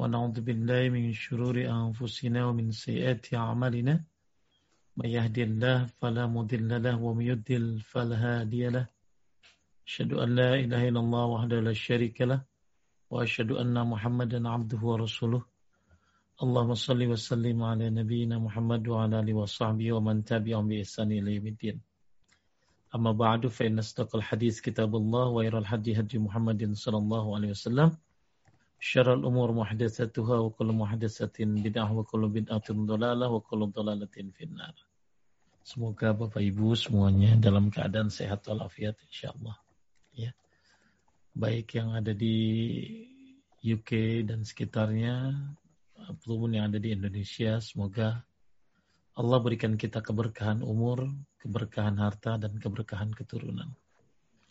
ونعوذ بالله من شرور أنفسنا ومن سيئات أعمالنا. من يهدي الله فلا مضل له ومن يضلل فلا هادي له. أشهد أن لا إله إلا الله وحده لا شريك له وأشهد أن محمدا عبده ورسوله. اللهم صل وسلم على نبينا محمد وعلى آله وصحبه ومن تبعهم بإحسان إلى يوم الدين. أما بعد فإن أصدق الحديث كتاب الله وخير الهدي هدي محمد صلى الله عليه وسلم. Syarul umur muhdatsatuha wa kullu muhdatsatin bid'ah wa kullu bid'atin dhalalah wa kullu dhalalatin finnar. Semoga Bapak Ibu semuanya dalam keadaan sehat walafiat insyaallah. Ya. Baik yang ada di UK dan sekitarnya ataupun yang ada di Indonesia, semoga Allah berikan kita keberkahan umur, keberkahan harta dan keberkahan keturunan.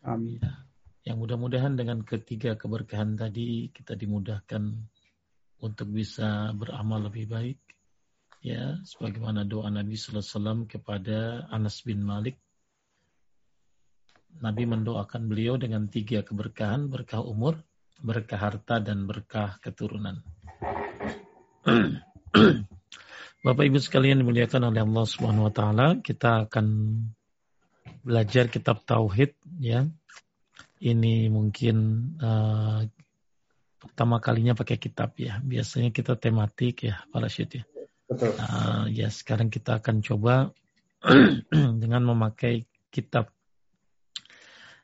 Amin. Ya. Yang mudah-mudahan dengan ketiga keberkahan tadi kita dimudahkan untuk bisa beramal lebih baik ya. Sebagaimana doa Nabi sallallahu alaihi wasallam kepada Anas bin Malik. Nabi mendoakan beliau dengan tiga keberkahan berkah umur berkah harta dan berkah keturunan. Bapak Ibu sekalian dimuliakan oleh Allah Subhanahu wa taala, kita akan belajar kitab tauhid ya. Ini mungkin uh, pertama kalinya pakai kitab ya. Biasanya kita tematik ya, para syed ya. Betul. Uh, ya sekarang kita akan coba dengan memakai kitab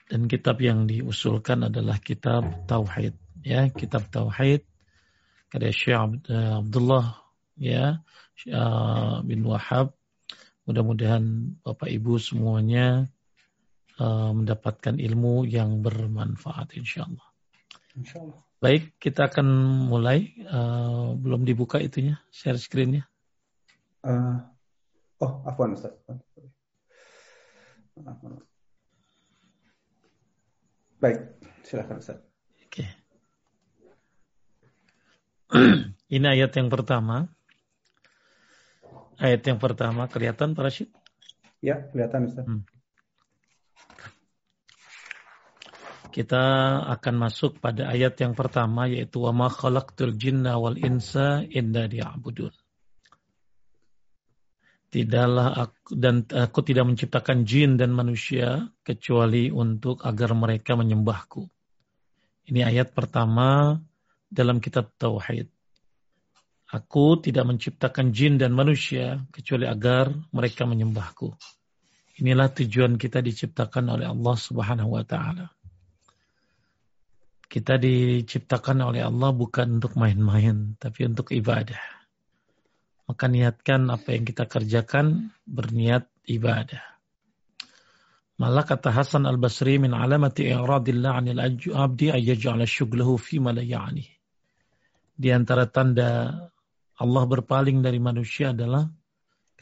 dan kitab yang diusulkan adalah kitab tauhid ya kitab tauhid karya Syekh Abdullah ya uh, bin Wahab mudah-mudahan Bapak Ibu semuanya uh, mendapatkan ilmu yang bermanfaat insyaallah. Insyaallah. Baik, kita akan mulai. Uh, belum dibuka itunya, share screen-nya. Uh, oh, afwan Ustaz. Baik, silakan Ustaz. Oke. Ini ayat yang pertama. Ayat yang pertama kelihatan para syid? Ya, kelihatan Ustaz. Hmm. Kita akan masuk pada ayat yang pertama yaitu wa ma khalaqtul jinna wal insa illa liya'budun. Tidaklah aku dan aku tidak menciptakan jin dan manusia kecuali untuk agar mereka menyembahku. Ini ayat pertama dalam kitab Tauhid. Aku tidak menciptakan jin dan manusia kecuali agar mereka menyembahku. Inilah tujuan kita diciptakan oleh Allah Subhanahu wa taala. Kita diciptakan oleh Allah bukan untuk main-main, tapi untuk ibadah. Maka niatkan apa yang kita kerjakan berniat ibadah. Malah kata Hasan al-Basri min alamati i'radillah 'anil abdi ayyaj'ala syughlahu fi ma ya'ni. Di antara tanda Allah berpaling dari manusia adalah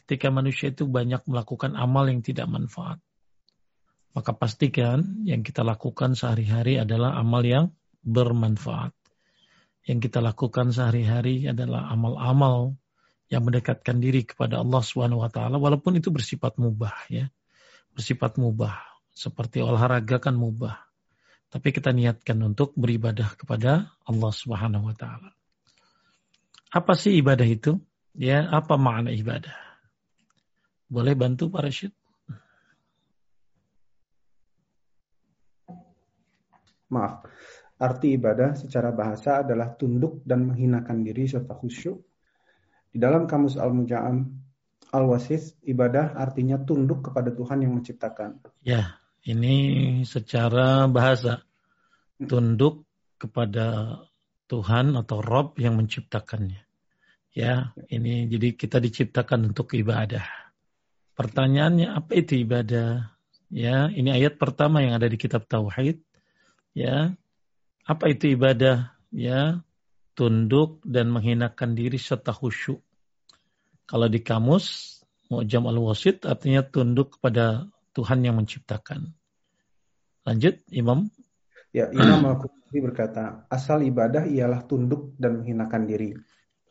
ketika manusia itu banyak melakukan amal yang tidak manfaat. Maka pastikan yang kita lakukan sehari-hari adalah amal yang bermanfaat. Yang kita lakukan sehari-hari adalah amal-amal yang mendekatkan diri kepada Allah Subhanahu wa taala walaupun itu bersifat mubah ya. Bersifat mubah. Seperti olahraga kan mubah. Tapi kita niatkan untuk beribadah kepada Allah Subhanahu wa taala. Apa sih ibadah itu? Ya, apa makna ibadah? Boleh bantu para syed? Maaf. Arti ibadah secara bahasa adalah tunduk dan menghinakan diri serta khusyuk. Di dalam kamus Al-Muja'am Al-Wasis, ibadah artinya tunduk kepada Tuhan yang menciptakan. Ya, ini secara bahasa. Tunduk kepada Tuhan atau Rob yang menciptakannya. Ya, ini jadi kita diciptakan untuk ibadah. Pertanyaannya apa itu ibadah? Ya, ini ayat pertama yang ada di kitab Tauhid. Ya, apa itu ibadah? Ya, tunduk dan menghinakan diri serta khusyuk. Kalau di kamus, Mu'jam al-Wasit artinya tunduk kepada Tuhan yang menciptakan. Lanjut, Imam. Ya, Imam Al-Qurtubi berkata, asal ibadah ialah tunduk dan menghinakan diri.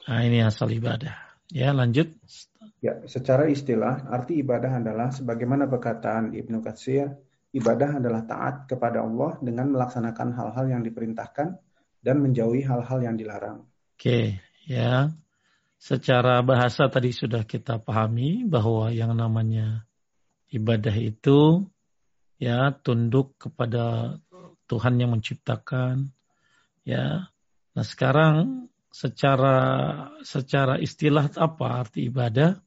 Nah, ini asal ibadah. Ya, lanjut. Ya, secara istilah, arti ibadah adalah sebagaimana perkataan Ibnu Katsir, ibadah adalah taat kepada Allah dengan melaksanakan hal-hal yang diperintahkan dan menjauhi hal-hal yang dilarang. Oke, ya. Secara bahasa tadi sudah kita pahami bahwa yang namanya ibadah itu ya tunduk kepada Tuhan yang menciptakan ya. Nah, sekarang secara secara istilah apa arti ibadah?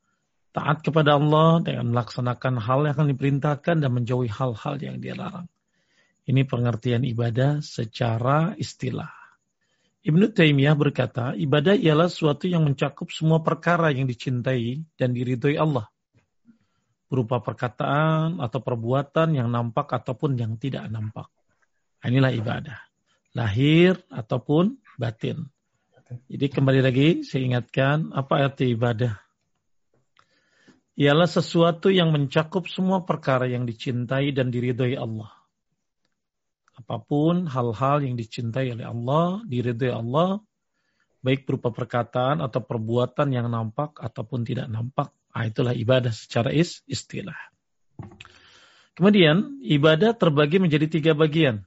Taat kepada Allah dengan melaksanakan hal yang akan diperintahkan dan menjauhi hal-hal yang dilarang. Ini pengertian ibadah secara istilah. Ibnu Taimiyah berkata, ibadah ialah suatu yang mencakup semua perkara yang dicintai dan diridhoi Allah. Berupa perkataan atau perbuatan yang nampak ataupun yang tidak nampak. Inilah ibadah. Lahir ataupun batin. Jadi kembali lagi saya ingatkan apa arti ibadah. Ialah sesuatu yang mencakup semua perkara yang dicintai dan diridhoi Allah apa pun hal-hal yang dicintai oleh Allah, diridhoi Allah, baik berupa perkataan atau perbuatan yang nampak ataupun tidak nampak, nah, itulah ibadah secara is, istilah. Kemudian ibadah terbagi menjadi tiga bagian.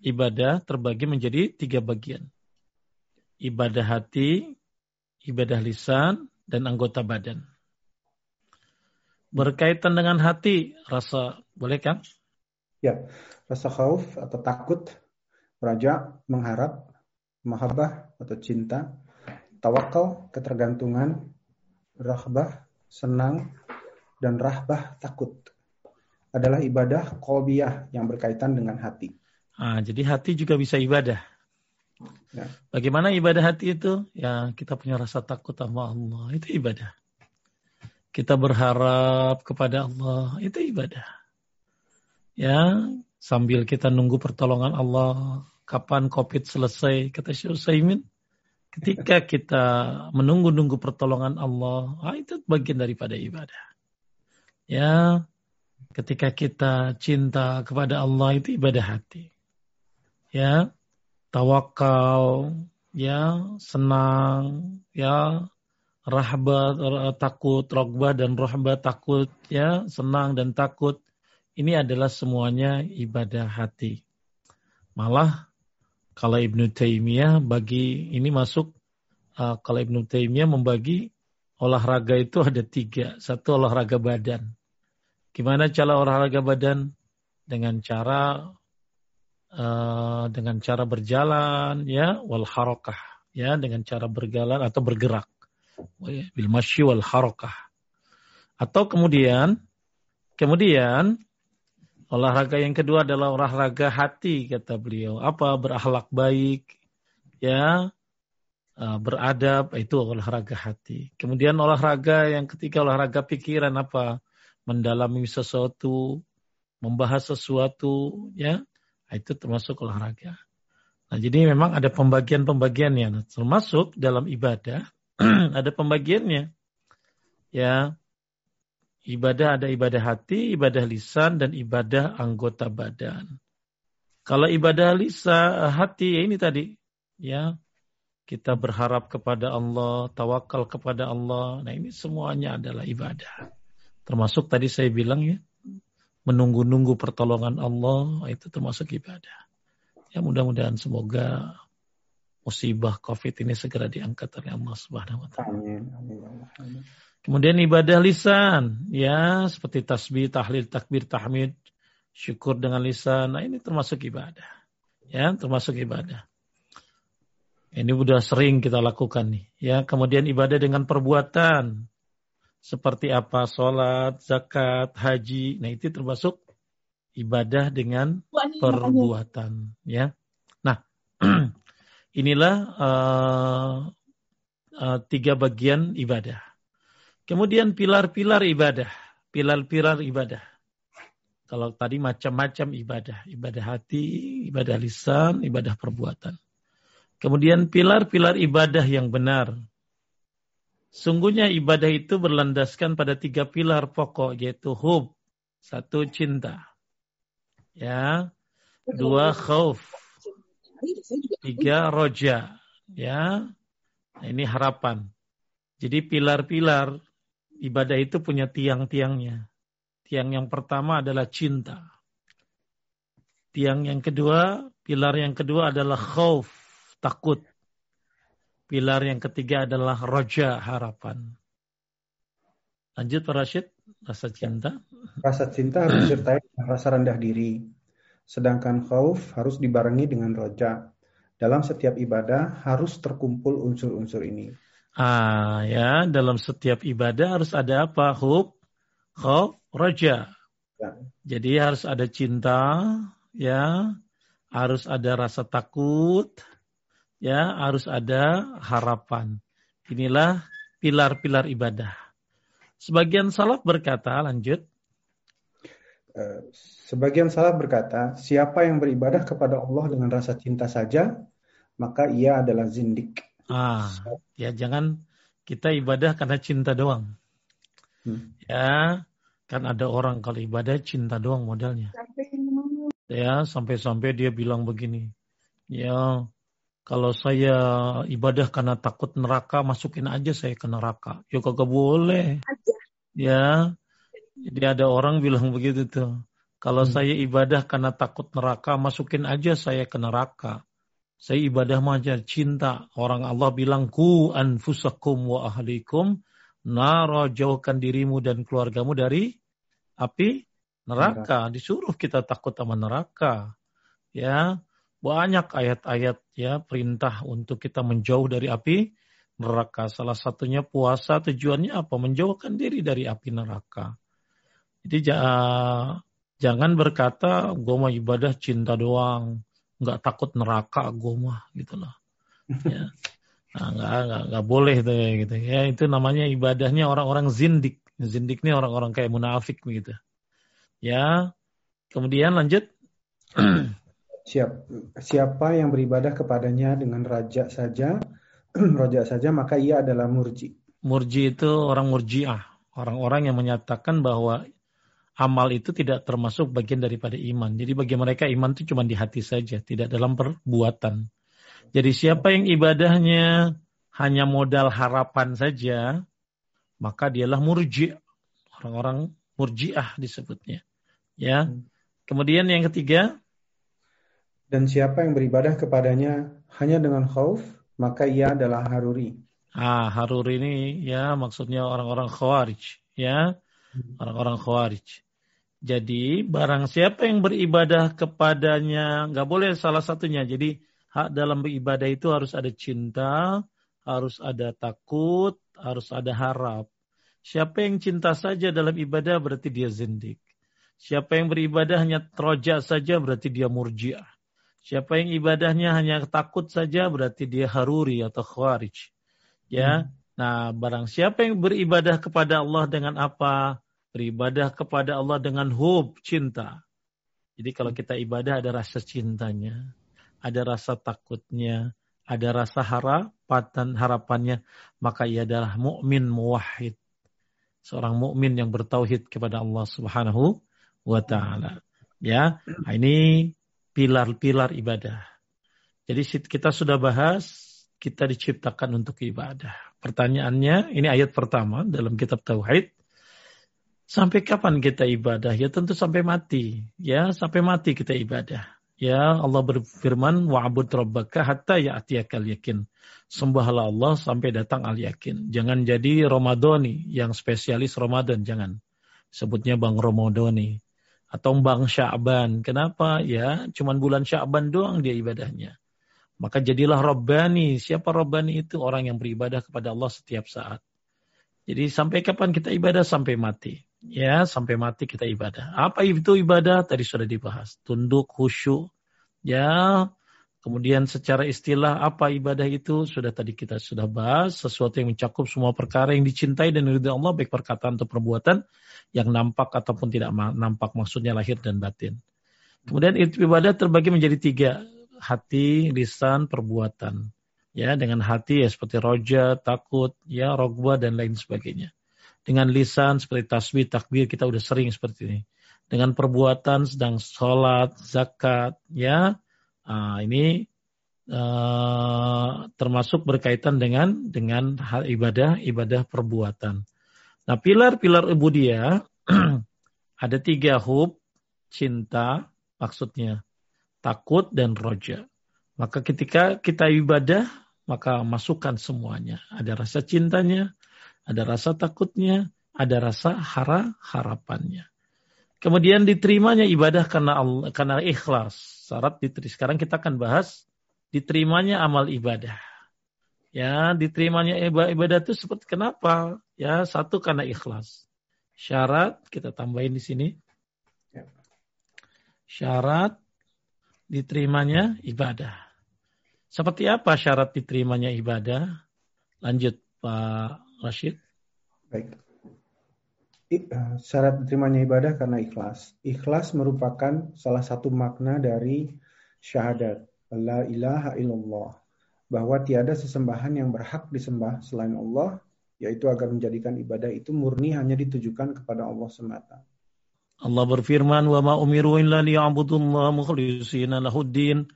Ibadah terbagi menjadi tiga bagian. Ibadah hati, ibadah lisan, dan anggota badan. Berkaitan dengan hati, rasa boleh kan? Ya, rasa khauf atau takut, raja, mengharap, mahabbah atau cinta, tawakal, ketergantungan, rahbah, senang, dan rahbah, takut. Adalah ibadah kolbiah yang berkaitan dengan hati. Ah, jadi hati juga bisa ibadah. Ya. Bagaimana ibadah hati itu? Ya kita punya rasa takut sama Allah. Itu ibadah. Kita berharap kepada Allah. Itu ibadah. Ya sambil kita nunggu pertolongan Allah. Kapan COVID selesai? Kata Syekh. Ketika kita menunggu-nunggu pertolongan Allah, ah, itu bagian daripada ibadah. Ya, ketika kita cinta kepada Allah itu ibadah hati. Ya, tawakal, ya, senang, ya, rahbat, takut, rogbah dan rahbat takut, ya, senang dan takut. Ini adalah semuanya ibadah hati. Malah kalau Ibnu Taimiyah bagi ini masuk uh, kalau Ibnu Taimiyah membagi olahraga itu ada tiga. Satu olahraga badan. Gimana cara olahraga badan? Dengan cara uh, dengan cara berjalan ya wal harokah ya dengan cara berjalan atau bergerak bil masyi wal harokah atau kemudian kemudian Olahraga yang kedua adalah olahraga hati kata beliau. Apa berakhlak baik, ya eh, beradab itu olahraga hati. Kemudian olahraga yang ketiga olahraga pikiran apa mendalami sesuatu, membahas sesuatu, ya itu termasuk olahraga. Nah jadi memang ada pembagian-pembagiannya. Nah, termasuk dalam ibadah ada pembagiannya. Ya, Ibadah ada ibadah hati, ibadah lisan, dan ibadah anggota badan. Kalau ibadah lisan hati ya ini tadi, ya kita berharap kepada Allah, tawakal kepada Allah. Nah ini semuanya adalah ibadah. Termasuk tadi saya bilang ya, menunggu-nunggu pertolongan Allah itu termasuk ibadah. Ya mudah-mudahan semoga musibah COVID ini segera diangkat oleh Allah Subhanahu wa taala. Amin. Amin. Kemudian ibadah lisan, ya seperti tasbih, tahlil, takbir, tahmid, syukur dengan lisan. Nah ini termasuk ibadah, ya termasuk ibadah. Ini sudah sering kita lakukan nih, ya. Kemudian ibadah dengan perbuatan, seperti apa sholat, zakat, haji. Nah itu termasuk ibadah dengan perbuatan, ya. Nah inilah uh, uh, tiga bagian ibadah. Kemudian pilar-pilar ibadah. Pilar-pilar ibadah. Kalau tadi macam-macam ibadah. Ibadah hati, ibadah lisan, ibadah perbuatan. Kemudian pilar-pilar ibadah yang benar. Sungguhnya ibadah itu berlandaskan pada tiga pilar pokok yaitu hub. Satu cinta. Ya. Dua khauf. Tiga roja. Ya. Nah, ini harapan. Jadi pilar-pilar ibadah itu punya tiang-tiangnya. Tiang yang pertama adalah cinta. Tiang yang kedua, pilar yang kedua adalah khauf, takut. Pilar yang ketiga adalah roja harapan. Lanjut Pak Rashid, rasa cinta. Rasa cinta harus disertai dengan rasa rendah diri. Sedangkan khauf harus dibarengi dengan roja. Dalam setiap ibadah harus terkumpul unsur-unsur ini. Ah ya, dalam setiap ibadah harus ada apa? Hub, khauf, roja. Ya. Jadi harus ada cinta, ya, harus ada rasa takut, ya, harus ada harapan. Inilah pilar-pilar ibadah. Sebagian salaf berkata, lanjut. Eh, sebagian salaf berkata, siapa yang beribadah kepada Allah dengan rasa cinta saja, maka ia adalah zindik. Ah, ya jangan kita ibadah karena cinta doang. Hmm. Ya, Kan ada orang kalau ibadah cinta doang modalnya. Ya, sampai-sampai dia bilang begini. Ya, kalau saya ibadah karena takut neraka, masukin aja saya ke neraka. Ya kagak boleh. Ya, jadi ada orang bilang begitu tuh. Kalau hmm. saya ibadah karena takut neraka, masukin aja saya ke neraka. Saya ibadah aja cinta. Orang Allah bilang ku anfusakum wa ahlikum nara jauhkan dirimu dan keluargamu dari api neraka. Disuruh kita takut sama neraka. Ya, banyak ayat-ayat ya perintah untuk kita menjauh dari api neraka. Salah satunya puasa tujuannya apa? Menjauhkan diri dari api neraka. Jadi jangan berkata gue mau ibadah cinta doang, nggak takut neraka gue mah gitu loh. Ya. Nah, nggak, nggak, nggak boleh tuh ya, gitu. Ya itu namanya ibadahnya orang-orang zindik. Zindik ini orang-orang kayak munafik begitu ya. Kemudian lanjut. Siap siapa yang beribadah kepadanya dengan raja saja raja saja maka ia adalah murji. Murji itu orang murjiah. Orang-orang yang menyatakan bahwa amal itu tidak termasuk bagian daripada iman jadi bagi mereka iman itu cuma di hati saja tidak dalam perbuatan jadi siapa yang ibadahnya hanya modal harapan saja, maka dialah murji. Orang-orang murjiah disebutnya. Ya. Kemudian yang ketiga, dan siapa yang beribadah kepadanya hanya dengan khauf, maka ia adalah haruri. Ah, haruri ini ya maksudnya orang-orang khawarij, ya. Orang-orang khawarij. Jadi barang siapa yang beribadah kepadanya, nggak boleh salah satunya. Jadi hak dalam beribadah itu harus ada cinta, harus ada takut, harus ada harap. Siapa yang cinta saja dalam ibadah berarti dia zindik. Siapa yang beribadah hanya troja saja berarti dia murjiah. Siapa yang ibadahnya hanya takut saja berarti dia haruri atau khawarij. Ya. Hmm. Nah, barang siapa yang beribadah kepada Allah dengan apa? Beribadah kepada Allah dengan hub, cinta. Jadi kalau kita ibadah ada rasa cintanya ada rasa takutnya, ada rasa harapan harapannya, maka ia adalah mukmin muwahhid. Seorang mukmin yang bertauhid kepada Allah Subhanahu wa taala. Ya, nah ini pilar-pilar ibadah. Jadi kita sudah bahas kita diciptakan untuk ibadah. Pertanyaannya, ini ayat pertama dalam kitab tauhid. Sampai kapan kita ibadah? Ya tentu sampai mati. Ya, sampai mati kita ibadah. Ya Allah berfirman wa'bud rabbaka hatta ya'tiyakal yakin. Sembahlah Allah sampai datang al yakin. Jangan jadi Ramadhani yang spesialis Ramadan jangan. Sebutnya Bang Ramadhani atau Bang Sya'ban. Kenapa? Ya, cuman bulan Sya'ban doang dia ibadahnya. Maka jadilah Rabbani. Siapa Rabbani itu? Orang yang beribadah kepada Allah setiap saat. Jadi sampai kapan kita ibadah? Sampai mati. Ya, sampai mati kita ibadah. Apa itu ibadah? Tadi sudah dibahas. Tunduk, khusyuk. Ya, kemudian secara istilah apa ibadah itu? Sudah tadi kita sudah bahas. Sesuatu yang mencakup semua perkara yang dicintai dan diridhoi Allah. Baik perkataan atau perbuatan. Yang nampak ataupun tidak nampak. Maksudnya lahir dan batin. Kemudian ibadah terbagi menjadi tiga. Hati, lisan, perbuatan. Ya, dengan hati ya seperti roja, takut, ya, rogba, dan lain sebagainya dengan lisan seperti tasbih, takbir kita udah sering seperti ini. Dengan perbuatan sedang sholat, zakat, ya uh, ini uh, termasuk berkaitan dengan dengan hal ibadah ibadah perbuatan. Nah pilar-pilar ubudiyah ada tiga hub cinta maksudnya takut dan roja. Maka ketika kita ibadah maka masukkan semuanya. Ada rasa cintanya, ada rasa takutnya, ada rasa hara harapannya. Kemudian diterimanya ibadah karena Allah, karena ikhlas. Syarat diterima. Sekarang kita akan bahas diterimanya amal ibadah. Ya, diterimanya ibadah itu seperti kenapa? Ya, satu karena ikhlas. Syarat kita tambahin di sini. Ya. Syarat diterimanya ibadah. Seperti apa syarat diterimanya ibadah? Lanjut Pak Rashid. Baik. Eh, syarat diterimanya ibadah karena ikhlas. Ikhlas merupakan salah satu makna dari syahadat. La ilaha illallah. Bahwa tiada sesembahan yang berhak disembah selain Allah yaitu agar menjadikan ibadah itu murni hanya ditujukan kepada Allah semata. Allah berfirman, "Wa ma umiru illa liya'budullaha mukhlishina lahuddin,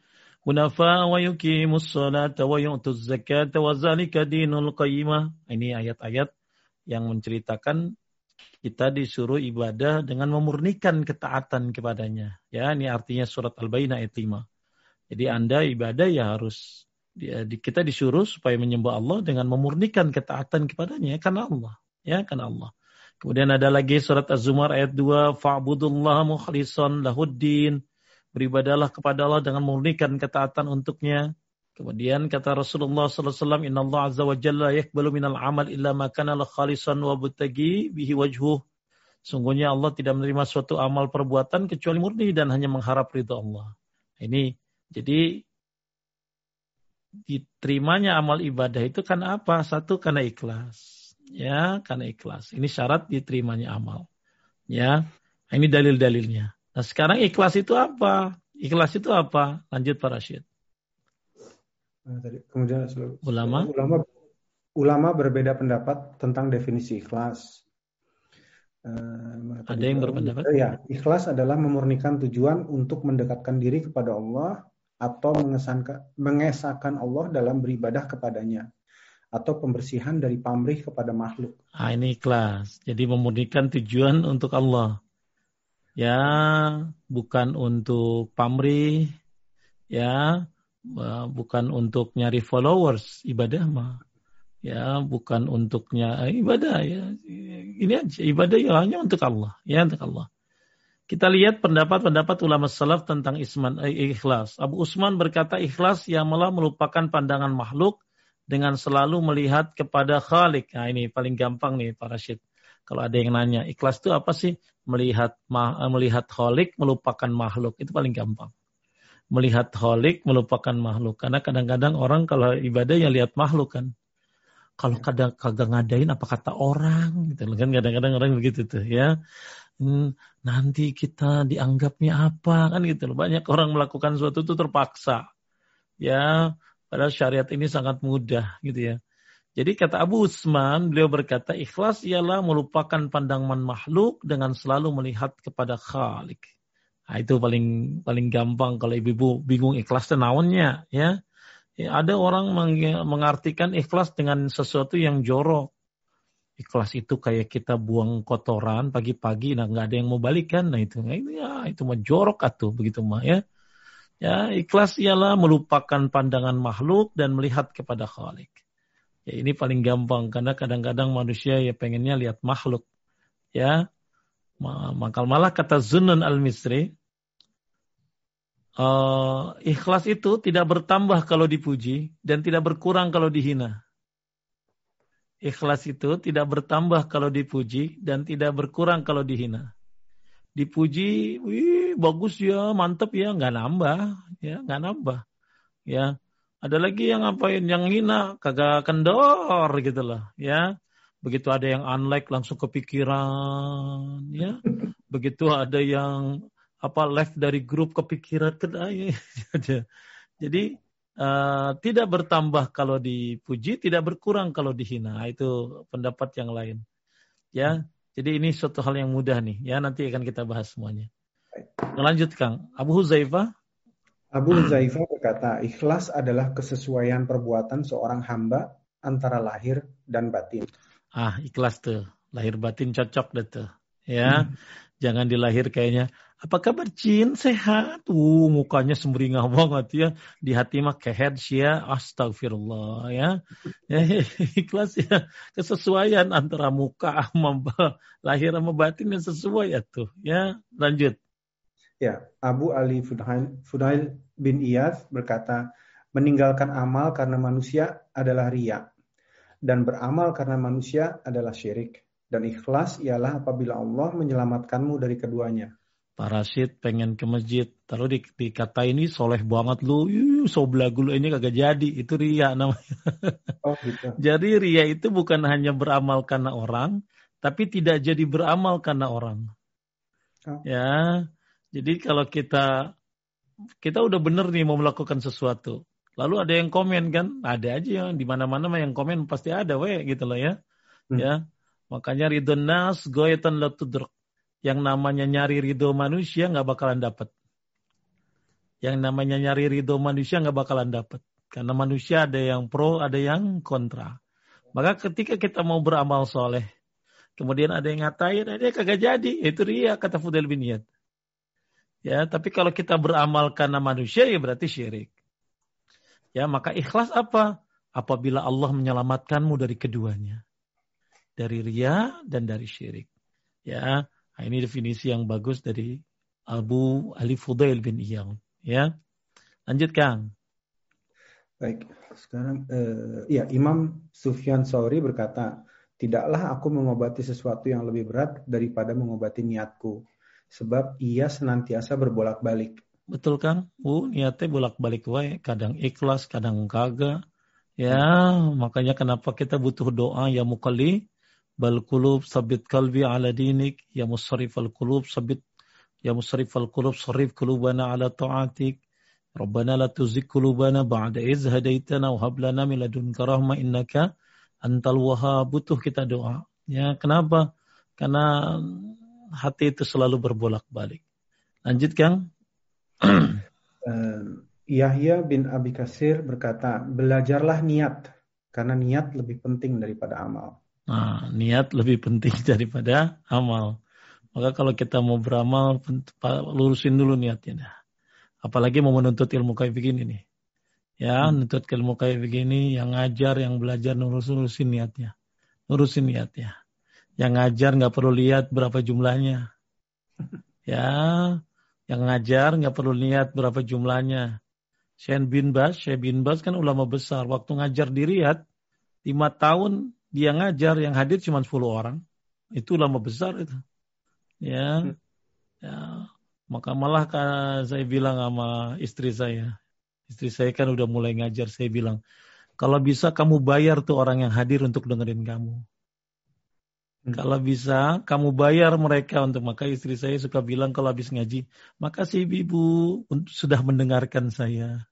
hunafa wa yuqimus salata wa yu'tuz zakata wa zalika dinul qayyimah." Ini ayat-ayat yang menceritakan kita disuruh ibadah dengan memurnikan ketaatan kepadanya. Ya, ini artinya surat Al-Baqarah ayat 5. Jadi Anda ibadah ya harus kita disuruh supaya menyembah Allah dengan memurnikan ketaatan kepadanya karena Allah ya karena Allah kemudian ada lagi surat Az-Zumar ayat 2 fa'budullah mukhlishan lahuddin beribadalah kepada Allah dengan memurnikan ketaatan untuknya Kemudian kata Rasulullah wasallam, "Inna Allah azza wa jalla yakbalu minal amal illa ma kana khalisan wa butagi bihi wajhuh." Sungguhnya Allah tidak menerima suatu amal perbuatan kecuali murni dan hanya mengharap ridha Allah. Ini jadi diterimanya amal ibadah itu karena apa? Satu karena ikhlas. Ya, karena ikhlas. Ini syarat diterimanya amal. Ya, ini dalil-dalilnya. Nah sekarang ikhlas itu apa? Ikhlas itu apa? Lanjut Pak Rashid. Nah, kemudian ulama ulama ulama berbeda pendapat tentang definisi ikhlas. Uh, Ada yang berpendapat? Ya, ikhlas adalah memurnikan tujuan untuk mendekatkan diri kepada Allah atau mengesahkan Allah dalam beribadah kepadanya atau pembersihan dari pamrih kepada makhluk. Ah, ini ikhlas. Jadi memurnikan tujuan untuk Allah. Ya, bukan untuk pamrih, ya, bukan untuk nyari followers ibadah mah. Ya, bukan untuknya eh, ibadah ya. Ini aja ibadah ya hanya untuk Allah, ya untuk Allah. Kita lihat pendapat-pendapat ulama salaf tentang isman, eh, ikhlas. Abu Usman berkata ikhlas yang malah melupakan pandangan makhluk dengan selalu melihat kepada Khalik. Nah ini paling gampang nih Pak Rashid. Kalau ada yang nanya, ikhlas itu apa sih? Melihat melihat Khalik, melupakan makhluk. Itu paling gampang. Melihat Khalik, melupakan makhluk. Karena kadang-kadang orang kalau ibadah ya lihat makhluk kan. Kalau kadang kagak ngadain apa kata orang gitu kan kadang-kadang orang begitu tuh ya hmm, nanti kita dianggapnya apa kan gitu loh. Banyak orang melakukan sesuatu itu terpaksa. Ya, padahal syariat ini sangat mudah gitu ya. Jadi kata Abu Usman, beliau berkata ikhlas ialah melupakan pandangan makhluk dengan selalu melihat kepada Khalik. Nah, itu paling paling gampang kalau ibu-ibu bingung ikhlas tenawonnya ya. ya. Ada orang mengartikan ikhlas dengan sesuatu yang jorok ikhlas itu kayak kita buang kotoran pagi-pagi nah nggak ada yang mau balikan nah itu nah, itu ya itu mah jorok atuh begitu mah ya ya ikhlas ialah melupakan pandangan makhluk dan melihat kepada Khalik ya ini paling gampang karena kadang-kadang manusia ya pengennya lihat makhluk ya maka malah kata Zunun al-Misri uh, ikhlas itu tidak bertambah kalau dipuji dan tidak berkurang kalau dihina Ikhlas itu tidak bertambah kalau dipuji dan tidak berkurang kalau dihina. Dipuji, wih bagus ya, mantep ya, nggak nambah, ya nggak nambah, ya. Ada lagi yang ngapain, yang hina, kagak kendor gitu loh, ya. Begitu ada yang unlike langsung kepikiran, ya. Begitu ada yang apa left dari grup kepikiran, kedai. Jadi Uh, tidak bertambah kalau dipuji, tidak berkurang kalau dihina. Nah, itu pendapat yang lain. Ya, jadi ini suatu hal yang mudah nih. Ya, nanti akan kita bahas semuanya. Lanjut Kang. Abu Huzaifah. Abu Huzaifah berkata, ikhlas adalah kesesuaian perbuatan seorang hamba antara lahir dan batin. Ah, ikhlas tuh. Lahir batin cocok deh tuh. Ya. Hmm. Jangan dilahir kayaknya Apa kabar Cin? Sehat. Uh, mukanya semberingah banget ya. Di hati mah kehead ya. Astagfirullah ya. ya. Ikhlas ya. Kesesuaian antara muka sama lahir sama batin yang sesuai ya tuh. Ya, lanjut. Ya, Abu Ali Fudail, Fudail bin Iyaz berkata, meninggalkan amal karena manusia adalah ria. Dan beramal karena manusia adalah syirik. Dan ikhlas ialah apabila Allah menyelamatkanmu dari keduanya parasit pengen ke masjid lalu di, dikata ini soleh banget lu yuh, so belagu lu ini kagak jadi itu ria namanya oh, gitu. jadi ria itu bukan hanya beramal karena orang tapi tidak jadi beramal karena orang oh. ya jadi kalau kita kita udah bener nih mau melakukan sesuatu lalu ada yang komen kan ada aja yang di mana mana yang komen pasti ada weh gitu loh ya hmm. ya makanya ridho nas goyetan latudruk yang namanya nyari ridho manusia nggak bakalan dapat. Yang namanya nyari ridho manusia nggak bakalan dapat. Karena manusia ada yang pro, ada yang kontra. Maka ketika kita mau beramal soleh, kemudian ada yang ngatain, ada yang kagak jadi. Itu dia kata Fudel bin. Ya, tapi kalau kita beramal karena manusia ya berarti syirik. Ya, maka ikhlas apa? Apabila Allah menyelamatkanmu dari keduanya. Dari ria dan dari syirik. Ya, Nah, ini definisi yang bagus dari Abu Ali Fudail bin Iyad. Ya, lanjut Kang. Baik, sekarang eh, ya Imam Sufyan Sauri berkata, tidaklah aku mengobati sesuatu yang lebih berat daripada mengobati niatku, sebab ia senantiasa berbolak-balik. Betul Kang? Bu, niatnya bolak-balik wae, kadang ikhlas, kadang kagak. Ya, makanya kenapa kita butuh doa ya mukali bal qulub sabit kalbi ala dinik. Ya musarrif al qulub sabit. Ya musarrif al qulub sarrif qulubana ala ta'atik. Rabbana la tuzigh qulubana ba'da iz hadaitana wa hab lana min ladunka rahmah. Innaka antal wahhab. Butuh kita doa. Ya kenapa? Karena hati itu selalu berbolak-balik lanjut Kang Yahya bin Abi Kasir berkata belajarlah niat karena niat lebih penting daripada amal Nah, niat lebih penting daripada amal. Maka kalau kita mau beramal, lurusin dulu niatnya. Dah. Apalagi mau menuntut ilmu kayak begini nih. Ya, hmm. menuntut ilmu kayak begini, yang ngajar, yang belajar, nurusin niatnya. Nurusin niatnya. Yang ngajar nggak perlu lihat berapa jumlahnya. Ya, yang ngajar nggak perlu lihat berapa jumlahnya. Syekh bin Bas, Syekh bin Bas kan ulama besar. Waktu ngajar di Riyadh, lima tahun dia ngajar yang hadir cuma 10 orang. Itu lama besar itu. Ya. Ya. Maka malah saya bilang sama istri saya. Istri saya kan udah mulai ngajar. Saya bilang, kalau bisa kamu bayar tuh orang yang hadir untuk dengerin kamu. Kalau bisa kamu bayar mereka untuk maka istri saya suka bilang kalau habis ngaji, makasih ibu sudah mendengarkan saya.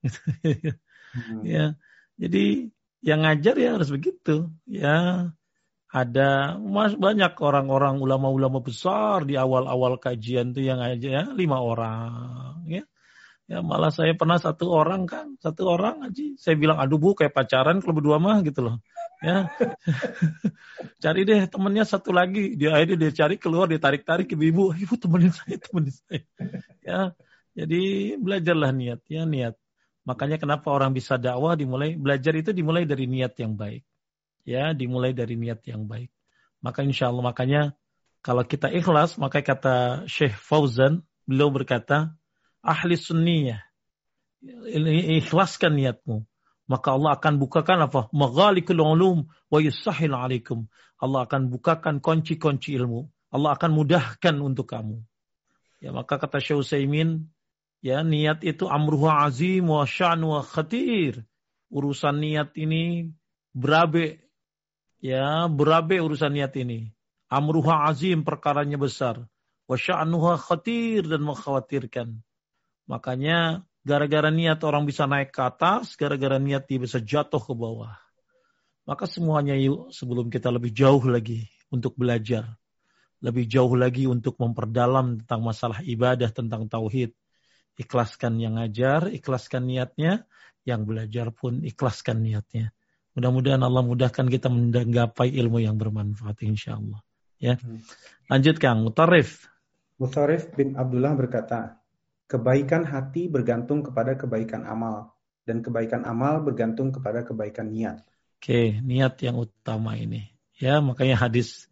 hmm. Ya, jadi yang ngajar ya harus begitu ya ada mas banyak orang-orang ulama-ulama besar di awal-awal kajian tuh yang aja ya lima orang ya ya malah saya pernah satu orang kan satu orang aja saya bilang aduh bu kayak pacaran kalau berdua mah gitu loh ya. Cari deh temennya satu lagi. Dia akhirnya dia cari keluar dia tarik tarik ke ibu ibu temenin saya temenin saya. Ya. Jadi belajarlah niat ya niat. Makanya kenapa orang bisa dakwah dimulai belajar itu dimulai dari niat yang baik. Ya, dimulai dari niat yang baik. Maka insya Allah makanya kalau kita ikhlas, maka kata Syekh Fauzan, beliau berkata, ahli sunniyah, ikhlaskan niatmu. Maka Allah akan bukakan apa? Maghalikul ulum wa yusahil alaikum. Allah akan bukakan kunci-kunci ilmu. Allah akan mudahkan untuk kamu. Ya, maka kata Syekh Utsaimin, Ya, niat itu amruha azim wa sya'n wa khatir. Urusan niat ini berabe. Ya, berabe urusan niat ini. Amruha azim perkaranya besar. Wa sya'nuha khatir dan mengkhawatirkan. Makanya gara-gara niat orang bisa naik ke atas, gara-gara niat dia bisa jatuh ke bawah. Maka semuanya yuk sebelum kita lebih jauh lagi untuk belajar. Lebih jauh lagi untuk memperdalam tentang masalah ibadah, tentang tauhid Ikhlaskan yang ngajar, ikhlaskan niatnya, yang belajar pun ikhlaskan niatnya. Mudah-mudahan Allah mudahkan kita menggapai ilmu yang bermanfaat insya Allah. Ya. Hmm. Lanjut Kang, mutarif. Mutharif bin Abdullah berkata, kebaikan hati bergantung kepada kebaikan amal, dan kebaikan amal bergantung kepada kebaikan niat. Oke, niat yang utama ini. Ya, makanya hadis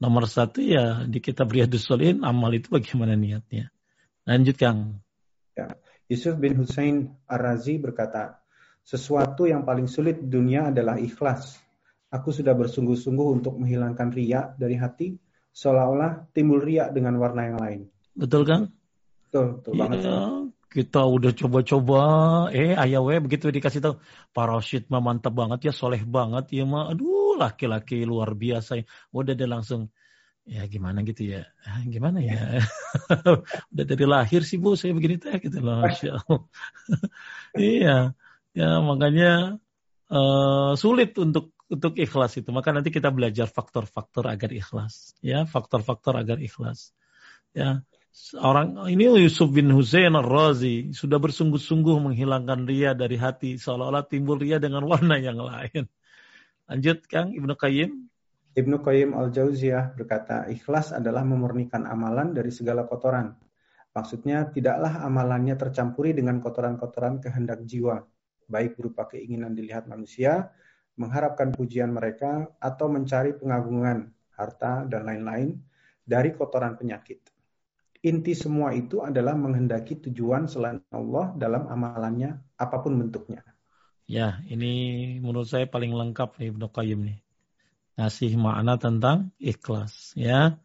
nomor satu ya di kitab Riyadus Solihin, amal itu bagaimana niatnya. Lanjut Kang. Ya. Yusuf bin Hussein Ar-Razi berkata, sesuatu yang paling sulit di dunia adalah ikhlas. Aku sudah bersungguh-sungguh untuk menghilangkan riak dari hati, seolah-olah timbul riak dengan warna yang lain. Betul kan? Betul, betul ya, banget. Kita udah coba-coba, eh ayah we begitu dikasih tahu, Pak Rashid mah mantap banget ya, soleh banget ya mah, aduh laki-laki luar biasa. Udah dia langsung, ya gimana gitu ya, ah, gimana ya, udah dari lahir sih bu saya begini teh gitu loh, Masya Allah. iya, ya makanya uh, sulit untuk untuk ikhlas itu. Maka nanti kita belajar faktor-faktor agar ikhlas. Ya, faktor-faktor agar ikhlas. Ya, orang ini Yusuf bin Husain Ar-Razi sudah bersungguh-sungguh menghilangkan ria dari hati seolah-olah timbul ria dengan warna yang lain. Lanjut Kang Ibnu Qayyim. Ibnu Qayyim Al-Jauziyah berkata, ikhlas adalah memurnikan amalan dari segala kotoran. Maksudnya tidaklah amalannya tercampuri dengan kotoran-kotoran kehendak jiwa, baik berupa keinginan dilihat manusia mengharapkan pujian mereka, atau mencari pengagungan, harta, dan lain-lain dari kotoran penyakit. Inti semua itu adalah menghendaki tujuan selain Allah dalam amalannya, apa pun bentuknya. Ya, ini menurut saya paling lengkap nih Ibnu Qayyim nih. Ngasih makna tentang ikhlas, ya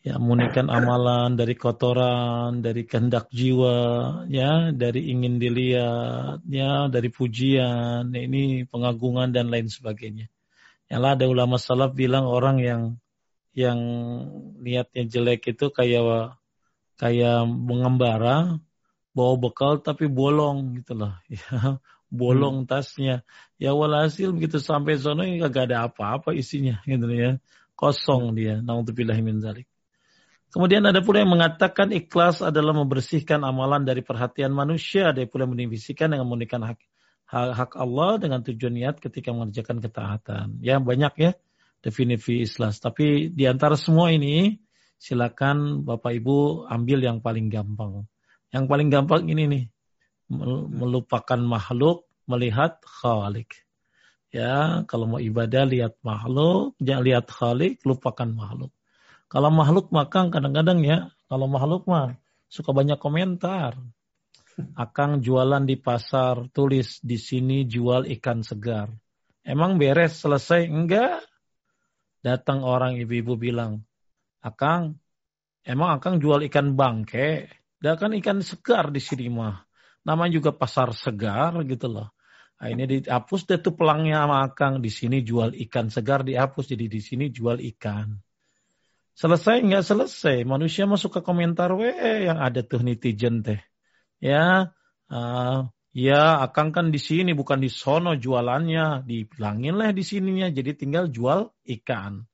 ya munikan amalan dari kotoran, dari kehendak jiwa, ya, dari ingin dilihat, ya, dari pujian, ini pengagungan dan lain sebagainya. Yang ada ulama salaf bilang orang yang yang niatnya jelek itu kayak kayak mengembara bawa bekal tapi bolong gitu loh ya bolong hmm. tasnya ya walhasil begitu sampai sana gak ada apa-apa isinya gitu ya kosong dia naudzubillah min zalik Kemudian ada pula yang mengatakan ikhlas adalah membersihkan amalan dari perhatian manusia. Ada pula yang menivisikan dengan memurnikan hak, hak, Allah dengan tujuan niat ketika mengerjakan ketaatan. Ya banyak ya definisi ikhlas. Tapi di antara semua ini silakan Bapak Ibu ambil yang paling gampang. Yang paling gampang ini nih melupakan makhluk melihat khalik. Ya, kalau mau ibadah lihat makhluk, jangan lihat khalik, lupakan makhluk. Kalau makhluk makan kadang-kadang ya, kalau makhluk mah suka banyak komentar. Akang jualan di pasar, tulis di sini jual ikan segar. Emang beres selesai? Enggak. Datang orang ibu-ibu bilang, Akang, emang Akang jual ikan bangke? Dah kan ikan segar di sini mah. Namanya juga pasar segar gitu loh. Nah, ini dihapus deh tuh pelangnya sama Akang. Di sini jual ikan segar dihapus, jadi di sini jual ikan. Selesai nggak selesai. Manusia masuk ke komentar we yang ada tuh netizen teh. Ya, uh, ya akang kan di sini bukan di sono jualannya, dibilangin lah di sininya. Jadi tinggal jual ikan.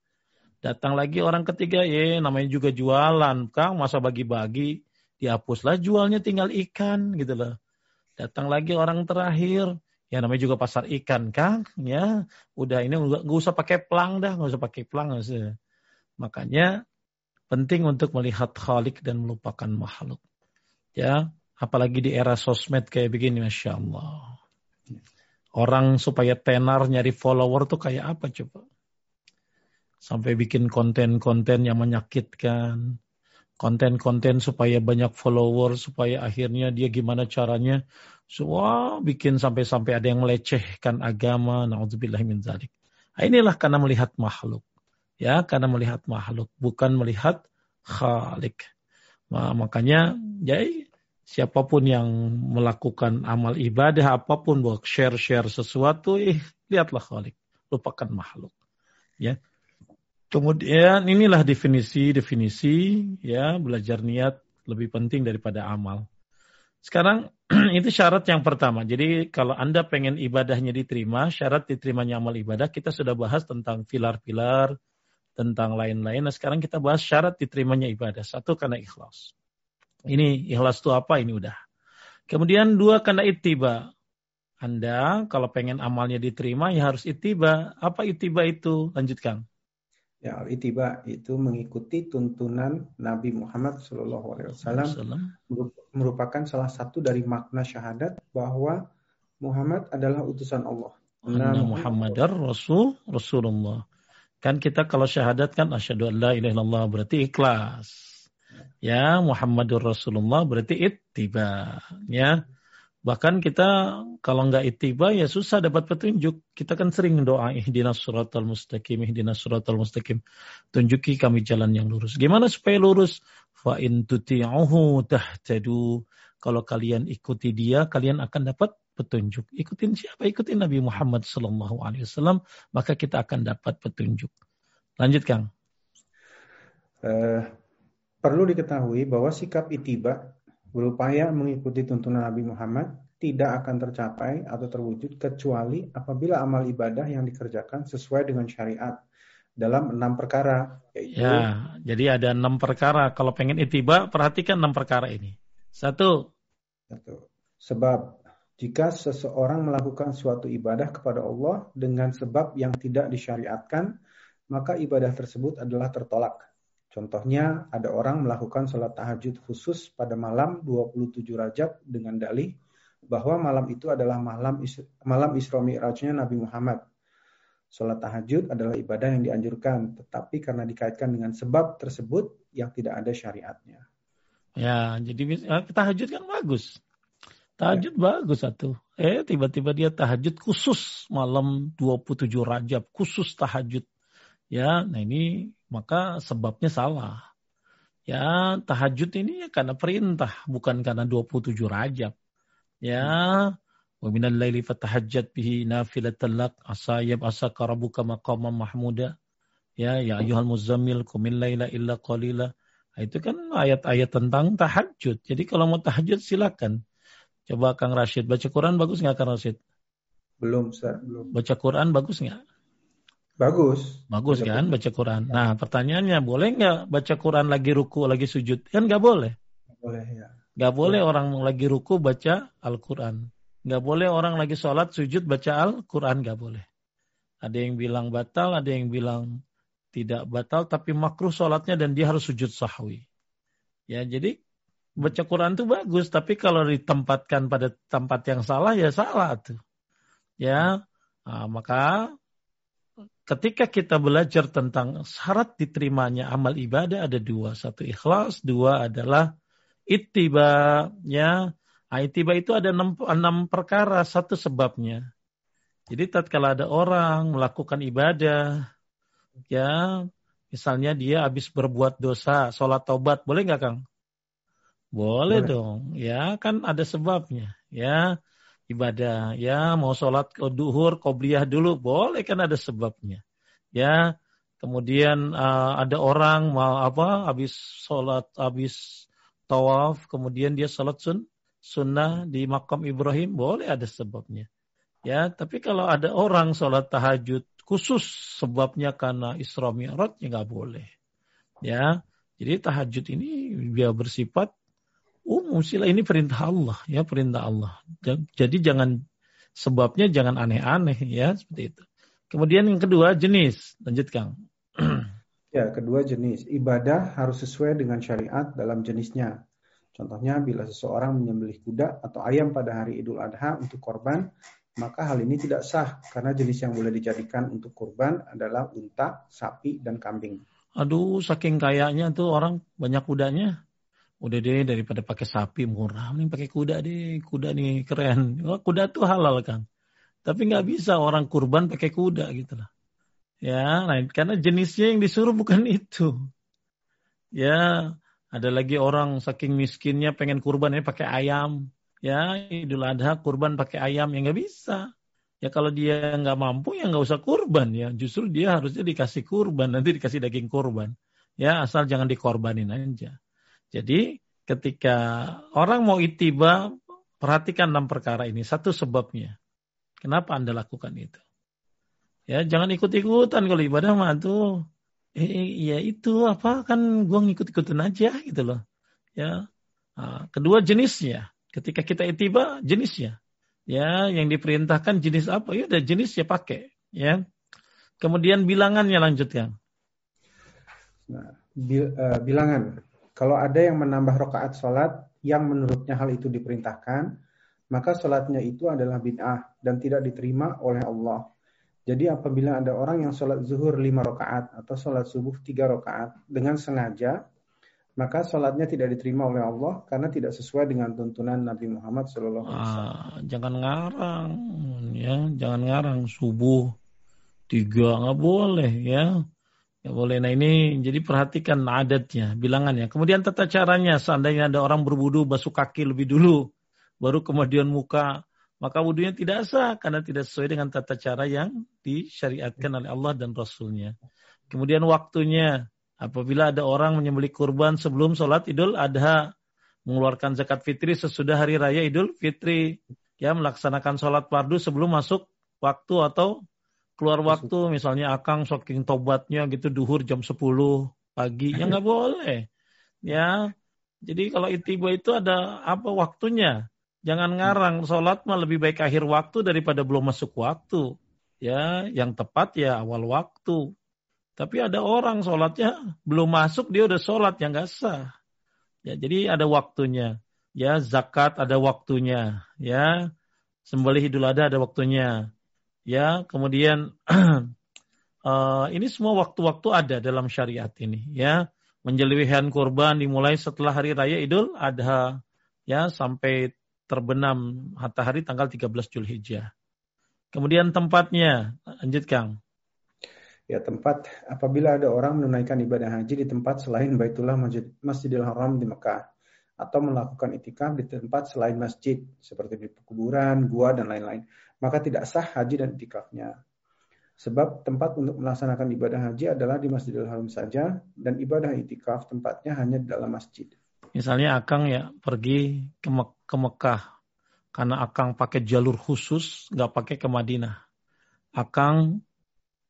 Datang lagi orang ketiga, ya namanya juga jualan, Kang masa bagi-bagi, dihapuslah jualnya tinggal ikan gitu loh. Datang lagi orang terakhir, ya namanya juga pasar ikan, Kang, ya udah ini nggak usah pakai plang dah, nggak usah pakai nggak usah Makanya penting untuk melihat khalik dan melupakan makhluk. Ya, apalagi di era sosmed kayak begini, masya Allah. Orang supaya tenar nyari follower tuh kayak apa coba? Sampai bikin konten-konten yang menyakitkan, konten-konten supaya banyak follower, supaya akhirnya dia gimana caranya, semua bikin sampai-sampai ada yang melecehkan agama. Nah, inilah karena melihat makhluk ya karena melihat makhluk bukan melihat khalik nah, makanya ya siapa pun yang melakukan amal ibadah apa pun buat share-share sesuatu eh lihatlah khalik lupakan makhluk ya kemudian inilah definisi-definisi ya belajar niat lebih penting daripada amal sekarang itu syarat yang pertama. Jadi kalau Anda pengen ibadahnya diterima, syarat diterimanya amal ibadah, kita sudah bahas tentang pilar-pilar, tentang lain-lain. Nah sekarang kita bahas syarat diterimanya ibadah. Satu karena ikhlas. Ini ikhlas itu apa? Ini udah. Kemudian dua karena itiba. Anda kalau pengen amalnya diterima ya harus itiba. Apa itiba itu? Lanjutkan. Ya, al-itiba itu mengikuti tuntunan Nabi Muhammad SAW merupakan salah satu dari makna syahadat bahwa Muhammad adalah utusan Allah. Anna Muhammadar Rasul Rasulullah. Kan kita kalau syahadat kan asyhadu an la ilaha illallah berarti ikhlas. Ya, Muhammadur Rasulullah berarti ittiba. Ya. Bahkan kita kalau nggak itiba ya susah dapat petunjuk. Kita kan sering doa ihdinas suratal mustaqim, ihdinas suratal mustaqim. Tunjuki kami jalan yang lurus. Gimana supaya lurus? Fa in tuti'uhu tahtadu. Kalau kalian ikuti dia, kalian akan dapat petunjuk. Ikutin siapa? Ikutin Nabi Muhammad sallallahu alaihi wasallam, maka kita akan dapat petunjuk. Lanjut, Kang. Uh, perlu diketahui bahwa sikap itiba berupaya mengikuti tuntunan Nabi Muhammad tidak akan tercapai atau terwujud kecuali apabila amal ibadah yang dikerjakan sesuai dengan syariat dalam enam perkara. Yaitu, ya, jadi ada enam perkara. Kalau pengen itiba, perhatikan enam perkara ini. Satu. Satu. Sebab jika seseorang melakukan suatu ibadah kepada Allah dengan sebab yang tidak disyariatkan, maka ibadah tersebut adalah tertolak. Contohnya, ada orang melakukan sholat tahajud khusus pada malam 27 Rajab dengan dalih bahwa malam itu adalah malam malam Isra Mi'rajnya Nabi Muhammad. Sholat tahajud adalah ibadah yang dianjurkan, tetapi karena dikaitkan dengan sebab tersebut yang tidak ada syariatnya. Ya, jadi eh, tahajud kan bagus. Tahajud ya. bagus satu. Eh, tiba-tiba dia tahajud khusus malam 27 Rajab, khusus tahajud. Ya, nah ini maka sebabnya salah. Ya, tahajud ini ya karena perintah, bukan karena 27 Rajab. Ya, wa minal laili fatahajjat bihi nafilatan lak asa yab'asaka rabbuka maqaman mahmuda. Ya, ya ayyuhal muzammil qumil laila illa qalila. Nah, itu kan ayat-ayat tentang tahajud. Jadi kalau mau tahajud silakan. Coba Kang Rashid baca Quran bagus nggak Kang Rashid? Belum, Ustaz. Belum. Baca Quran bagus nggak? Bagus. Bagus baca kan Quran. baca Quran. Nah pertanyaannya boleh nggak baca Quran lagi ruku lagi sujud? Kan nggak boleh. Boleh ya. Nggak boleh ya. orang lagi ruku baca Al-Quran. Nggak boleh orang lagi sholat sujud baca Al-Quran nggak boleh. Ada yang bilang batal, ada yang bilang tidak batal, tapi makruh sholatnya dan dia harus sujud sahwi. Ya jadi baca Quran itu bagus, tapi kalau ditempatkan pada tempat yang salah ya salah tuh. Ya, nah, maka ketika kita belajar tentang syarat diterimanya amal ibadah ada dua. Satu ikhlas, dua adalah ittiba. Ya. Nah, ittiba itu ada enam, enam perkara, satu sebabnya. Jadi tatkala ada orang melakukan ibadah, ya misalnya dia habis berbuat dosa, sholat taubat, boleh nggak Kang? Boleh, boleh dong, ya kan ada sebabnya, ya ibadah. Ya mau sholat ke duhur, kobliyah dulu, boleh kan ada sebabnya. Ya, kemudian uh, ada orang mau apa, habis sholat, habis tawaf, kemudian dia sholat sun, sunnah di makam Ibrahim, boleh ada sebabnya. Ya, tapi kalau ada orang sholat tahajud khusus sebabnya karena Isra Mi'raj ya nggak boleh. Ya, jadi tahajud ini dia bersifat umum sila ini perintah Allah ya perintah Allah. Jadi jangan sebabnya jangan aneh-aneh ya seperti itu. Kemudian yang kedua jenis, lanjut Kang. Ya, kedua jenis. Ibadah harus sesuai dengan syariat dalam jenisnya. Contohnya bila seseorang menyembelih kuda atau ayam pada hari Idul Adha untuk korban, maka hal ini tidak sah karena jenis yang boleh dijadikan untuk korban adalah unta, sapi, dan kambing. Aduh, saking kayaknya tuh orang banyak kudanya udah deh daripada pakai sapi murah. Nih pakai kuda deh. Kuda nih keren. Oh, kuda tuh halal kan tapi nggak bisa orang kurban pakai kuda gitu lah. Ya nah, karena jenisnya yang disuruh bukan itu. Ya ada lagi orang saking miskinnya pengen kurban ya pakai ayam. Ya idul adha kurban pakai ayam ya nggak bisa. Ya kalau dia nggak mampu ya nggak usah kurban ya. Justru dia harusnya dikasih kurban nanti dikasih daging kurban. Ya asal jangan dikorbanin aja jadi ketika orang mau itiba, perhatikan enam perkara ini. Satu sebabnya. Kenapa Anda lakukan itu? Ya, jangan ikut-ikutan kalau ibadah mah tuh. Eh, ya itu apa kan gua ngikut-ikutin aja gitu loh. Ya. Nah, kedua jenisnya. Ketika kita itiba jenisnya. Ya, yang diperintahkan jenis apa? Ya udah jenis ya pakai, ya. Kemudian bilangannya lanjutkan. Nah, eh, bilangan. Kalau ada yang menambah rokaat sholat yang menurutnya hal itu diperintahkan, maka sholatnya itu adalah bid'ah dan tidak diterima oleh Allah. Jadi apabila ada orang yang sholat zuhur lima rakaat atau sholat subuh tiga rakaat dengan sengaja, maka sholatnya tidak diterima oleh Allah karena tidak sesuai dengan tuntunan Nabi Muhammad SAW. Ah, jangan ngarang, ya, jangan ngarang subuh tiga nggak boleh, ya. Ya boleh. Nah ini jadi perhatikan adatnya, bilangannya. Kemudian tata caranya, seandainya ada orang berbudu basuh kaki lebih dulu, baru kemudian muka, maka wudhunya tidak sah karena tidak sesuai dengan tata cara yang disyariatkan oleh Allah dan Rasulnya. Kemudian waktunya, apabila ada orang menyembelih kurban sebelum sholat idul adha, mengeluarkan zakat fitri sesudah hari raya idul fitri, ya melaksanakan sholat fardu sebelum masuk waktu atau keluar waktu misalnya akang saking tobatnya gitu duhur jam 10 pagi. Ya nggak boleh. Ya jadi kalau itiba itu ada apa waktunya? Jangan ngarang sholat mah lebih baik akhir waktu daripada belum masuk waktu. Ya yang tepat ya awal waktu. Tapi ada orang sholatnya belum masuk dia udah sholat yang nggak sah. Ya jadi ada waktunya. Ya zakat ada waktunya. Ya sembelih idul adha ada waktunya ya kemudian uh, ini semua waktu-waktu ada dalam syariat ini ya menjeliwihan kurban dimulai setelah hari raya Idul Adha ya sampai terbenam matahari tanggal 13 Julhijjah. Kemudian tempatnya, lanjut Kang. Ya tempat apabila ada orang menunaikan ibadah haji di tempat selain Baitullah Masjid, Masjidil Haram di Mekah atau melakukan itikaf di tempat selain masjid seperti di kuburan, gua dan lain-lain maka tidak sah haji dan itikafnya. Sebab tempat untuk melaksanakan ibadah haji adalah di Masjidil Haram saja dan ibadah itikaf tempatnya hanya di dalam masjid. Misalnya Akang ya pergi ke, Me ke Mekah karena Akang pakai jalur khusus nggak pakai ke Madinah. Akang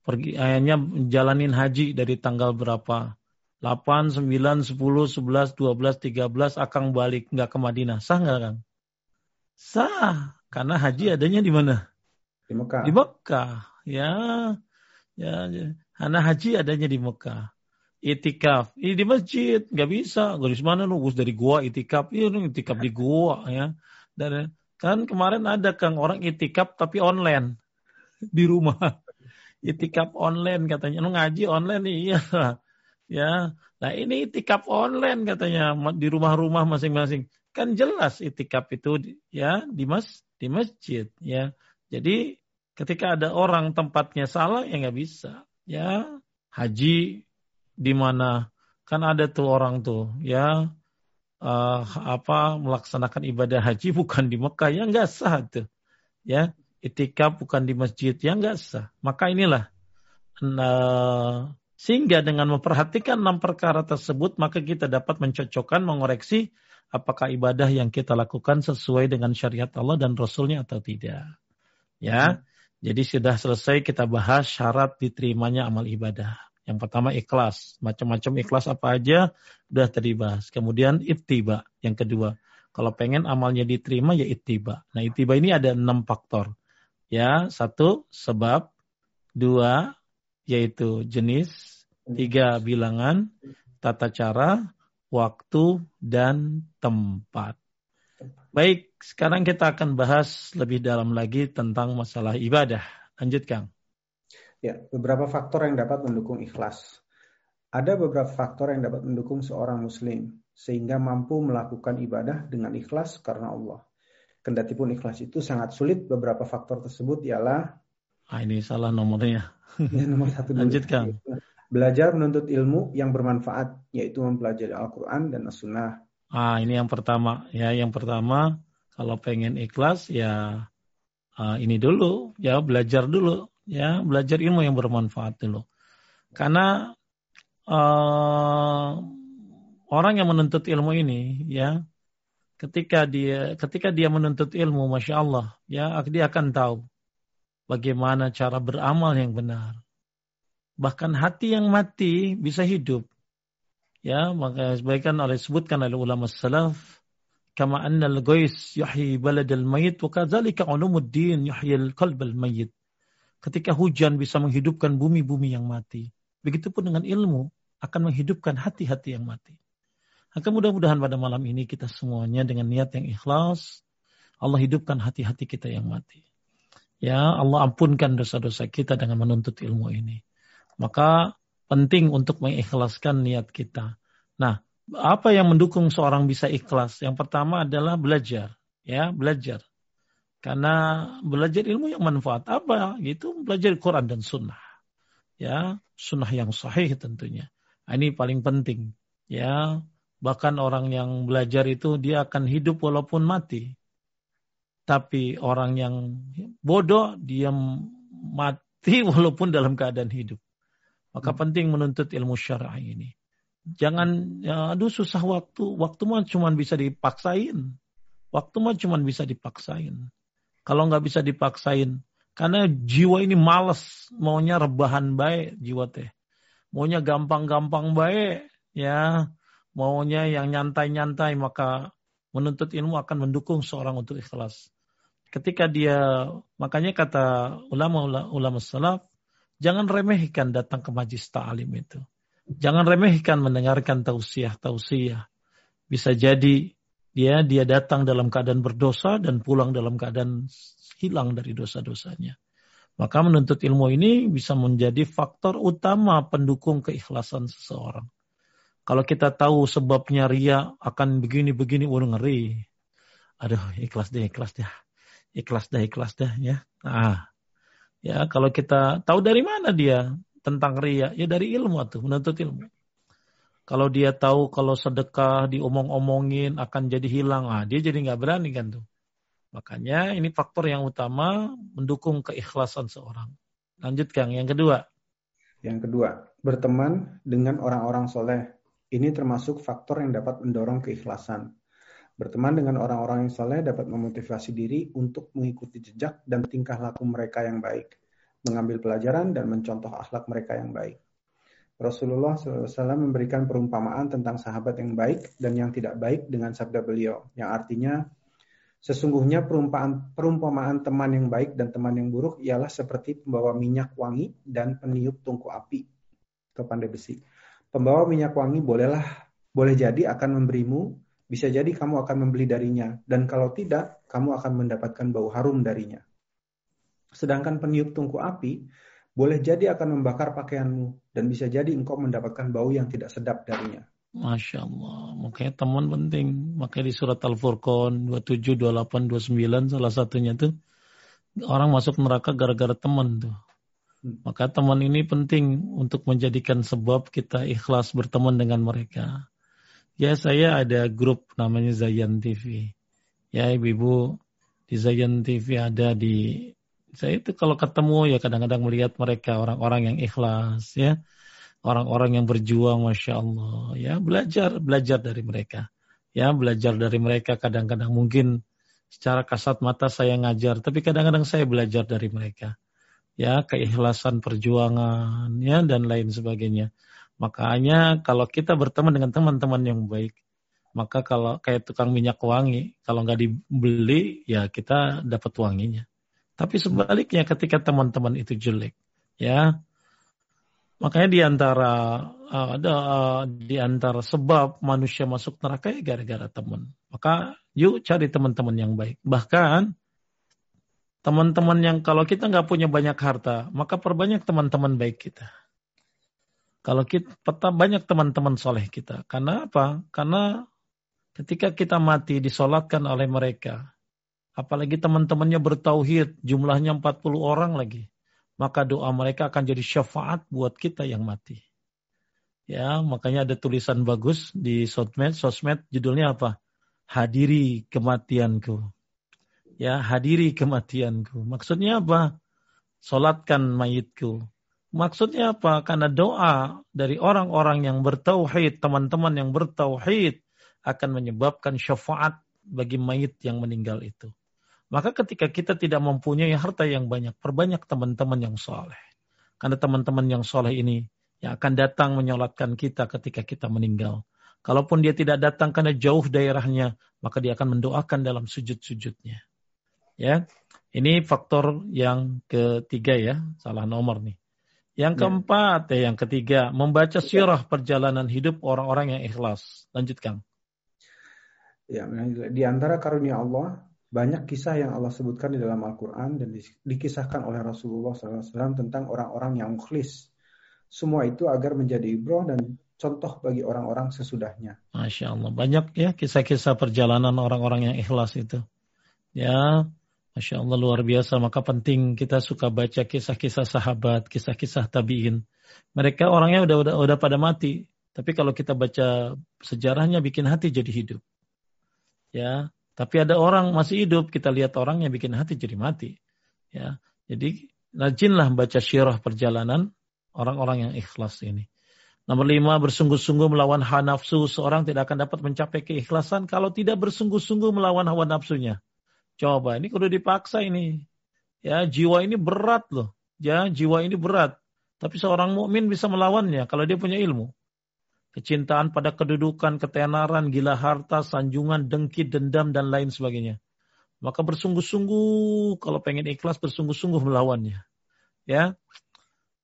pergi ayahnya jalanin haji dari tanggal berapa? 8, 9, 10, 11, 12, 13 Akang balik nggak ke Madinah. Sah nggak Kang? Sah. Karena haji adanya di mana? Di Mekah. Di Mekah. Ya. Ya, karena haji adanya di Mekah. Itikaf. Ini di masjid. Nggak bisa. Garis mana lu? dari gua itikaf. Iya, itikaf di gua. ya. Dan kan kemarin ada Kang orang itikaf tapi online. Di rumah. Itikaf online katanya. Lu ngaji online iya. Ya. Nah ini itikaf online katanya. Di rumah-rumah masing-masing. Kan jelas itikaf itu ya di mas di masjid ya. Jadi ketika ada orang tempatnya salah ya nggak bisa ya haji di mana kan ada tuh orang tuh ya uh, apa melaksanakan ibadah haji bukan di Mekah ya nggak sah tuh ya itikaf bukan di masjid ya nggak sah maka inilah uh, sehingga dengan memperhatikan enam perkara tersebut maka kita dapat mencocokkan mengoreksi apakah ibadah yang kita lakukan sesuai dengan syariat Allah dan Rasulnya atau tidak. Ya, hmm. jadi sudah selesai kita bahas syarat diterimanya amal ibadah. Yang pertama ikhlas, macam-macam ikhlas apa aja sudah teribahas. Kemudian ittiba, yang kedua. Kalau pengen amalnya diterima ya ittiba. Nah ittiba ini ada enam faktor. Ya, satu sebab, dua yaitu jenis, tiga bilangan, tata cara, waktu, dan tempat. Baik, sekarang kita akan bahas lebih dalam lagi tentang masalah ibadah. Lanjut, Kang. Ya, beberapa faktor yang dapat mendukung ikhlas. Ada beberapa faktor yang dapat mendukung seorang muslim sehingga mampu melakukan ibadah dengan ikhlas karena Allah. Kendatipun ikhlas itu sangat sulit, beberapa faktor tersebut ialah Ah, ini salah nomornya. Ya, nomor satu. Lanjut, Kang. Belajar menuntut ilmu yang bermanfaat, yaitu mempelajari Al-Quran dan As-Sunnah. Ah, ini yang pertama. Ya, yang pertama, kalau pengen ikhlas, ya uh, ini dulu, ya belajar dulu, ya belajar ilmu yang bermanfaat dulu. Karena uh, orang yang menuntut ilmu ini, ya, ketika dia ketika dia menuntut ilmu, masya Allah, ya dia akan tahu bagaimana cara beramal yang benar bahkan hati yang mati bisa hidup. Ya, maka sebagian oleh sebutkan oleh ulama salaf kama anna al-ghais yuhyi balad al-mayyit wa kadzalika ulumuddin yuhyi al-qalb al-mayyit. Ketika hujan bisa menghidupkan bumi-bumi yang mati. Begitupun dengan ilmu. akan menghidupkan hati-hati yang mati. Maka mudah-mudahan pada malam ini kita semuanya dengan niat yang ikhlas, Allah hidupkan hati-hati kita yang mati. Ya Allah ampunkan dosa-dosa kita dengan menuntut ilmu ini. Maka penting untuk mengikhlaskan niat kita. Nah, apa yang mendukung seorang bisa ikhlas? Yang pertama adalah belajar, ya belajar. Karena belajar ilmu yang manfaat apa? Gitu belajar Quran dan Sunnah, ya Sunnah yang sahih tentunya. Nah, ini paling penting, ya Bahkan orang yang belajar itu dia akan hidup walaupun mati. Tapi orang yang bodoh dia mati walaupun dalam keadaan hidup. Maka hmm. penting menuntut ilmu syar'i ini. Jangan ya, aduh susah waktu. Waktu mah cuma bisa dipaksain. Waktu mah cuma bisa dipaksain. Kalau nggak bisa dipaksain, karena jiwa ini males, maunya rebahan baik jiwa teh. Maunya gampang-gampang baik, ya maunya yang nyantai-nyantai maka menuntut ilmu akan mendukung seorang untuk ikhlas. Ketika dia makanya kata ulama ulama salaf jangan remehkan datang ke majlis ta'lim itu. Jangan remehkan mendengarkan tausiah-tausiah. Bisa jadi dia dia datang dalam keadaan berdosa dan pulang dalam keadaan hilang dari dosa-dosanya. Maka menuntut ilmu ini bisa menjadi faktor utama pendukung keikhlasan seseorang. Kalau kita tahu sebabnya ria akan begini-begini, udah ngeri. Aduh, ikhlas deh, ikhlas deh. Ikhlas deh, ikhlas deh ya. Nah, ya kalau kita tahu dari mana dia tentang ria, ya dari ilmu tuh, menuntut ilmu. Kalau dia tahu kalau sedekah diomong-omongin akan jadi hilang, ah dia jadi nggak berani kan tuh. Makanya ini faktor yang utama mendukung keikhlasan seorang. Lanjut Kang, yang kedua. Yang kedua, berteman dengan orang-orang soleh ini termasuk faktor yang dapat mendorong keikhlasan. Berteman dengan orang-orang yang soleh dapat memotivasi diri untuk mengikuti jejak dan tingkah laku mereka yang baik, mengambil pelajaran dan mencontoh akhlak mereka yang baik. Rasulullah SAW memberikan perumpamaan tentang sahabat yang baik dan yang tidak baik dengan sabda beliau, yang artinya sesungguhnya perumpamaan, perumpamaan teman yang baik dan teman yang buruk ialah seperti pembawa minyak wangi dan peniup tungku api atau pandai besi. Pembawa minyak wangi bolehlah, boleh jadi akan memberimu, bisa jadi kamu akan membeli darinya, dan kalau tidak, kamu akan mendapatkan bau harum darinya. Sedangkan peniup tungku api, boleh jadi akan membakar pakaianmu, dan bisa jadi engkau mendapatkan bau yang tidak sedap darinya. Masya Allah, makanya teman penting. Makanya di surat Al-Furqan 27, 28, 29 salah satunya tuh orang masuk neraka gara-gara teman tuh. Maka teman ini penting untuk menjadikan sebab kita ikhlas berteman dengan mereka. Ya saya ada grup namanya Zayan TV. Ya ibu-ibu di Zayan TV ada di saya itu kalau ketemu ya kadang-kadang melihat mereka orang-orang yang ikhlas ya orang-orang yang berjuang masya Allah ya belajar belajar dari mereka ya belajar dari mereka kadang-kadang mungkin secara kasat mata saya ngajar tapi kadang-kadang saya belajar dari mereka ya keikhlasan perjuangan ya dan lain sebagainya. Makanya kalau kita berteman dengan teman-teman yang baik, maka kalau kayak tukang minyak wangi, kalau nggak dibeli ya kita dapat wanginya. Tapi sebaliknya ketika teman-teman itu jelek, ya makanya di antara uh, ada uh, di antara sebab manusia masuk neraka ya gara-gara teman. Maka yuk cari teman-teman yang baik. Bahkan teman-teman yang kalau kita nggak punya banyak harta, maka perbanyak teman-teman baik kita. Kalau kita peta banyak teman-teman soleh kita. Karena apa? Karena ketika kita mati disolatkan oleh mereka, apalagi teman-temannya bertauhid, jumlahnya 40 orang lagi, maka doa mereka akan jadi syafaat buat kita yang mati. Ya, makanya ada tulisan bagus di sosmed, sosmed judulnya apa? Hadiri kematianku ya hadiri kematianku. Maksudnya apa? Solatkan mayitku. Maksudnya apa? Karena doa dari orang-orang yang bertauhid, teman-teman yang bertauhid akan menyebabkan syafaat bagi mayit yang meninggal itu. Maka ketika kita tidak mempunyai harta yang banyak, perbanyak teman-teman yang soleh. Karena teman-teman yang soleh ini yang akan datang menyolatkan kita ketika kita meninggal. Kalaupun dia tidak datang karena jauh daerahnya, maka dia akan mendoakan dalam sujud-sujudnya. Ya, ini faktor yang ketiga ya, salah nomor nih. Yang ya. keempat, ya. yang ketiga, membaca sirah perjalanan hidup orang-orang yang ikhlas. Lanjut Kang. Ya, di antara karunia Allah banyak kisah yang Allah sebutkan di dalam Al-Quran dan dikisahkan oleh Rasulullah SAW tentang orang-orang yang mukhlis. Semua itu agar menjadi ibroh dan contoh bagi orang-orang sesudahnya. Masya Allah. Banyak ya kisah-kisah perjalanan orang-orang yang ikhlas itu. Ya, Masya Allah luar biasa. Maka penting kita suka baca kisah-kisah sahabat, kisah-kisah tabiin. Mereka orangnya udah, udah udah pada mati. Tapi kalau kita baca sejarahnya bikin hati jadi hidup. Ya, tapi ada orang masih hidup, kita lihat orang yang bikin hati jadi mati. Ya, jadi rajinlah baca syirah perjalanan orang-orang yang ikhlas ini. Nomor lima, bersungguh-sungguh melawan hawa nafsu. Seorang tidak akan dapat mencapai keikhlasan kalau tidak bersungguh-sungguh melawan hawa nafsunya. Coba, ini kudu dipaksa ini. Ya, jiwa ini berat loh. Ya, jiwa ini berat. Tapi seorang mukmin bisa melawannya kalau dia punya ilmu kecintaan pada kedudukan, ketenaran, gila harta, sanjungan, dengki, dendam, dan lain sebagainya. Maka bersungguh-sungguh, kalau pengen ikhlas, bersungguh-sungguh melawannya. Ya,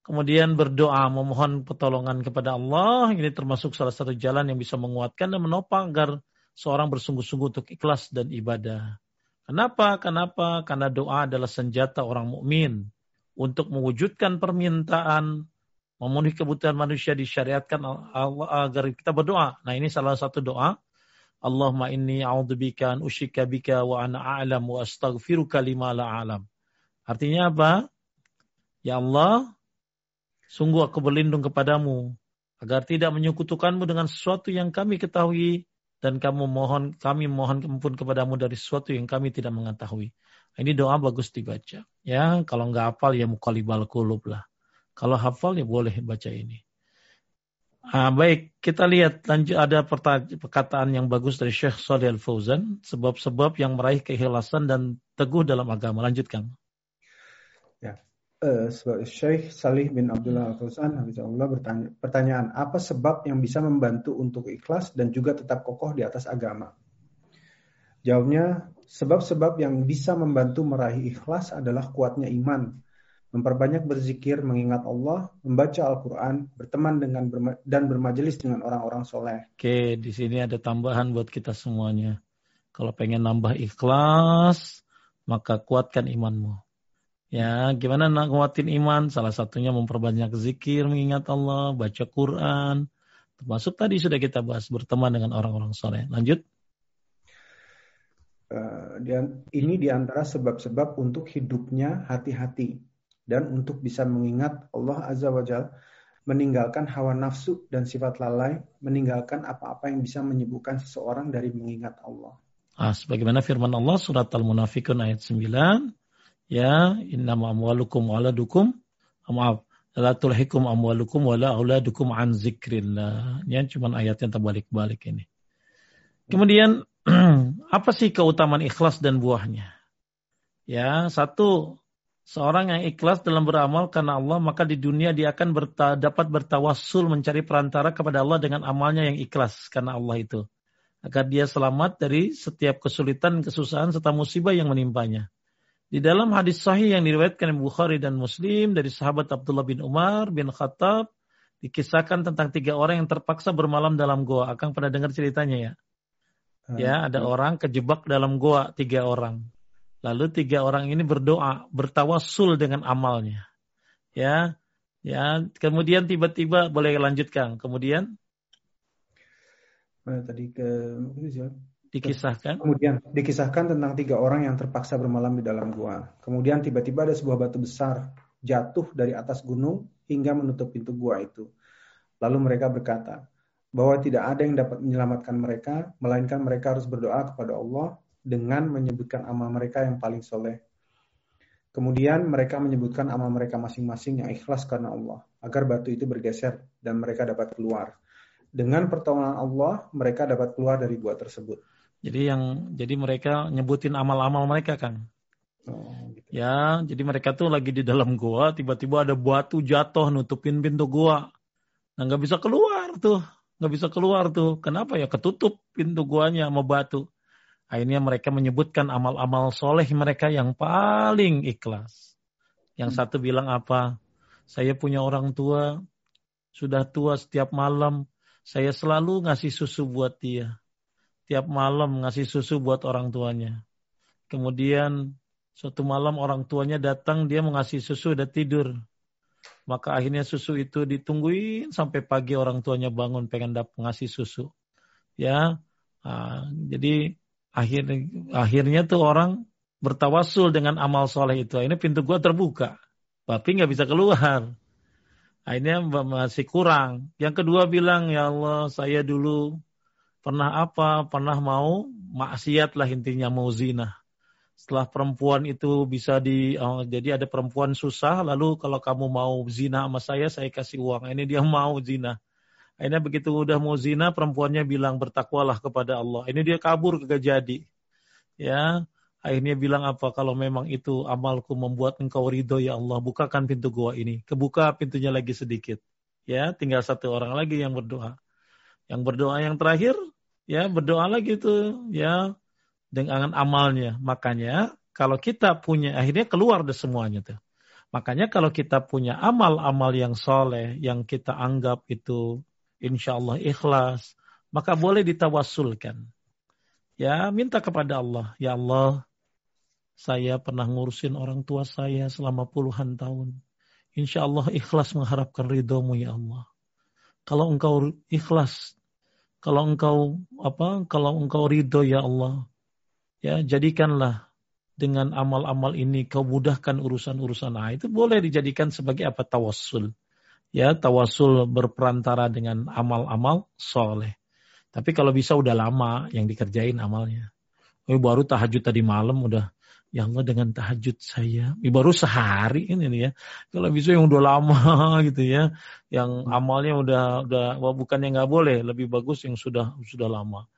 Kemudian berdoa, memohon pertolongan kepada Allah. Ini termasuk salah satu jalan yang bisa menguatkan dan menopang agar seorang bersungguh-sungguh untuk ikhlas dan ibadah. Kenapa? Kenapa? Karena doa adalah senjata orang mukmin untuk mewujudkan permintaan memenuhi kebutuhan manusia disyariatkan Allah agar kita berdoa. Nah ini salah satu doa. Allahumma inni a'udzubika an usyika bika wa ana a'lam wa astaghfiruka lima la a'lam. Artinya apa? Ya Allah, sungguh aku berlindung kepadamu agar tidak menyekutukanmu dengan sesuatu yang kami ketahui dan kamu mohon kami mohon ampun kepadamu dari sesuatu yang kami tidak mengetahui. Ini doa bagus dibaca. Ya, kalau nggak hafal ya mukalibal kulub lah. Kalau hafal ya boleh baca ini. Ah, baik, kita lihat lanjut ada perkataan yang bagus dari Syekh Salih Al-Fauzan, sebab-sebab yang meraih keikhlasan dan teguh dalam agama. Lanjutkan. Ya. Uh, Syekh Salih bin Abdullah Al-Fauzan Allah bertanya, pertanyaan, apa sebab yang bisa membantu untuk ikhlas dan juga tetap kokoh di atas agama? Jawabnya, sebab-sebab yang bisa membantu meraih ikhlas adalah kuatnya iman, memperbanyak berzikir, mengingat Allah, membaca Al-Quran, berteman dengan berma dan bermajelis dengan orang-orang soleh. Oke, di sini ada tambahan buat kita semuanya. Kalau pengen nambah ikhlas, maka kuatkan imanmu. Ya, gimana nak kuatin iman? Salah satunya memperbanyak zikir, mengingat Allah, baca Quran. Termasuk tadi sudah kita bahas berteman dengan orang-orang soleh. Lanjut. Uh, ini di antara sebab-sebab untuk hidupnya hati-hati dan untuk bisa mengingat Allah Azza wa Jal, meninggalkan hawa nafsu dan sifat lalai, meninggalkan apa-apa yang bisa menyibukkan seseorang dari mengingat Allah. Ah, sebagaimana firman Allah surat Al-Munafikun ayat 9, ya, innama amwalukum wa aladukum, maaf, la tulhikum amwalukum wa la auladukum an zikrillah. Ini cuma ayat yang terbalik-balik ini. Kemudian apa sih keutamaan ikhlas dan buahnya? Ya, satu Seorang yang ikhlas dalam beramal karena Allah, maka di dunia dia akan berta, dapat bertawassul mencari perantara kepada Allah dengan amalnya yang ikhlas karena Allah itu. Agar dia selamat dari setiap kesulitan, kesusahan, serta musibah yang menimpanya. Di dalam hadis sahih yang diriwayatkan Bukhari dan Muslim dari sahabat Abdullah bin Umar bin Khattab, dikisahkan tentang tiga orang yang terpaksa bermalam dalam goa. Akang pernah dengar ceritanya ya? Ya, ada hmm. orang kejebak dalam goa, tiga orang. Lalu tiga orang ini berdoa, bertawasul dengan amalnya. Ya, ya. Kemudian tiba-tiba boleh lanjutkan. Kemudian Mana tadi ke dikisahkan. Kemudian dikisahkan tentang tiga orang yang terpaksa bermalam di dalam gua. Kemudian tiba-tiba ada sebuah batu besar jatuh dari atas gunung hingga menutup pintu gua itu. Lalu mereka berkata bahwa tidak ada yang dapat menyelamatkan mereka, melainkan mereka harus berdoa kepada Allah dengan menyebutkan amal mereka yang paling soleh. Kemudian mereka menyebutkan amal mereka masing-masing yang ikhlas karena Allah, agar batu itu bergeser dan mereka dapat keluar. Dengan pertolongan Allah, mereka dapat keluar dari gua tersebut. Jadi yang jadi mereka nyebutin amal-amal mereka kan. Oh, gitu. Ya, jadi mereka tuh lagi di dalam gua, tiba-tiba ada batu jatuh nutupin pintu gua. Nah nggak bisa keluar tuh, nggak bisa keluar tuh. Kenapa ya? Ketutup pintu guanya sama batu. Akhirnya mereka menyebutkan amal-amal soleh mereka yang paling ikhlas. Yang hmm. satu bilang apa? Saya punya orang tua, sudah tua setiap malam, saya selalu ngasih susu buat dia. Tiap malam ngasih susu buat orang tuanya. Kemudian suatu malam orang tuanya datang, dia mengasih susu, udah tidur. Maka akhirnya susu itu ditungguin sampai pagi orang tuanya bangun pengen dapat ngasih susu. Ya, nah, jadi akhir akhirnya tuh orang bertawasul dengan amal soleh itu. Ini pintu gua terbuka, tapi nggak bisa keluar. Akhirnya masih kurang. Yang kedua bilang, ya Allah, saya dulu pernah apa? Pernah mau? Maksiat lah intinya mau zina. Setelah perempuan itu bisa di oh, jadi ada perempuan susah lalu kalau kamu mau zina sama saya saya kasih uang. Ini dia mau zina. Akhirnya begitu udah mau zina perempuannya bilang bertakwalah kepada Allah. Ini dia kabur kagak jadi. Ya akhirnya bilang apa? Kalau memang itu amalku membuat engkau ridho ya Allah bukakan pintu gua ini. Kebuka pintunya lagi sedikit. Ya tinggal satu orang lagi yang berdoa yang berdoa yang terakhir ya berdoa lagi tuh ya dengan amalnya. Makanya kalau kita punya akhirnya keluar dari semuanya tuh. Makanya kalau kita punya amal-amal yang soleh, yang kita anggap itu insya Allah ikhlas, maka boleh ditawasulkan. Ya, minta kepada Allah. Ya Allah, saya pernah ngurusin orang tua saya selama puluhan tahun. Insya Allah ikhlas mengharapkan ridhomu ya Allah. Kalau engkau ikhlas, kalau engkau apa? Kalau engkau ridho ya Allah, ya jadikanlah dengan amal-amal ini kau mudahkan urusan-urusan. Ah itu boleh dijadikan sebagai apa? Tawassul. Ya tawassul berperantara dengan amal-amal soleh. Tapi kalau bisa udah lama yang dikerjain amalnya. Oh, baru tahajud tadi malam udah ya Allah dengan tahajud saya ini baru sehari ini nih ya kalau bisa yang udah lama gitu ya yang amalnya udah udah wah, bukan yang nggak boleh lebih bagus yang sudah sudah lama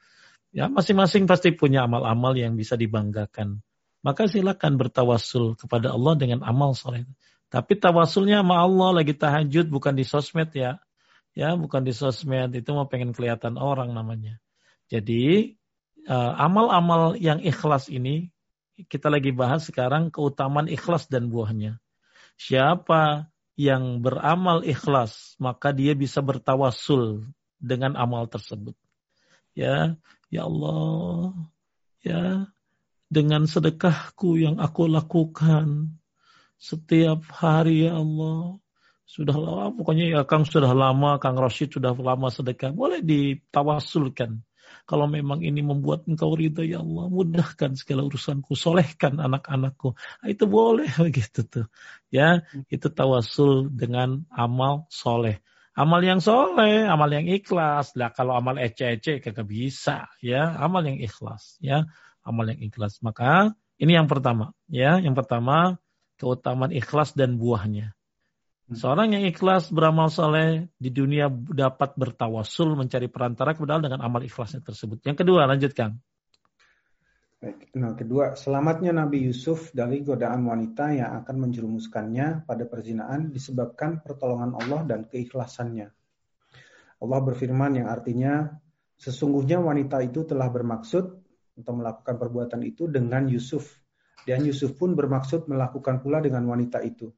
Ya, masing-masing pasti punya amal-amal yang bisa dibanggakan. Maka silakan bertawasul kepada Allah dengan amal soleh. Tapi tawasulnya sama Allah lagi tahajud bukan di sosmed ya. Ya, bukan di sosmed itu mau pengen kelihatan orang namanya. Jadi uh, amal-amal yang ikhlas ini kita lagi bahas sekarang keutamaan ikhlas dan buahnya. Siapa yang beramal ikhlas, maka dia bisa bertawasul dengan amal tersebut. Ya, Ya Allah, ya dengan sedekahku yang aku lakukan setiap hari ya Allah. Sudah lama, pokoknya ya Kang sudah lama, Kang Rashid sudah lama sedekah. Boleh ditawasulkan. Kalau memang ini membuat engkau ridha ya Allah, mudahkan segala urusanku, solehkan anak-anakku. Nah, itu boleh begitu tuh. Ya, itu tawasul dengan amal soleh amal yang soleh, amal yang ikhlas. Lah kalau amal ece-ece kagak bisa, ya. Amal yang ikhlas, ya. Amal yang ikhlas. Maka ini yang pertama, ya. Yang pertama keutamaan ikhlas dan buahnya. Seorang yang ikhlas beramal soleh di dunia dapat bertawasul mencari perantara kepada dengan amal ikhlasnya tersebut. Yang kedua, lanjutkan. Baik. Nah, kedua, selamatnya Nabi Yusuf dari godaan wanita yang akan menjerumuskannya pada perzinaan disebabkan pertolongan Allah dan keikhlasannya. Allah berfirman yang artinya, sesungguhnya wanita itu telah bermaksud untuk melakukan perbuatan itu dengan Yusuf. Dan Yusuf pun bermaksud melakukan pula dengan wanita itu.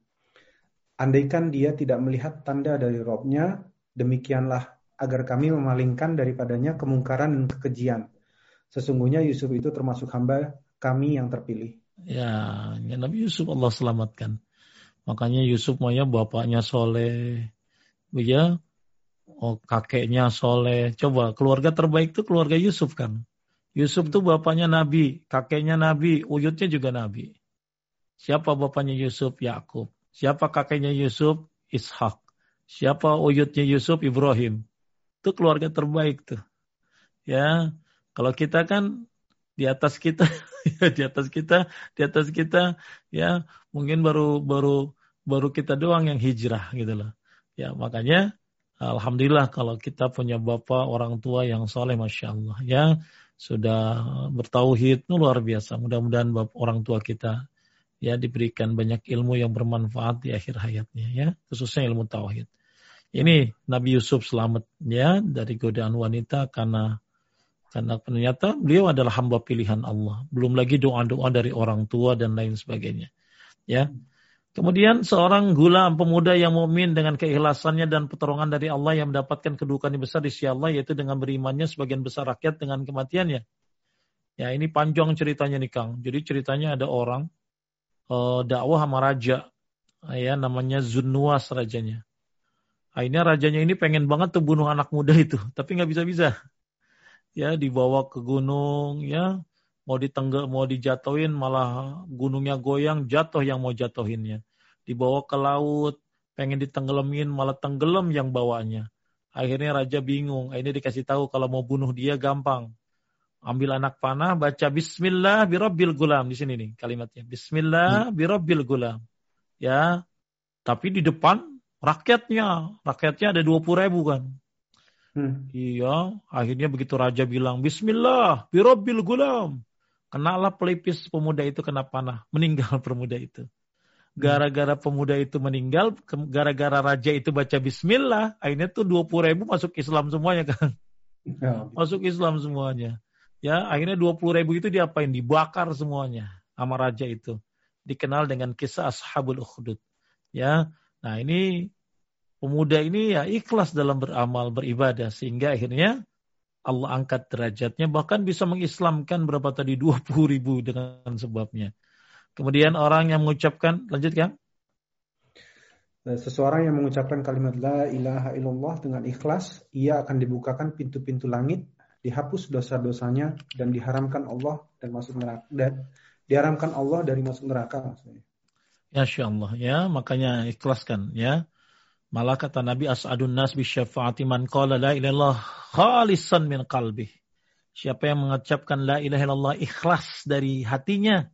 Andaikan dia tidak melihat tanda dari robnya, demikianlah agar kami memalingkan daripadanya kemungkaran dan kekejian Sesungguhnya Yusuf itu termasuk hamba kami yang terpilih. Ya, ya Nabi Yusuf Allah selamatkan. Makanya Yusuf maunya bapaknya soleh. Ya, oh, kakeknya soleh. Coba keluarga terbaik itu keluarga Yusuf kan. Yusuf tuh bapaknya Nabi, kakeknya Nabi, uyutnya juga Nabi. Siapa bapaknya Yusuf? Yakub. Siapa kakeknya Yusuf? Ishak. Siapa uyutnya Yusuf? Ibrahim. Itu keluarga terbaik tuh. Ya, kalau kita kan di atas kita, ya, di atas kita, di atas kita, ya mungkin baru baru baru kita doang yang hijrah gitu loh. Ya makanya Alhamdulillah kalau kita punya bapak orang tua yang soleh, masya Allah, ya sudah bertauhid, luar biasa. Mudah-mudahan bapak orang tua kita ya diberikan banyak ilmu yang bermanfaat di akhir hayatnya, ya khususnya ilmu tauhid. Ini Nabi Yusuf selamat ya dari godaan wanita karena karena ternyata beliau adalah hamba pilihan Allah. Belum lagi doa-doa dari orang tua dan lain sebagainya. Ya. Kemudian seorang gulam pemuda yang mukmin dengan keikhlasannya dan pertolongan dari Allah yang mendapatkan kedudukan yang besar di sisi Allah yaitu dengan berimannya sebagian besar rakyat dengan kematiannya. Ya ini panjang ceritanya nih Kang. Jadi ceritanya ada orang uh, dakwah sama raja. Ya namanya Zunnuas rajanya. Akhirnya rajanya ini pengen banget tuh bunuh anak muda itu, tapi nggak bisa-bisa. Ya dibawa ke gunung ya. Mau ditenggel mau dijatuhin malah gunungnya goyang jatuh yang mau jatuhinnya. Dibawa ke laut pengen ditenggelamin malah tenggelam yang bawanya akhirnya raja bingung. Ini dikasih tahu kalau mau bunuh dia gampang ambil anak panah baca Bismillah birabbil gulam di sini nih kalimatnya Bismillah hmm. birabbil gulam ya tapi di depan rakyatnya rakyatnya ada dua puluh ribu kan Hmm. Iya, akhirnya begitu raja bilang Bismillah, birabbil gulam. Kenalah pelipis pemuda itu kena panah, meninggal pemuda itu. Gara-gara pemuda itu meninggal, gara-gara raja itu baca Bismillah, akhirnya tuh 20 ribu masuk Islam semuanya kan. Ya. Masuk Islam semuanya. Ya, akhirnya 20 ribu itu diapain? Dibakar semuanya sama raja itu. Dikenal dengan kisah Ashabul Ukhdud. Ya, nah ini pemuda ini ya ikhlas dalam beramal, beribadah. Sehingga akhirnya Allah angkat derajatnya, bahkan bisa mengislamkan berapa tadi 20 ribu dengan sebabnya. Kemudian orang yang mengucapkan, lanjut ya. Seseorang yang mengucapkan kalimat La ilaha illallah dengan ikhlas, ia akan dibukakan pintu-pintu langit, dihapus dosa-dosanya, dan diharamkan Allah dan masuk neraka. Dan diharamkan Allah dari masuk neraka maksudnya. Ya Allah ya, makanya ikhlaskan ya. Malah kata Nabi as'adun nas bi syafaati man qala la ilallah khalisan min qalbi. Siapa yang mengucapkan la ilaha illallah ikhlas dari hatinya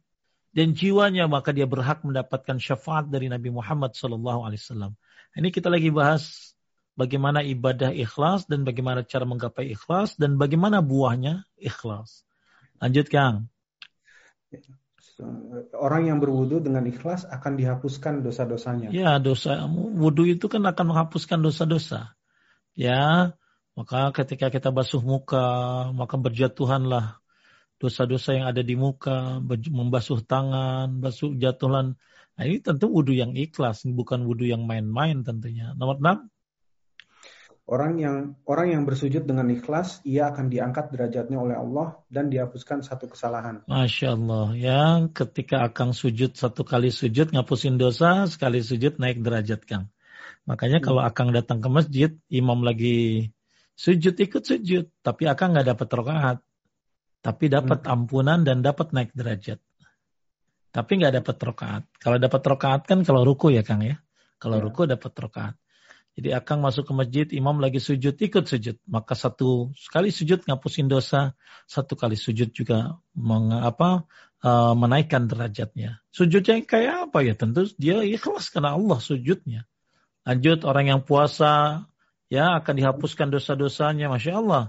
dan jiwanya maka dia berhak mendapatkan syafaat dari Nabi Muhammad sallallahu alaihi wasallam. Ini kita lagi bahas bagaimana ibadah ikhlas dan bagaimana cara menggapai ikhlas dan bagaimana buahnya ikhlas. Lanjut Kang orang yang berwudu dengan ikhlas akan dihapuskan dosa-dosanya. Ya, dosa wudu itu kan akan menghapuskan dosa-dosa. Ya, maka ketika kita basuh muka, maka berjatuhanlah dosa-dosa yang ada di muka, membasuh tangan, basuh jatuhan. Nah, ini tentu wudu yang ikhlas, bukan wudu yang main-main tentunya. Nomor enam. Orang yang orang yang bersujud dengan ikhlas, ia akan diangkat derajatnya oleh Allah dan dihapuskan satu kesalahan. Masya Allah, ya ketika akan sujud satu kali sujud ngapusin dosa, sekali sujud naik derajat kang. Makanya hmm. kalau akang datang ke masjid, imam lagi sujud ikut sujud, tapi akang nggak dapat rokaat, tapi dapat hmm. ampunan dan dapat naik derajat. Tapi nggak dapat rokaat. Kalau dapat rokaat kan kalau ruku ya kang ya. Kalau ya. ruku dapat rokaat. Jadi akan masuk ke masjid, imam lagi sujud, ikut sujud. Maka satu sekali sujud ngapusin dosa, satu kali sujud juga mengapa uh, menaikkan derajatnya. Sujudnya kayak apa ya? Tentu dia ikhlas karena Allah sujudnya. Lanjut orang yang puasa, ya akan dihapuskan dosa-dosanya, masya Allah.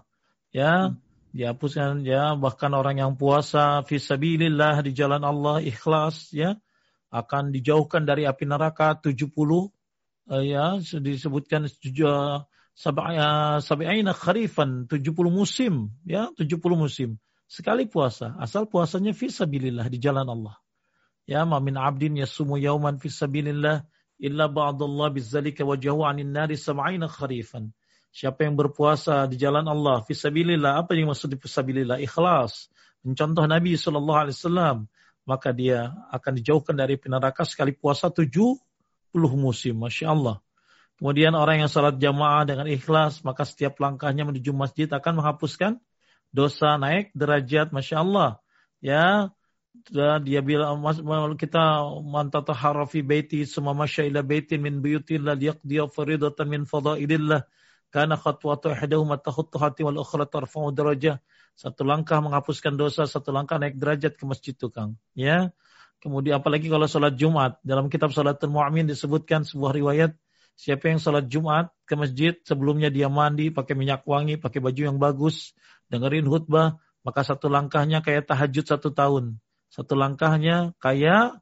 Ya, dihapuskan ya bahkan orang yang puasa fisabilillah di jalan Allah ikhlas ya akan dijauhkan dari api neraka 70 uh, ya disebutkan sab'ina kharifan 70 musim ya 70 musim. Sekali puasa asal puasanya fi sabilillah di jalan Allah. Ya ma min abdin yasumu yauman fi sabilillah illa ba'dallah bizzalika wajhahu 'anil nari sab'ina kharifan. Siapa yang berpuasa di jalan Allah fi sabilillah apa yang maksud di sabilillah? Ikhlas. Mencontoh Nabi sallallahu alaihi wasallam maka dia akan dijauhkan dari neraka sekali puasa tujuh musim. Masya Allah. Kemudian orang yang salat jamaah dengan ikhlas, maka setiap langkahnya menuju masjid akan menghapuskan dosa naik derajat. Masya Allah. Ya, dia bilang kita mantata harafi baiti semua masya ila baitin min buyutillah liyaqdiya faridatan min fadailillah karena khatwatu ihdahum tahuttu hati wal ukhra tarfa'u darajah satu langkah menghapuskan dosa satu langkah naik derajat ke masjid tukang ya Kemudian apalagi kalau sholat Jumat. Dalam kitab Sholatul Mu'min disebutkan sebuah riwayat. Siapa yang sholat Jumat ke masjid, sebelumnya dia mandi, pakai minyak wangi, pakai baju yang bagus, dengerin khutbah, maka satu langkahnya kayak tahajud satu tahun. Satu langkahnya kayak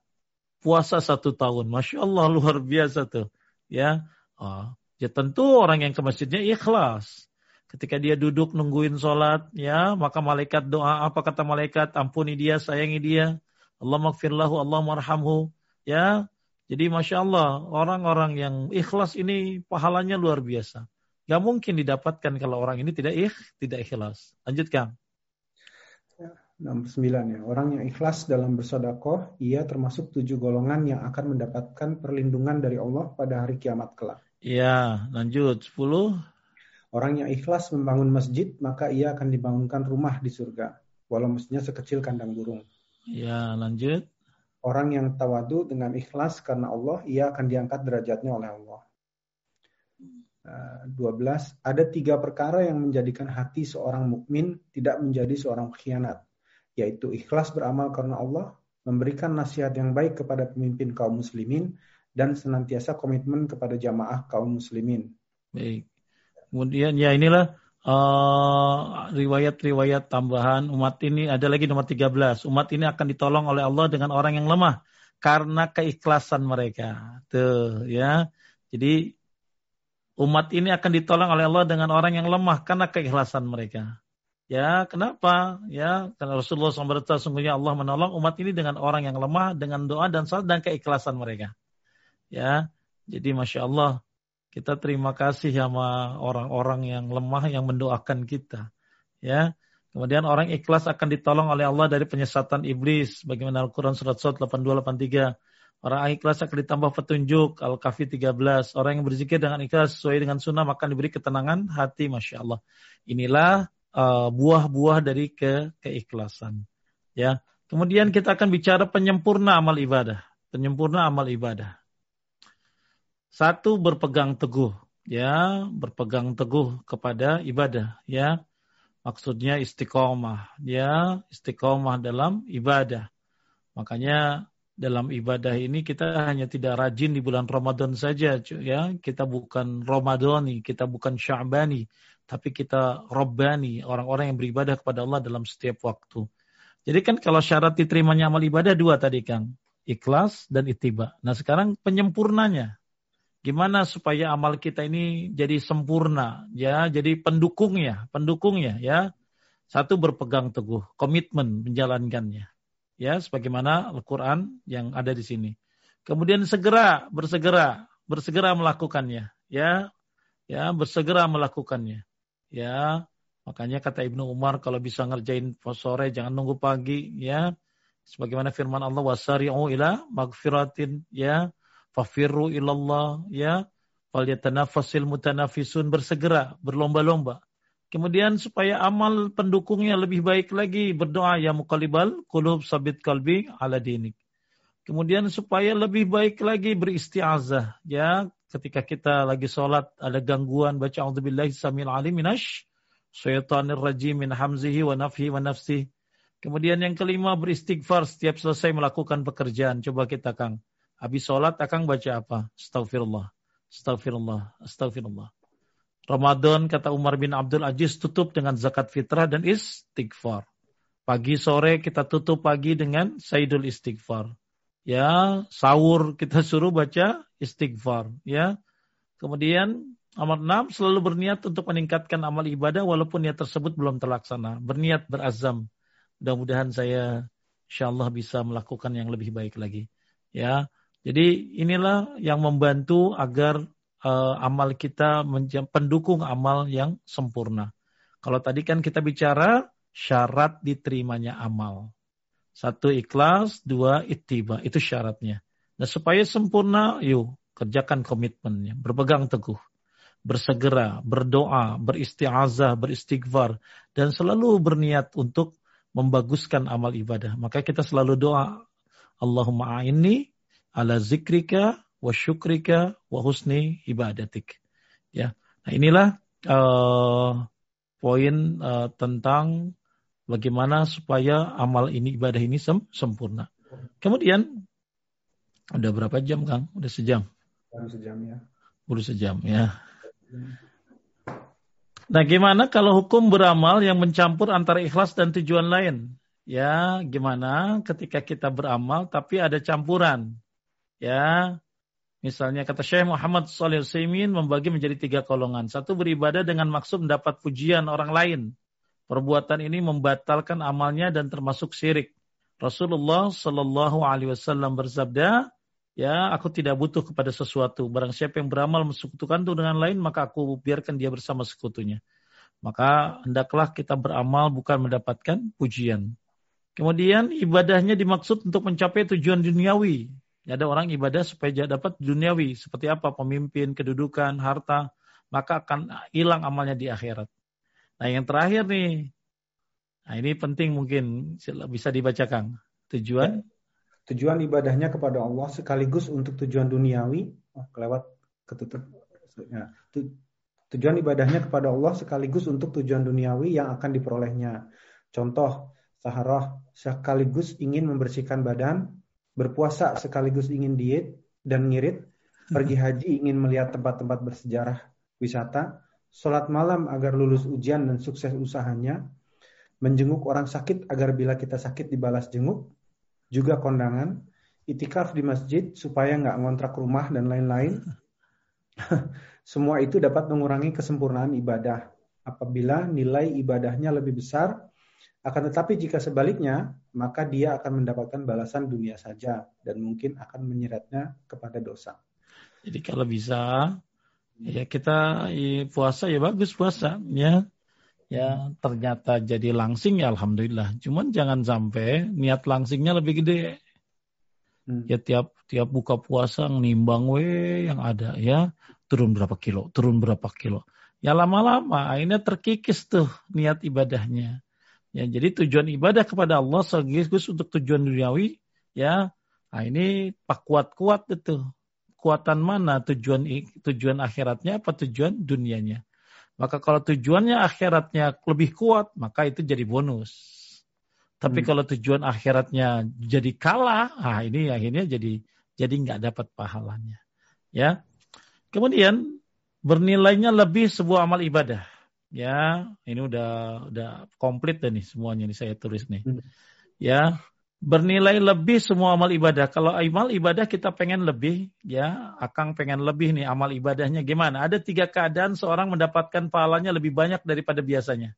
puasa satu tahun. Masya Allah luar biasa tuh. Ya, oh, ya tentu orang yang ke masjidnya ikhlas. Ketika dia duduk nungguin sholat, ya maka malaikat doa apa kata malaikat ampuni dia, sayangi dia. Allah maghfirlahu, Allah marhamhu. Ya, Jadi Masya Allah, orang-orang yang ikhlas ini pahalanya luar biasa. Gak mungkin didapatkan kalau orang ini tidak ikh, tidak ikhlas. Lanjutkan. Nomor sembilan ya. Orang yang ikhlas dalam bersodakoh, ia termasuk tujuh golongan yang akan mendapatkan perlindungan dari Allah pada hari kiamat kelak. Iya, lanjut. Sepuluh. Orang yang ikhlas membangun masjid, maka ia akan dibangunkan rumah di surga. Walau masjidnya sekecil kandang burung. Iya, lanjut. Orang yang tawadu dengan ikhlas karena Allah, ia akan diangkat derajatnya oleh Allah. 12. Eh, Ada tiga perkara yang menjadikan hati seorang mukmin tidak menjadi seorang khianat yaitu ikhlas beramal karena Allah, memberikan nasihat yang baik kepada pemimpin kaum muslimin, dan senantiasa komitmen kepada jamaah kaum muslimin. Baik. Kemudian ya inilah riwayat-riwayat uh, tambahan umat ini ada lagi nomor 13. Umat ini akan ditolong oleh Allah dengan orang yang lemah karena keikhlasan mereka. Tuh ya. Jadi umat ini akan ditolong oleh Allah dengan orang yang lemah karena keikhlasan mereka. Ya, kenapa? Ya, karena Rasulullah SAW sungguhnya Allah menolong umat ini dengan orang yang lemah, dengan doa dan salat dan keikhlasan mereka. Ya, jadi Masya Allah, kita terima kasih sama orang-orang yang lemah yang mendoakan kita. Ya, kemudian orang ikhlas akan ditolong oleh Allah dari penyesatan iblis. Bagaimana Al-Quran surat surat 8283. Orang ikhlas akan ditambah petunjuk. Al-Kahfi 13. Orang yang berzikir dengan ikhlas sesuai dengan sunnah akan diberi ketenangan hati. Masya Allah. Inilah Eh, buah-buah uh, dari ke keikhlasan. Ya. Kemudian kita akan bicara penyempurna amal ibadah. Penyempurna amal ibadah. Satu berpegang teguh, ya, berpegang teguh kepada ibadah, ya. Maksudnya istiqomah, ya, istiqomah dalam ibadah. Makanya dalam ibadah ini kita hanya tidak rajin di bulan Ramadan saja, ya. Kita bukan Ramadhani, kita bukan Sya'bani, tapi kita robbani, orang-orang yang beribadah kepada Allah dalam setiap waktu. Jadi kan kalau syarat diterimanya amal ibadah dua tadi Kang, ikhlas dan itiba. Nah sekarang penyempurnanya, gimana supaya amal kita ini jadi sempurna, ya, jadi pendukungnya, pendukungnya, ya. Satu berpegang teguh, komitmen menjalankannya, ya, sebagaimana Al-Quran yang ada di sini. Kemudian segera, bersegera, bersegera melakukannya, ya, ya, bersegera melakukannya. Ya, makanya kata Ibnu Umar kalau bisa ngerjain sore jangan nunggu pagi ya. Sebagaimana firman Allah wasari'u ila magfiratin ya. Fafirru ilallah ya. Falyatanafasil mutanafisun bersegera, berlomba-lomba. Kemudian supaya amal pendukungnya lebih baik lagi berdoa ya muqallibal qulub sabit kalbi ala dinik. Kemudian supaya lebih baik lagi beristiazah ya ketika kita lagi sholat ada gangguan baca auzubillahi samil alim minash syaitanir rajim min hamzihi wa nafhi wa nafsi. Kemudian yang kelima beristighfar setiap selesai melakukan pekerjaan. Coba kita Kang. Habis sholat Akang baca apa? Astaghfirullah. Astaghfirullah. Astaghfirullah. Ramadan kata Umar bin Abdul Aziz tutup dengan zakat fitrah dan istighfar. Pagi sore kita tutup pagi dengan Sayyidul Istighfar ya sahur kita suruh baca istighfar ya kemudian amal enam selalu berniat untuk meningkatkan amal ibadah walaupun niat tersebut belum terlaksana berniat berazam mudah-mudahan saya insyaallah bisa melakukan yang lebih baik lagi ya jadi inilah yang membantu agar uh, amal kita pendukung amal yang sempurna kalau tadi kan kita bicara syarat diterimanya amal satu ikhlas, dua ittiba. Itu syaratnya. Nah supaya sempurna, yuk kerjakan komitmennya. Berpegang teguh. Bersegera, berdoa, beristiazah, beristighfar. Dan selalu berniat untuk membaguskan amal ibadah. Maka kita selalu doa. Allahumma a'inni ala zikrika wa syukrika wa husni ibadatik. Ya. Nah inilah uh, poin uh, tentang Bagaimana supaya amal ini, ibadah ini sem sempurna. Kemudian, udah berapa jam Kang? Udah sejam? Baru sejam ya. Baru sejam ya. Nah gimana kalau hukum beramal yang mencampur antara ikhlas dan tujuan lain? Ya gimana ketika kita beramal tapi ada campuran? Ya Misalnya kata Syekh Muhammad Salih Saimin membagi menjadi tiga golongan. Satu beribadah dengan maksud mendapat pujian orang lain. Perbuatan ini membatalkan amalnya dan termasuk syirik. Rasulullah Shallallahu Alaihi Wasallam bersabda, Ya, aku tidak butuh kepada sesuatu. Barang siapa yang beramal mensekutukan itu dengan lain, maka aku biarkan dia bersama sekutunya. Maka hendaklah kita beramal bukan mendapatkan pujian. Kemudian ibadahnya dimaksud untuk mencapai tujuan duniawi. Ada orang ibadah supaya dapat duniawi. Seperti apa? Pemimpin, kedudukan, harta. Maka akan hilang amalnya di akhirat. Nah yang terakhir nih. Nah ini penting mungkin bisa dibacakan. Tujuan tujuan ibadahnya kepada Allah sekaligus untuk tujuan duniawi oh, kelewat ketutup ya. tu, tujuan ibadahnya kepada Allah sekaligus untuk tujuan duniawi yang akan diperolehnya contoh saharah sekaligus ingin membersihkan badan berpuasa sekaligus ingin diet dan ngirit pergi haji ingin melihat tempat-tempat bersejarah wisata sholat malam agar lulus ujian dan sukses usahanya menjenguk orang sakit agar bila kita sakit dibalas jenguk juga kondangan, itikaf di masjid supaya nggak ngontrak rumah dan lain-lain. Semua itu dapat mengurangi kesempurnaan ibadah apabila nilai ibadahnya lebih besar. Akan tetapi jika sebaliknya, maka dia akan mendapatkan balasan dunia saja dan mungkin akan menyeretnya kepada dosa. Jadi kalau bisa ya kita ya, puasa ya bagus puasa ya ya ternyata jadi langsing ya alhamdulillah. Cuman jangan sampai niat langsingnya lebih gede. Hmm. Ya tiap tiap buka puasa nimbang we yang ada ya turun berapa kilo, turun berapa kilo. Ya lama-lama akhirnya terkikis tuh niat ibadahnya. Ya jadi tujuan ibadah kepada Allah sekaligus untuk tujuan duniawi ya. Nah ini pak kuat-kuat itu. Kuatan mana tujuan tujuan akhiratnya apa tujuan dunianya? Maka kalau tujuannya akhiratnya lebih kuat, maka itu jadi bonus. Tapi hmm. kalau tujuan akhiratnya jadi kalah, ah ini akhirnya jadi jadi nggak dapat pahalanya. Ya. Kemudian bernilainya lebih sebuah amal ibadah. Ya, ini udah udah komplit deh nih semuanya nih saya tulis nih. Hmm. Ya, bernilai lebih semua amal ibadah. Kalau amal ibadah kita pengen lebih, ya, Akang pengen lebih nih amal ibadahnya gimana? Ada tiga keadaan seorang mendapatkan pahalanya lebih banyak daripada biasanya.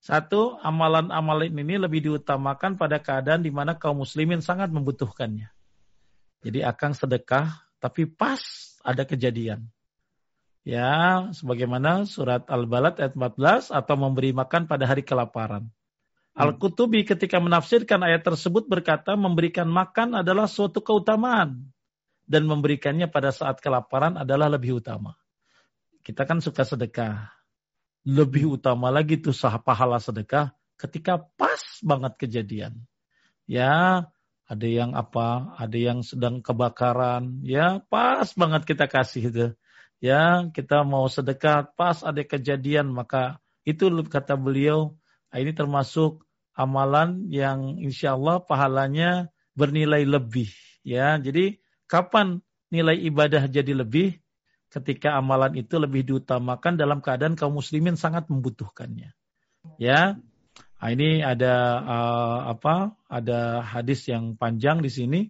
Satu, amalan-amalan ini lebih diutamakan pada keadaan di mana kaum muslimin sangat membutuhkannya. Jadi Akang sedekah, tapi pas ada kejadian. Ya, sebagaimana surat Al-Balad ayat 14 atau memberi makan pada hari kelaparan. Hmm. Al-Qutubi ketika menafsirkan ayat tersebut berkata memberikan makan adalah suatu keutamaan dan memberikannya pada saat kelaparan adalah lebih utama. Kita kan suka sedekah. Lebih utama lagi tuh sah pahala sedekah ketika pas banget kejadian. Ya, ada yang apa, ada yang sedang kebakaran, ya pas banget kita kasih itu. Ya, kita mau sedekah, pas ada kejadian, maka itu kata beliau, ini termasuk amalan yang insya Allah pahalanya bernilai lebih. Ya, jadi kapan nilai ibadah jadi lebih? Ketika amalan itu lebih diutamakan dalam keadaan kaum muslimin sangat membutuhkannya. Ya, nah, ini ada uh, apa? Ada hadis yang panjang di sini.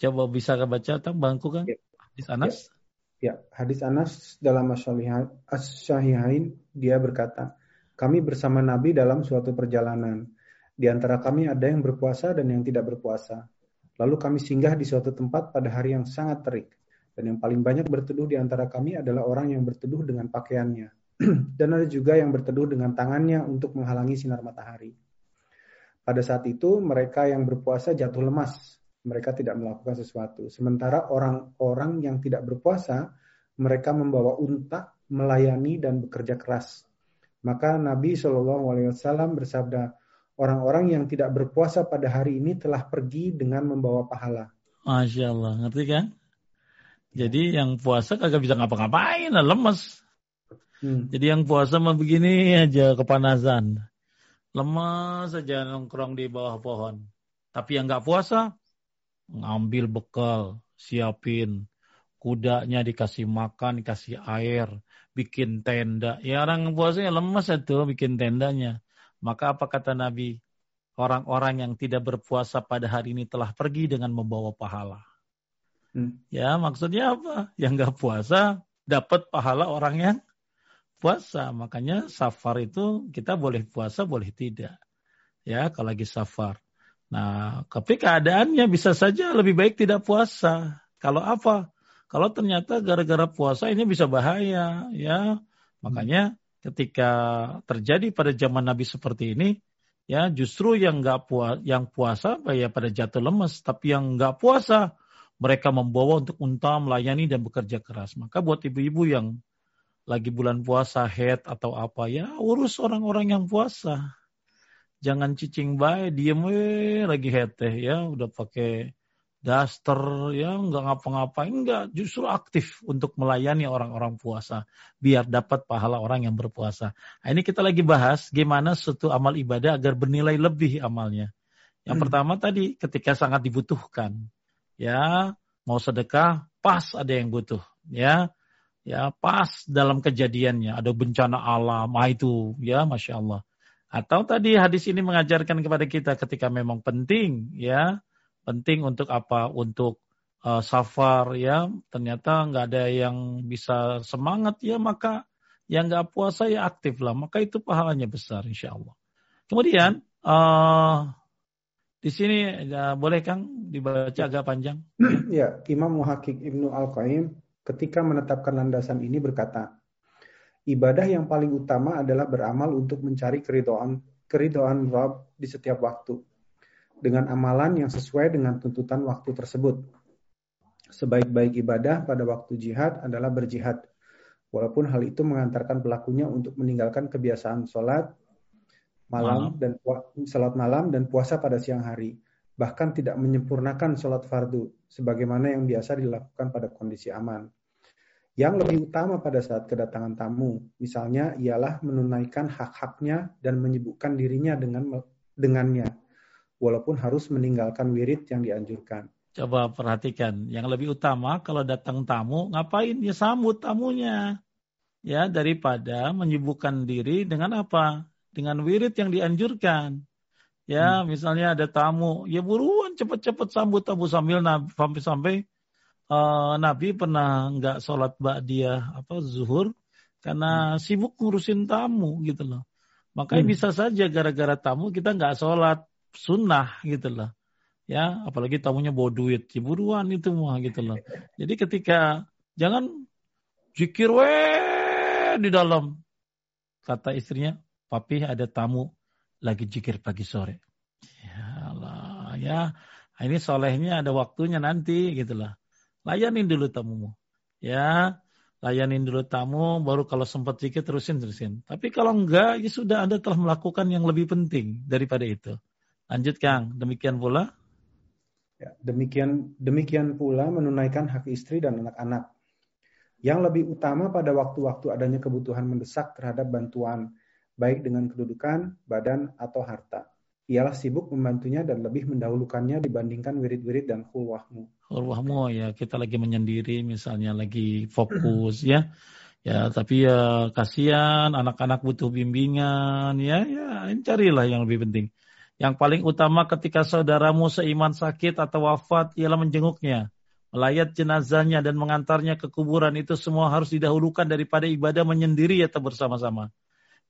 Coba bisa baca tentang bangku kan? Ya. Hadis Anas. Ya. Ya, hadis Anas dalam As-Sahihain dia berkata, kami bersama Nabi dalam suatu perjalanan. Di antara kami ada yang berpuasa dan yang tidak berpuasa. Lalu kami singgah di suatu tempat pada hari yang sangat terik. Dan yang paling banyak berteduh di antara kami adalah orang yang berteduh dengan pakaiannya. dan ada juga yang berteduh dengan tangannya untuk menghalangi sinar matahari. Pada saat itu mereka yang berpuasa jatuh lemas. Mereka tidak melakukan sesuatu. Sementara orang-orang yang tidak berpuasa, mereka membawa unta, melayani dan bekerja keras. Maka Nabi Shallallahu Alaihi Wasallam bersabda, orang-orang yang tidak berpuasa pada hari ini telah pergi dengan membawa pahala. Masya Allah, ngerti kan? Jadi yang puasa kagak bisa ngapa-ngapain, lemes. Hmm. Jadi yang puasa mah begini aja kepanasan. Lemes saja nongkrong di bawah pohon. Tapi yang nggak puasa, ngambil bekal, siapin. Kudanya dikasih makan, dikasih air, bikin tenda. Ya orang puasa ya lemes itu bikin tendanya. Maka apa kata Nabi? Orang-orang yang tidak berpuasa pada hari ini telah pergi dengan membawa pahala. Hmm. Ya maksudnya apa? Yang nggak puasa dapat pahala orang yang puasa. Makanya safar itu kita boleh puasa boleh tidak. Ya kalau lagi safar. Nah, tapi keadaannya bisa saja lebih baik tidak puasa. Kalau apa? Kalau ternyata gara-gara puasa ini bisa bahaya, ya. Makanya ketika terjadi pada zaman Nabi seperti ini, ya justru yang nggak puas, yang puasa ya pada jatuh lemes, tapi yang nggak puasa mereka membawa untuk unta melayani dan bekerja keras. Maka buat ibu-ibu yang lagi bulan puasa head atau apa ya urus orang-orang yang puasa. Jangan cicing baik, diem eh lagi head teh ya udah pakai daster ya nggak ngapa-ngapain enggak justru aktif untuk melayani orang-orang puasa biar dapat pahala orang yang berpuasa. Nah, ini kita lagi bahas gimana suatu amal ibadah agar bernilai lebih amalnya. Yang hmm. pertama tadi ketika sangat dibutuhkan. Ya, mau sedekah pas ada yang butuh, ya. Ya, pas dalam kejadiannya ada bencana alam, ah itu ya Masya Allah. Atau tadi hadis ini mengajarkan kepada kita ketika memang penting ya penting untuk apa? Untuk uh, safar ya. Ternyata nggak ada yang bisa semangat ya maka yang nggak puasa ya aktif lah. Maka itu pahalanya besar insya Allah. Kemudian uh, di sini ya, boleh Kang dibaca agak panjang? Ya, Imam Muhakkik Ibnu Al-Qaim ketika menetapkan landasan ini berkata, ibadah yang paling utama adalah beramal untuk mencari keridoan keridoan Rabb di setiap waktu dengan amalan yang sesuai dengan tuntutan waktu tersebut. Sebaik-baik ibadah pada waktu jihad adalah berjihad. Walaupun hal itu mengantarkan pelakunya untuk meninggalkan kebiasaan sholat malam, malam. dan sholat malam dan puasa pada siang hari. Bahkan tidak menyempurnakan sholat fardu, sebagaimana yang biasa dilakukan pada kondisi aman. Yang lebih utama pada saat kedatangan tamu, misalnya ialah menunaikan hak-haknya dan menyibukkan dirinya dengan dengannya walaupun harus meninggalkan wirid yang dianjurkan. Coba perhatikan, yang lebih utama kalau datang tamu, ngapain ya sambut tamunya. Ya, daripada menyibukkan diri dengan apa? Dengan wirid yang dianjurkan. Ya, hmm. misalnya ada tamu, ya buruan cepet-cepet sambut tamu sambil sampai sampai uh, Nabi pernah nggak sholat dia apa zuhur karena hmm. sibuk ngurusin tamu gitu loh. Makanya hmm. bisa saja gara-gara tamu kita nggak sholat sunnah gitu loh. Ya, apalagi tamunya bawa duit, ya buruan itu mah gitu loh. Jadi ketika jangan jikir we di dalam kata istrinya, papi ada tamu lagi jikir pagi sore. Ya Allah, ya ini solehnya ada waktunya nanti gitu loh. Layanin dulu tamumu. Ya, layanin dulu tamu, baru kalau sempat jikir terusin terusin. Tapi kalau enggak, ya sudah Anda telah melakukan yang lebih penting daripada itu. Lanjut Kang, demikian pula. Ya, demikian demikian pula menunaikan hak istri dan anak-anak. Yang lebih utama pada waktu-waktu adanya kebutuhan mendesak terhadap bantuan, baik dengan kedudukan, badan, atau harta. Ialah sibuk membantunya dan lebih mendahulukannya dibandingkan wirid-wirid dan khulwahmu. Khulwahmu ya, kita lagi menyendiri misalnya lagi fokus ya. Ya, tapi ya kasihan anak-anak butuh bimbingan ya, ya carilah yang lebih penting. Yang paling utama ketika saudaramu seiman sakit atau wafat ialah menjenguknya, melayat jenazahnya dan mengantarnya ke kuburan itu semua harus didahulukan daripada ibadah menyendiri atau bersama-sama.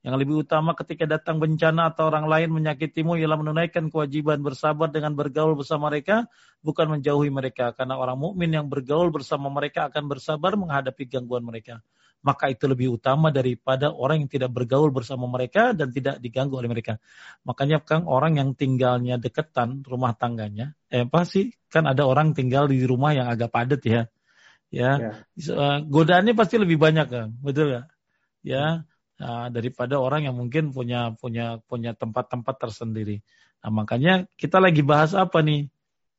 Yang lebih utama ketika datang bencana atau orang lain menyakitimu ialah menunaikan kewajiban bersabar dengan bergaul bersama mereka, bukan menjauhi mereka. Karena orang mukmin yang bergaul bersama mereka akan bersabar menghadapi gangguan mereka maka itu lebih utama daripada orang yang tidak bergaul bersama mereka dan tidak diganggu oleh mereka. Makanya Kang orang yang tinggalnya deketan rumah tangganya, eh pasti kan ada orang tinggal di rumah yang agak padat ya. Ya, ya. godaannya pasti lebih banyak kan, betul nggak? Ya, nah, daripada orang yang mungkin punya punya punya tempat-tempat tersendiri. Nah, makanya kita lagi bahas apa nih?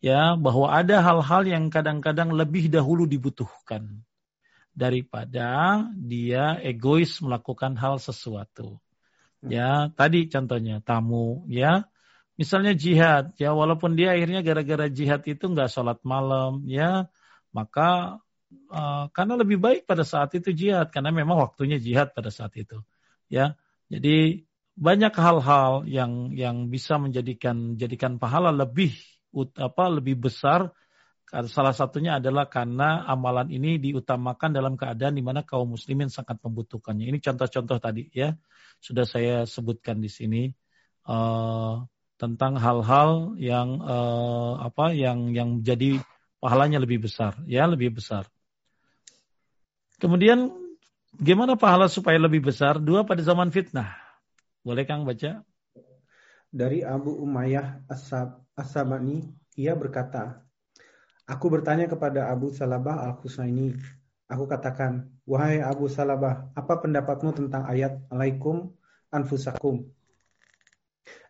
Ya, bahwa ada hal-hal yang kadang-kadang lebih dahulu dibutuhkan daripada dia egois melakukan hal sesuatu. Hmm. Ya, tadi contohnya tamu, ya. Misalnya jihad, ya walaupun dia akhirnya gara-gara jihad itu nggak sholat malam, ya maka uh, karena lebih baik pada saat itu jihad, karena memang waktunya jihad pada saat itu, ya. Jadi banyak hal-hal yang yang bisa menjadikan jadikan pahala lebih apa lebih besar Salah satunya adalah karena amalan ini diutamakan dalam keadaan di mana kaum muslimin sangat membutuhkannya. Ini contoh-contoh tadi ya sudah saya sebutkan di sini uh, tentang hal-hal yang uh, apa yang yang jadi pahalanya lebih besar, ya lebih besar. Kemudian gimana pahala supaya lebih besar? Dua pada zaman fitnah. Boleh Kang baca? Dari Abu Umayyah As-Sabani, ia berkata, Aku bertanya kepada Abu Salabah Al-Husaini. Aku katakan, Wahai Abu Salabah, apa pendapatmu tentang ayat Alaikum Anfusakum?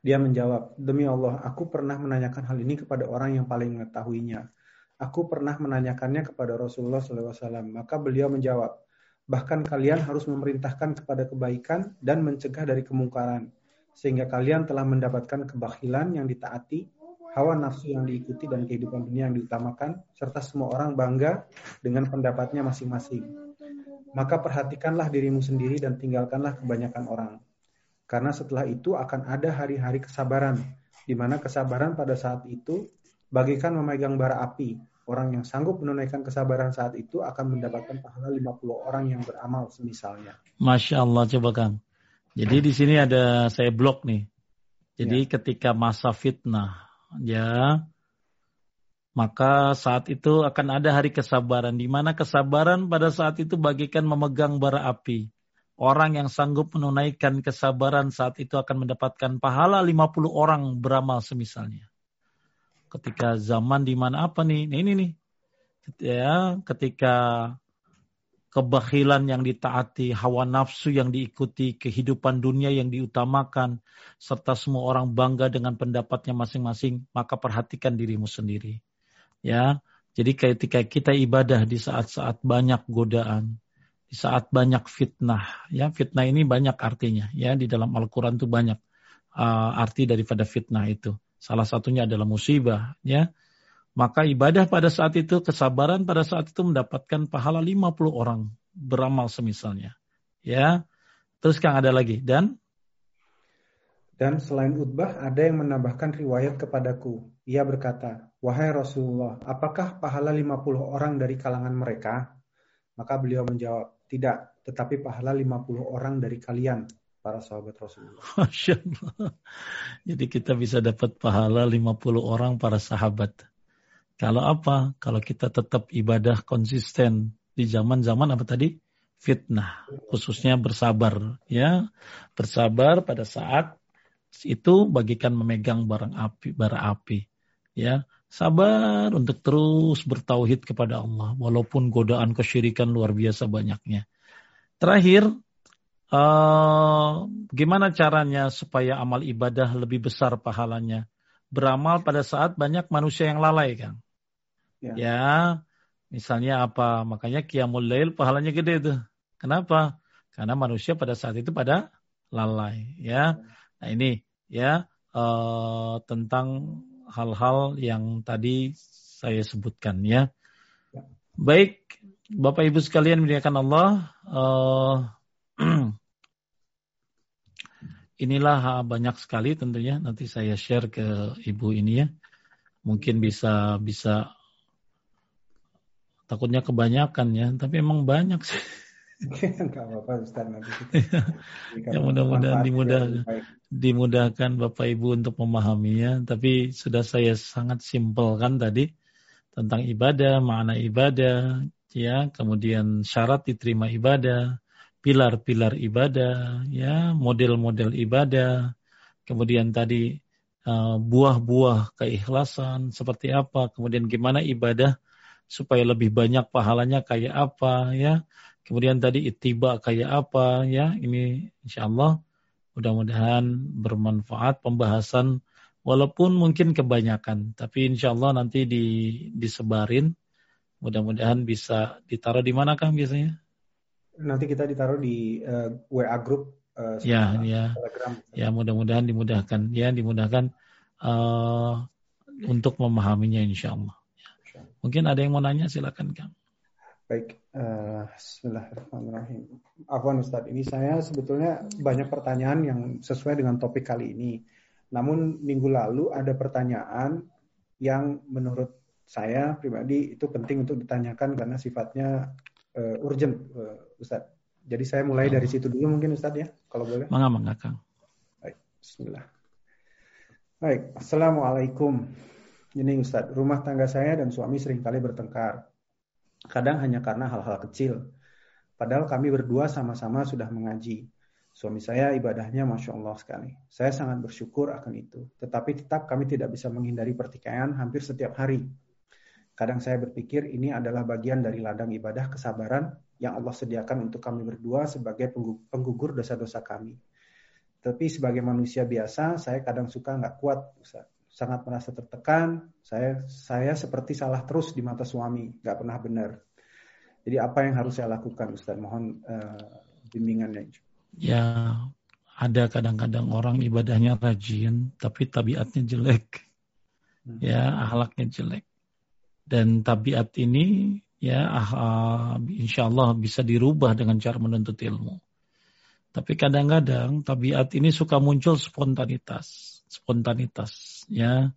Dia menjawab, Demi Allah, aku pernah menanyakan hal ini kepada orang yang paling mengetahuinya. Aku pernah menanyakannya kepada Rasulullah SAW. Maka beliau menjawab, bahkan kalian harus memerintahkan kepada kebaikan dan mencegah dari kemungkaran. Sehingga kalian telah mendapatkan kebakhilan yang ditaati, hawa nafsu yang diikuti dan kehidupan dunia yang diutamakan, serta semua orang bangga dengan pendapatnya masing-masing. Maka perhatikanlah dirimu sendiri dan tinggalkanlah kebanyakan orang. Karena setelah itu akan ada hari-hari kesabaran, di mana kesabaran pada saat itu bagikan memegang bara api. Orang yang sanggup menunaikan kesabaran saat itu akan mendapatkan pahala 50 orang yang beramal semisalnya. Masya Allah, coba Kang. Jadi di sini ada saya blok nih. Jadi ya. ketika masa fitnah, ya, maka saat itu akan ada hari kesabaran. Di mana kesabaran pada saat itu bagikan memegang bara api. Orang yang sanggup menunaikan kesabaran saat itu akan mendapatkan pahala 50 orang beramal semisalnya. Ketika zaman di mana apa nih? Nah, ini nih. Ya, ketika kebakhilan yang ditaati, hawa nafsu yang diikuti, kehidupan dunia yang diutamakan, serta semua orang bangga dengan pendapatnya masing-masing, maka perhatikan dirimu sendiri. Ya, jadi ketika kita ibadah di saat-saat banyak godaan, di saat banyak fitnah. Ya, fitnah ini banyak artinya. Ya, di dalam Al-Quran itu banyak uh, arti daripada fitnah itu. Salah satunya adalah musibah. Ya, maka ibadah pada saat itu, kesabaran pada saat itu mendapatkan pahala 50 orang beramal semisalnya. Ya, terus Kang ada lagi dan dan selain Utbah ada yang menambahkan riwayat kepadaku. Ia berkata, Wahai Rasulullah, apakah pahala 50 orang dari kalangan mereka? Maka beliau menjawab, tidak, tetapi pahala 50 orang dari kalian, para sahabat Rasulullah. Masya Allah. Jadi kita bisa dapat pahala 50 orang para sahabat. Kalau apa? Kalau kita tetap ibadah konsisten di zaman-zaman apa tadi? Fitnah, khususnya bersabar, ya, bersabar pada saat itu bagikan memegang barang api, bara api, ya, Sabar untuk terus bertauhid kepada Allah. Walaupun godaan kesyirikan luar biasa banyaknya. Terakhir, uh, gimana caranya supaya amal ibadah lebih besar pahalanya? Beramal pada saat banyak manusia yang lalai, Kang. Ya, ya misalnya apa? Makanya Qiyamul Lail pahalanya gede tuh. Kenapa? Karena manusia pada saat itu pada lalai. Ya, nah ini ya uh, tentang hal-hal yang tadi saya sebutkan ya. Baik, Bapak Ibu sekalian muliakan Allah. Uh, inilah banyak sekali tentunya. Nanti saya share ke Ibu ini ya. Mungkin bisa bisa takutnya kebanyakan ya, tapi emang banyak sih. Enggak apa-apa Ustaz. Nanti ya mudah-mudahan dimudahkan dimudahkan Bapak Ibu untuk memahaminya tapi sudah saya sangat simpelkan tadi tentang ibadah makna ibadah ya. Kemudian syarat diterima ibadah pilar-pilar ibadah ya model-model ibadah kemudian tadi uh, buah-buah keikhlasan seperti apa kemudian gimana ibadah supaya lebih banyak pahalanya kayak apa ya Kemudian tadi itiba kayak apa ya. Ini insya Allah mudah-mudahan bermanfaat pembahasan walaupun mungkin kebanyakan. Tapi insya Allah nanti di, disebarin. Mudah-mudahan bisa ditaruh di mana kang biasanya? Nanti kita ditaruh di uh, eh, WA group uh, ya, ya. Telegram. Ya, mudah-mudahan dimudahkan ya, dimudahkan uh, untuk memahaminya insya Allah. Ya. Mungkin ada yang mau nanya silakan Kang. Baik, uh, Bismillahirrahmanirrahim. Afwan Ustadz, ini saya sebetulnya banyak pertanyaan yang sesuai dengan topik kali ini. Namun minggu lalu ada pertanyaan yang menurut saya pribadi itu penting untuk ditanyakan karena sifatnya uh, urgent, uh, Ustadz. Jadi saya mulai dari situ dulu mungkin Ustadz ya, kalau boleh. Mangga, mangga Kang. Baik, Bismillah. Baik, Assalamualaikum. Ini Ustadz, rumah tangga saya dan suami sering kali bertengkar. Kadang hanya karena hal-hal kecil. Padahal kami berdua sama-sama sudah mengaji. Suami saya ibadahnya Masya Allah sekali. Saya sangat bersyukur akan itu. Tetapi tetap kami tidak bisa menghindari pertikaian hampir setiap hari. Kadang saya berpikir ini adalah bagian dari ladang ibadah kesabaran yang Allah sediakan untuk kami berdua sebagai penggugur dosa-dosa kami. Tapi sebagai manusia biasa, saya kadang suka nggak kuat, Ustaz. sangat merasa tertekan. Saya saya seperti salah terus di mata suami, nggak pernah benar. Jadi apa yang harus saya lakukan, Ustaz? Mohon uh, bimbingannya. Ya, ada kadang-kadang orang ibadahnya rajin, tapi tabiatnya jelek. Hmm. Ya, ahlaknya jelek. Dan tabiat ini ya uh, insya Allah bisa dirubah dengan cara menuntut ilmu. Tapi kadang-kadang tabiat ini suka muncul spontanitas, spontanitas ya.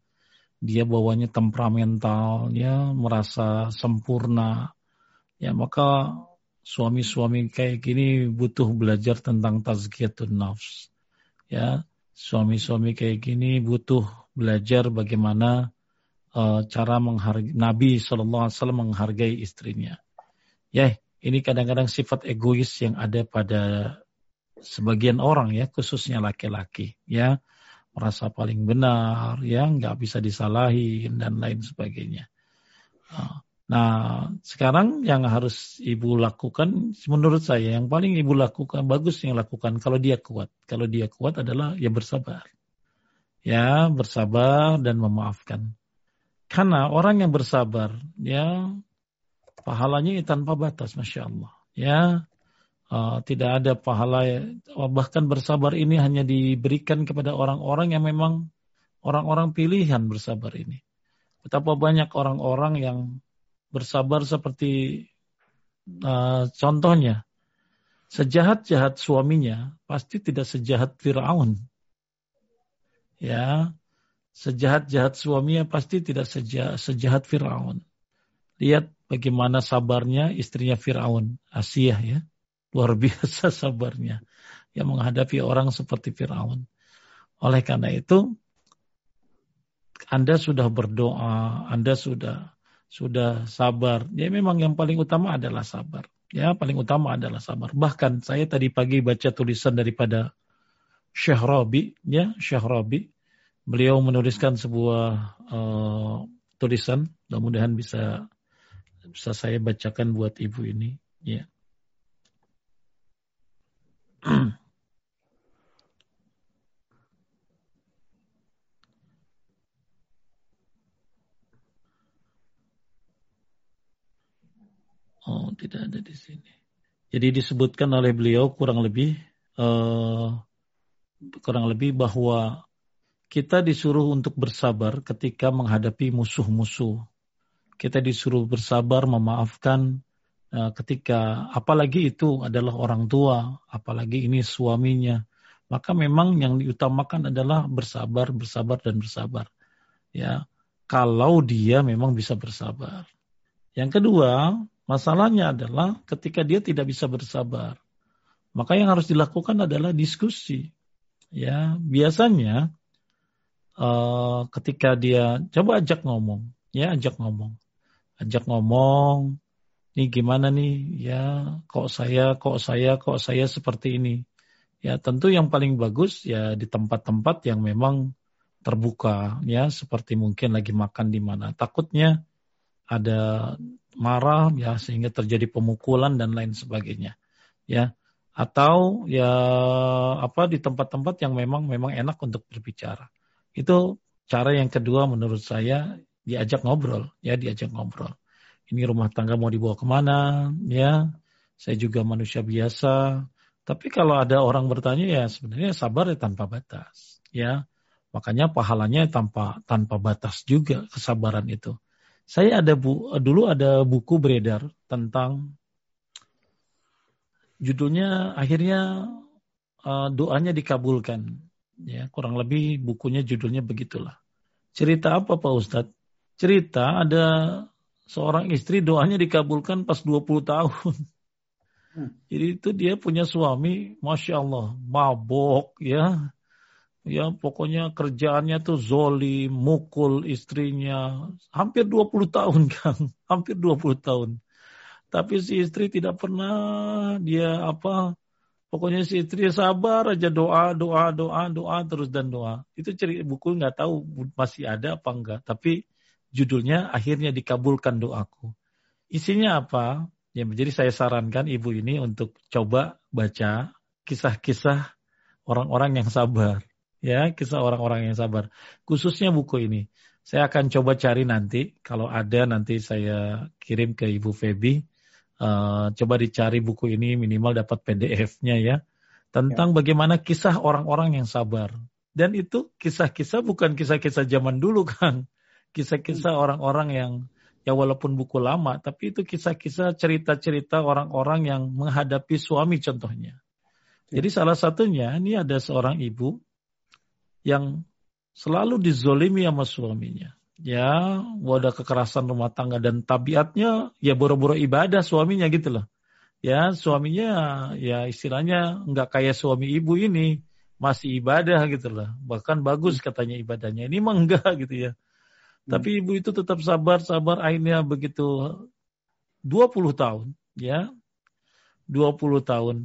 Dia bawanya temperamental, ya merasa sempurna. Ya maka suami-suami kayak gini butuh belajar tentang tazkiyatun nafs. Ya, suami-suami kayak gini butuh belajar bagaimana uh, cara menghargai Nabi Shallallahu Alaihi Wasallam menghargai istrinya. Ya, ini kadang-kadang sifat egois yang ada pada sebagian orang ya, khususnya laki-laki. Ya, merasa paling benar, ya nggak bisa disalahin dan lain sebagainya. Uh, Nah, sekarang yang harus ibu lakukan, menurut saya yang paling ibu lakukan, bagus yang lakukan kalau dia kuat. Kalau dia kuat adalah ya bersabar. Ya, bersabar dan memaafkan. Karena orang yang bersabar, ya pahalanya tanpa batas, masya Allah. Ya, uh, tidak ada pahala. Bahkan bersabar ini hanya diberikan kepada orang-orang yang memang orang-orang pilihan bersabar ini. Betapa banyak orang-orang yang bersabar seperti uh, contohnya sejahat-jahat suaminya pasti tidak sejahat Firaun. Ya, sejahat-jahat suaminya pasti tidak sejahat, sejahat Firaun. Lihat bagaimana sabarnya istrinya Firaun, Asia ya. Luar biasa sabarnya yang menghadapi orang seperti Firaun. Oleh karena itu Anda sudah berdoa, Anda sudah sudah sabar. Ya memang yang paling utama adalah sabar. Ya paling utama adalah sabar. Bahkan saya tadi pagi baca tulisan daripada Syekh Rabi, ya Syekh Rabi. Beliau menuliskan sebuah uh, tulisan, mudah-mudahan bisa bisa saya bacakan buat ibu ini, ya. Oh, tidak ada di sini. Jadi disebutkan oleh beliau kurang lebih uh, kurang lebih bahwa kita disuruh untuk bersabar ketika menghadapi musuh-musuh. Kita disuruh bersabar memaafkan uh, ketika apalagi itu adalah orang tua, apalagi ini suaminya. Maka memang yang diutamakan adalah bersabar, bersabar dan bersabar. Ya, kalau dia memang bisa bersabar. Yang kedua, Masalahnya adalah ketika dia tidak bisa bersabar, maka yang harus dilakukan adalah diskusi. Ya, biasanya uh, ketika dia coba ajak ngomong, ya ajak ngomong, ajak ngomong, nih gimana nih, ya kok saya, kok saya, kok saya seperti ini. Ya tentu yang paling bagus ya di tempat-tempat yang memang terbuka, ya seperti mungkin lagi makan di mana. Takutnya ada marah ya sehingga terjadi pemukulan dan lain sebagainya ya atau ya apa di tempat-tempat yang memang memang enak untuk berbicara itu cara yang kedua menurut saya diajak ngobrol ya diajak ngobrol. Ini rumah tangga mau dibawa ke mana ya? Saya juga manusia biasa. Tapi kalau ada orang bertanya ya sebenarnya sabar ya tanpa batas ya. Makanya pahalanya tanpa tanpa batas juga kesabaran itu. Saya ada bu, dulu ada buku beredar tentang judulnya akhirnya uh, doanya dikabulkan. Ya, kurang lebih bukunya judulnya begitulah. Cerita apa Pak Ustadz? Cerita ada seorang istri doanya dikabulkan pas 20 tahun. Hmm. Jadi itu dia punya suami, masya Allah, mabok ya, ya pokoknya kerjaannya tuh zoli, mukul istrinya. Hampir 20 tahun Kang, hampir 20 tahun. Tapi si istri tidak pernah dia apa Pokoknya si istri sabar aja doa, doa, doa, doa terus dan doa. Itu cerita buku nggak tahu masih ada apa enggak. Tapi judulnya akhirnya dikabulkan doaku. Isinya apa? Ya, jadi saya sarankan ibu ini untuk coba baca kisah-kisah orang-orang yang sabar. Ya, kisah orang-orang yang sabar. Khususnya buku ini. Saya akan coba cari nanti. Kalau ada nanti saya kirim ke Ibu Febi Uh, coba dicari buku ini minimal dapat PDF-nya ya tentang ya. bagaimana kisah orang-orang yang sabar. Dan itu kisah-kisah bukan kisah-kisah zaman dulu kan. Kisah-kisah hmm. orang-orang yang ya walaupun buku lama tapi itu kisah-kisah cerita-cerita orang-orang yang menghadapi suami contohnya. Ya. Jadi salah satunya ini ada seorang ibu yang selalu dizolimi sama suaminya ya wadah kekerasan rumah tangga dan tabiatnya ya boro-boro ibadah suaminya gitu loh. Ya suaminya ya istilahnya nggak kayak suami ibu ini masih ibadah gitu loh. Bahkan bagus katanya ibadahnya. Ini mah enggak gitu ya. Hmm. Tapi ibu itu tetap sabar, sabar akhirnya begitu 20 tahun ya. 20 tahun.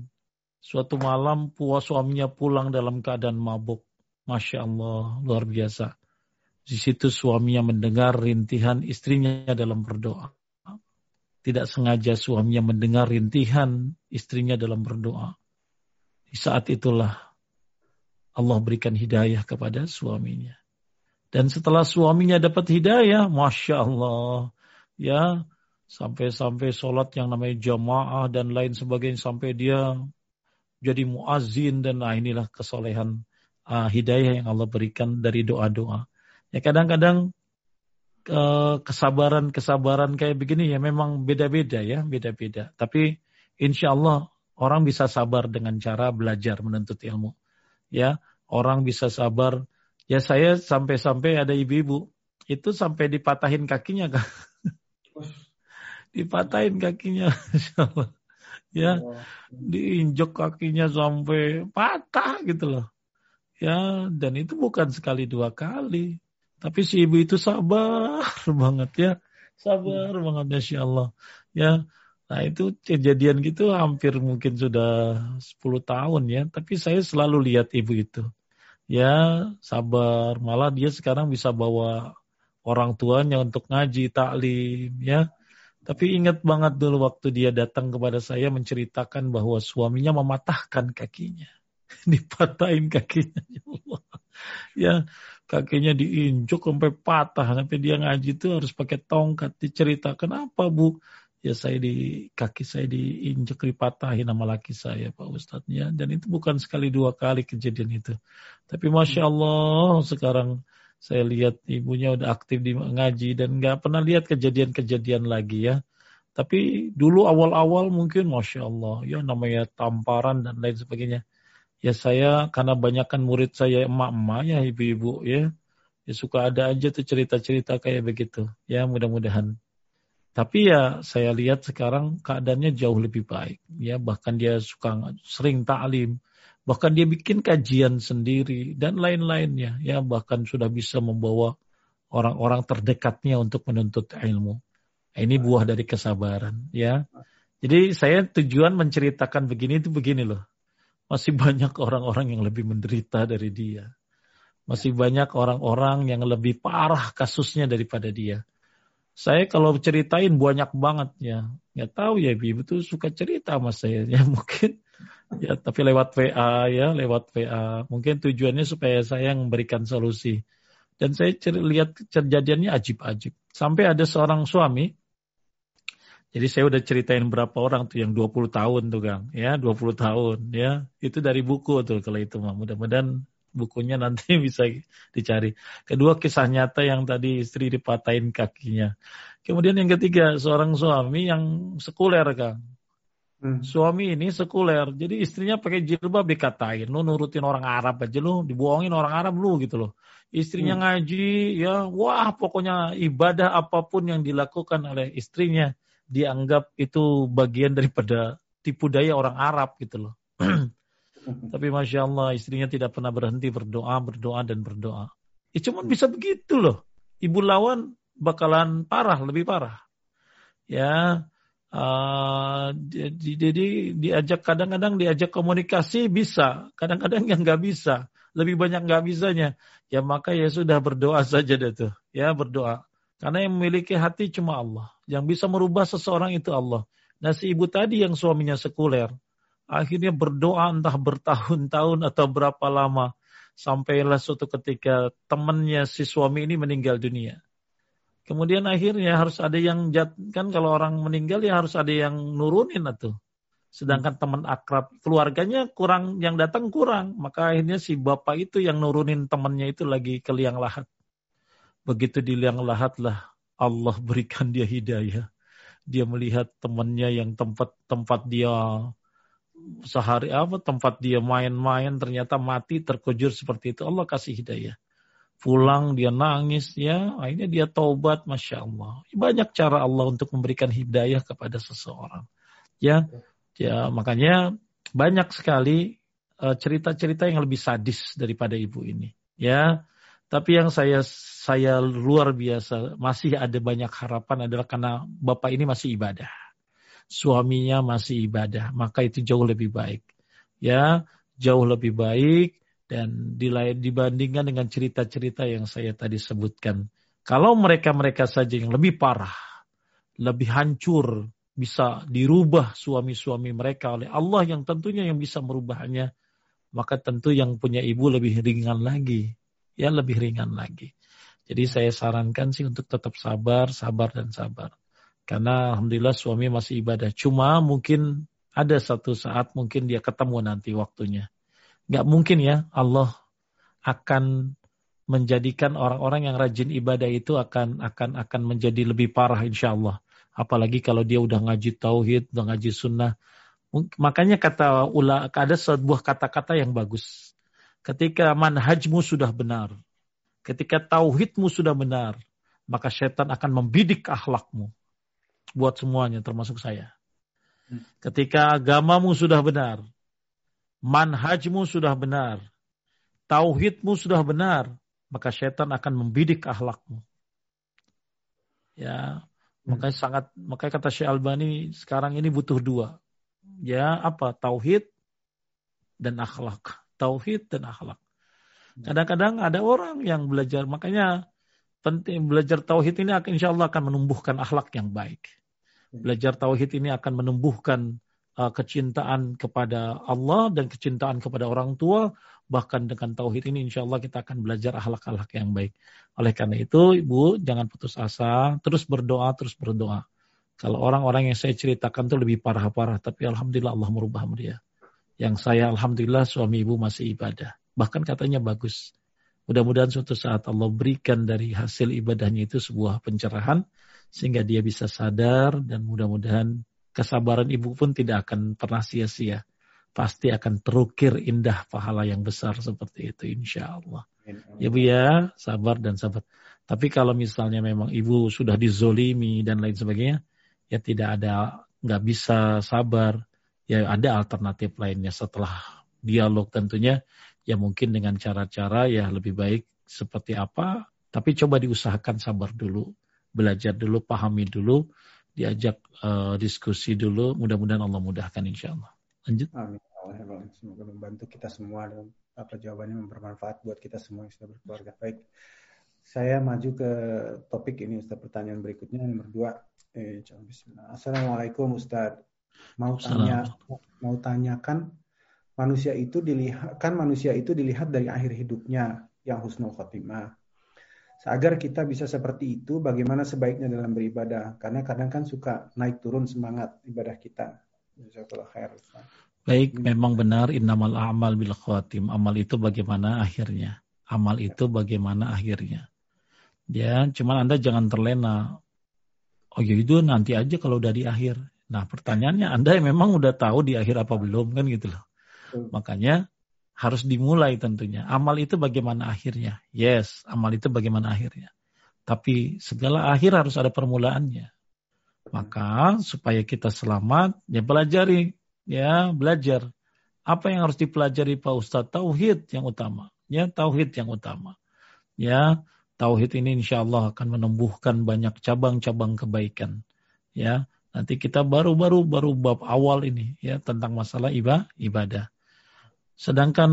Suatu malam puas suaminya pulang dalam keadaan mabuk. Masya Allah, luar biasa. Di situ suaminya mendengar rintihan istrinya dalam berdoa. Tidak sengaja suaminya mendengar rintihan istrinya dalam berdoa. Di saat itulah Allah berikan hidayah kepada suaminya. Dan setelah suaminya dapat hidayah, Masya Allah. Ya, sampai-sampai sholat yang namanya jamaah dan lain sebagainya. Sampai dia jadi muazin dan nah inilah kesolehan uh, hidayah yang Allah berikan dari doa-doa. Ya kadang-kadang kesabaran-kesabaran kayak begini ya memang beda-beda ya, beda-beda. Tapi insya Allah orang bisa sabar dengan cara belajar menuntut ilmu. Ya, orang bisa sabar. Ya saya sampai-sampai ada ibu-ibu itu sampai dipatahin kakinya kan. dipatahin kakinya, ya, diinjek kakinya sampai patah gitu loh. Ya, dan itu bukan sekali dua kali. Tapi si ibu itu sabar banget ya. Sabar hmm. banget Masya Allah. Ya. Nah itu kejadian gitu hampir mungkin sudah 10 tahun ya. Tapi saya selalu lihat ibu itu. Ya sabar. Malah dia sekarang bisa bawa orang tuanya untuk ngaji, taklim ya. Tapi ingat banget dulu waktu dia datang kepada saya menceritakan bahwa suaminya mematahkan kakinya. Dipatahin kakinya. Ya Allah. Ya, kakinya diinjuk sampai patah. Sampai dia ngaji itu harus pakai tongkat dicerita kenapa bu? Ya saya di kaki saya diinjek dipatahin sama laki saya pak ustadznya dan itu bukan sekali dua kali kejadian itu. Tapi masya Allah sekarang saya lihat ibunya udah aktif di ngaji dan nggak pernah lihat kejadian-kejadian lagi ya. Tapi dulu awal-awal mungkin masya Allah ya namanya tamparan dan lain sebagainya ya saya karena banyakkan murid saya emak-emak ya ibu-ibu ya ya suka ada aja tuh cerita-cerita kayak begitu. Ya mudah-mudahan. Tapi ya saya lihat sekarang keadaannya jauh lebih baik. Ya bahkan dia suka sering taklim bahkan dia bikin kajian sendiri dan lain-lainnya. Ya bahkan sudah bisa membawa orang-orang terdekatnya untuk menuntut ilmu. Ini buah dari kesabaran. Ya jadi saya tujuan menceritakan begini itu begini loh masih banyak orang-orang yang lebih menderita dari dia. Masih banyak orang-orang yang lebih parah kasusnya daripada dia. Saya kalau ceritain banyak banget ya. Nggak tahu ya Ibu tuh suka cerita sama saya. Ya mungkin ya tapi lewat WA ya, lewat WA. Mungkin tujuannya supaya saya memberikan solusi. Dan saya lihat kejadiannya ajib-ajib. Sampai ada seorang suami jadi saya udah ceritain berapa orang tuh yang 20 tahun tuh Kang, ya 20 tahun ya. Itu dari buku tuh kalau itu mah. Mudah-mudahan bukunya nanti bisa dicari. Kedua kisah nyata yang tadi istri dipatahin kakinya. Kemudian yang ketiga seorang suami yang sekuler Kang. Hmm. Suami ini sekuler, jadi istrinya pakai jilbab dikatain, lu nurutin orang Arab aja lu, dibohongin orang Arab lu gitu loh. Istrinya hmm. ngaji, ya wah pokoknya ibadah apa pun yang dilakukan oleh istrinya dianggap itu bagian daripada tipu daya orang Arab gitu loh. Tapi Masya Allah istrinya tidak pernah berhenti berdoa, berdoa, dan berdoa. Ya cuma bisa begitu loh. Ibu lawan bakalan parah, lebih parah. Ya, uh, jadi diajak kadang-kadang diajak komunikasi bisa, kadang-kadang yang nggak bisa, lebih banyak nggak bisanya. Ya maka ya sudah berdoa saja deh tuh, ya berdoa. Karena yang memiliki hati cuma Allah. Yang bisa merubah seseorang itu Allah. Nah si ibu tadi yang suaminya sekuler, akhirnya berdoa entah bertahun-tahun atau berapa lama. Sampailah suatu ketika temannya si suami ini meninggal dunia. Kemudian akhirnya harus ada yang jat, kan kalau orang meninggal ya harus ada yang nurunin atau. Sedangkan teman akrab keluarganya kurang yang datang kurang, maka akhirnya si bapak itu yang nurunin temannya itu lagi ke liang lahat. Begitu di liang lahat lah Allah berikan dia hidayah. Dia melihat temannya yang tempat tempat dia sehari apa tempat dia main-main ternyata mati terkujur seperti itu. Allah kasih hidayah. Pulang dia nangis ya. Akhirnya dia taubat masya Allah. Banyak cara Allah untuk memberikan hidayah kepada seseorang ya. Ya makanya banyak sekali eh, cerita-cerita uh, yang lebih sadis daripada ibu ini ya tapi yang saya saya luar biasa masih ada banyak harapan adalah karena bapak ini masih ibadah. Suaminya masih ibadah, maka itu jauh lebih baik. Ya, jauh lebih baik dan dibandingkan dengan cerita-cerita yang saya tadi sebutkan. Kalau mereka-mereka saja yang lebih parah, lebih hancur, bisa dirubah suami-suami mereka oleh Allah yang tentunya yang bisa merubahnya, maka tentu yang punya ibu lebih ringan lagi ya lebih ringan lagi. Jadi saya sarankan sih untuk tetap sabar, sabar dan sabar. Karena alhamdulillah suami masih ibadah. Cuma mungkin ada satu saat mungkin dia ketemu nanti waktunya. Gak mungkin ya Allah akan menjadikan orang-orang yang rajin ibadah itu akan akan akan menjadi lebih parah insya Allah. Apalagi kalau dia udah ngaji tauhid, udah ngaji sunnah. Makanya kata ula ada sebuah kata-kata yang bagus. Ketika manhajmu sudah benar, ketika tauhidmu sudah benar, maka setan akan membidik akhlakmu. Buat semuanya, termasuk saya. Ketika agamamu sudah benar, manhajmu sudah benar, tauhidmu sudah benar, maka setan akan membidik akhlakmu. Ya, makanya sangat makanya kata Syekh Albani sekarang ini butuh dua. Ya, apa? Tauhid dan akhlak tauhid dan akhlak. Kadang-kadang ada orang yang belajar, makanya penting belajar tauhid ini akan insya Allah akan menumbuhkan akhlak yang baik. Belajar tauhid ini akan menumbuhkan uh, kecintaan kepada Allah dan kecintaan kepada orang tua. Bahkan dengan tauhid ini insya Allah kita akan belajar akhlak-akhlak yang baik. Oleh karena itu, Ibu jangan putus asa, terus berdoa, terus berdoa. Kalau orang-orang yang saya ceritakan itu lebih parah-parah, tapi Alhamdulillah Allah merubah dia. Yang saya Alhamdulillah suami ibu masih ibadah. Bahkan katanya bagus. Mudah-mudahan suatu saat Allah berikan dari hasil ibadahnya itu sebuah pencerahan. Sehingga dia bisa sadar dan mudah-mudahan kesabaran ibu pun tidak akan pernah sia-sia. Pasti akan terukir indah pahala yang besar seperti itu insya Allah. Ya Bu ya, sabar dan sabar. Tapi kalau misalnya memang ibu sudah dizolimi dan lain sebagainya, ya tidak ada, nggak bisa sabar, ya ada alternatif lainnya setelah dialog tentunya. Ya mungkin dengan cara-cara ya lebih baik seperti apa. Tapi coba diusahakan sabar dulu belajar dulu pahami dulu diajak uh, diskusi dulu. Mudah-mudahan Allah mudahkan insya Allah. Lanjut. Amin. Semoga membantu kita semua dan apa jawabannya bermanfaat buat kita semua yang sudah berkeluarga. Baik, saya maju ke topik ini Ustaz. Pertanyaan berikutnya nomor dua. Eh, Assalamualaikum Ustaz. Mau tanya mau tanyakan manusia itu dilihat kan manusia itu dilihat dari akhir hidupnya yang husnul khotimah. Agar kita bisa seperti itu, bagaimana sebaiknya dalam beribadah? Karena kadang kan suka naik turun semangat ibadah kita. Baik, hmm. memang benar innamal amal bil khatim. Amal itu bagaimana akhirnya? Amal itu bagaimana akhirnya? Ya, cuman Anda jangan terlena. Oh ya itu nanti aja kalau udah di akhir. Nah pertanyaannya Anda yang memang udah tahu di akhir apa belum kan gitu loh. Makanya harus dimulai tentunya. Amal itu bagaimana akhirnya? Yes, amal itu bagaimana akhirnya. Tapi segala akhir harus ada permulaannya. Maka supaya kita selamat, ya pelajari, ya belajar. Apa yang harus dipelajari Pak Ustadz? Tauhid yang utama. Ya, tauhid yang utama. Ya, tauhid ini insya Allah akan menumbuhkan banyak cabang-cabang kebaikan. Ya, nanti kita baru-baru baru bab awal ini ya tentang masalah ibadah. Sedangkan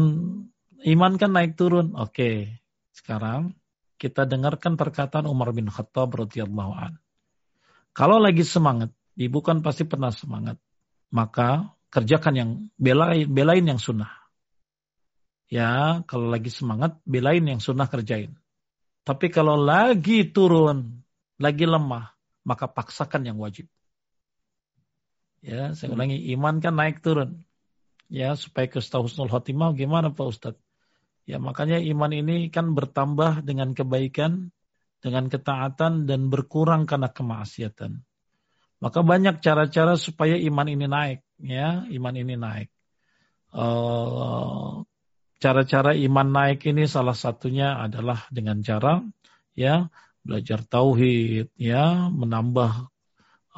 iman kan naik turun. Oke, sekarang kita dengarkan perkataan Umar bin Khattab radhiyallahu an. Kalau lagi semangat, ibu kan pasti pernah semangat. Maka kerjakan yang belain, belain yang sunnah. Ya, kalau lagi semangat, belain yang sunnah kerjain. Tapi kalau lagi turun, lagi lemah, maka paksakan yang wajib. Ya, saya ulangi, iman kan naik turun. Ya, supaya ke husnul khotimah gimana Pak Ustadz? Ya, makanya iman ini kan bertambah dengan kebaikan, dengan ketaatan, dan berkurang karena kemaksiatan. Maka banyak cara-cara supaya iman ini naik ya iman ini naik. Uh, cara-cara iman naik ini salah satunya adalah dengan cara ya belajar tauhid, ya menambah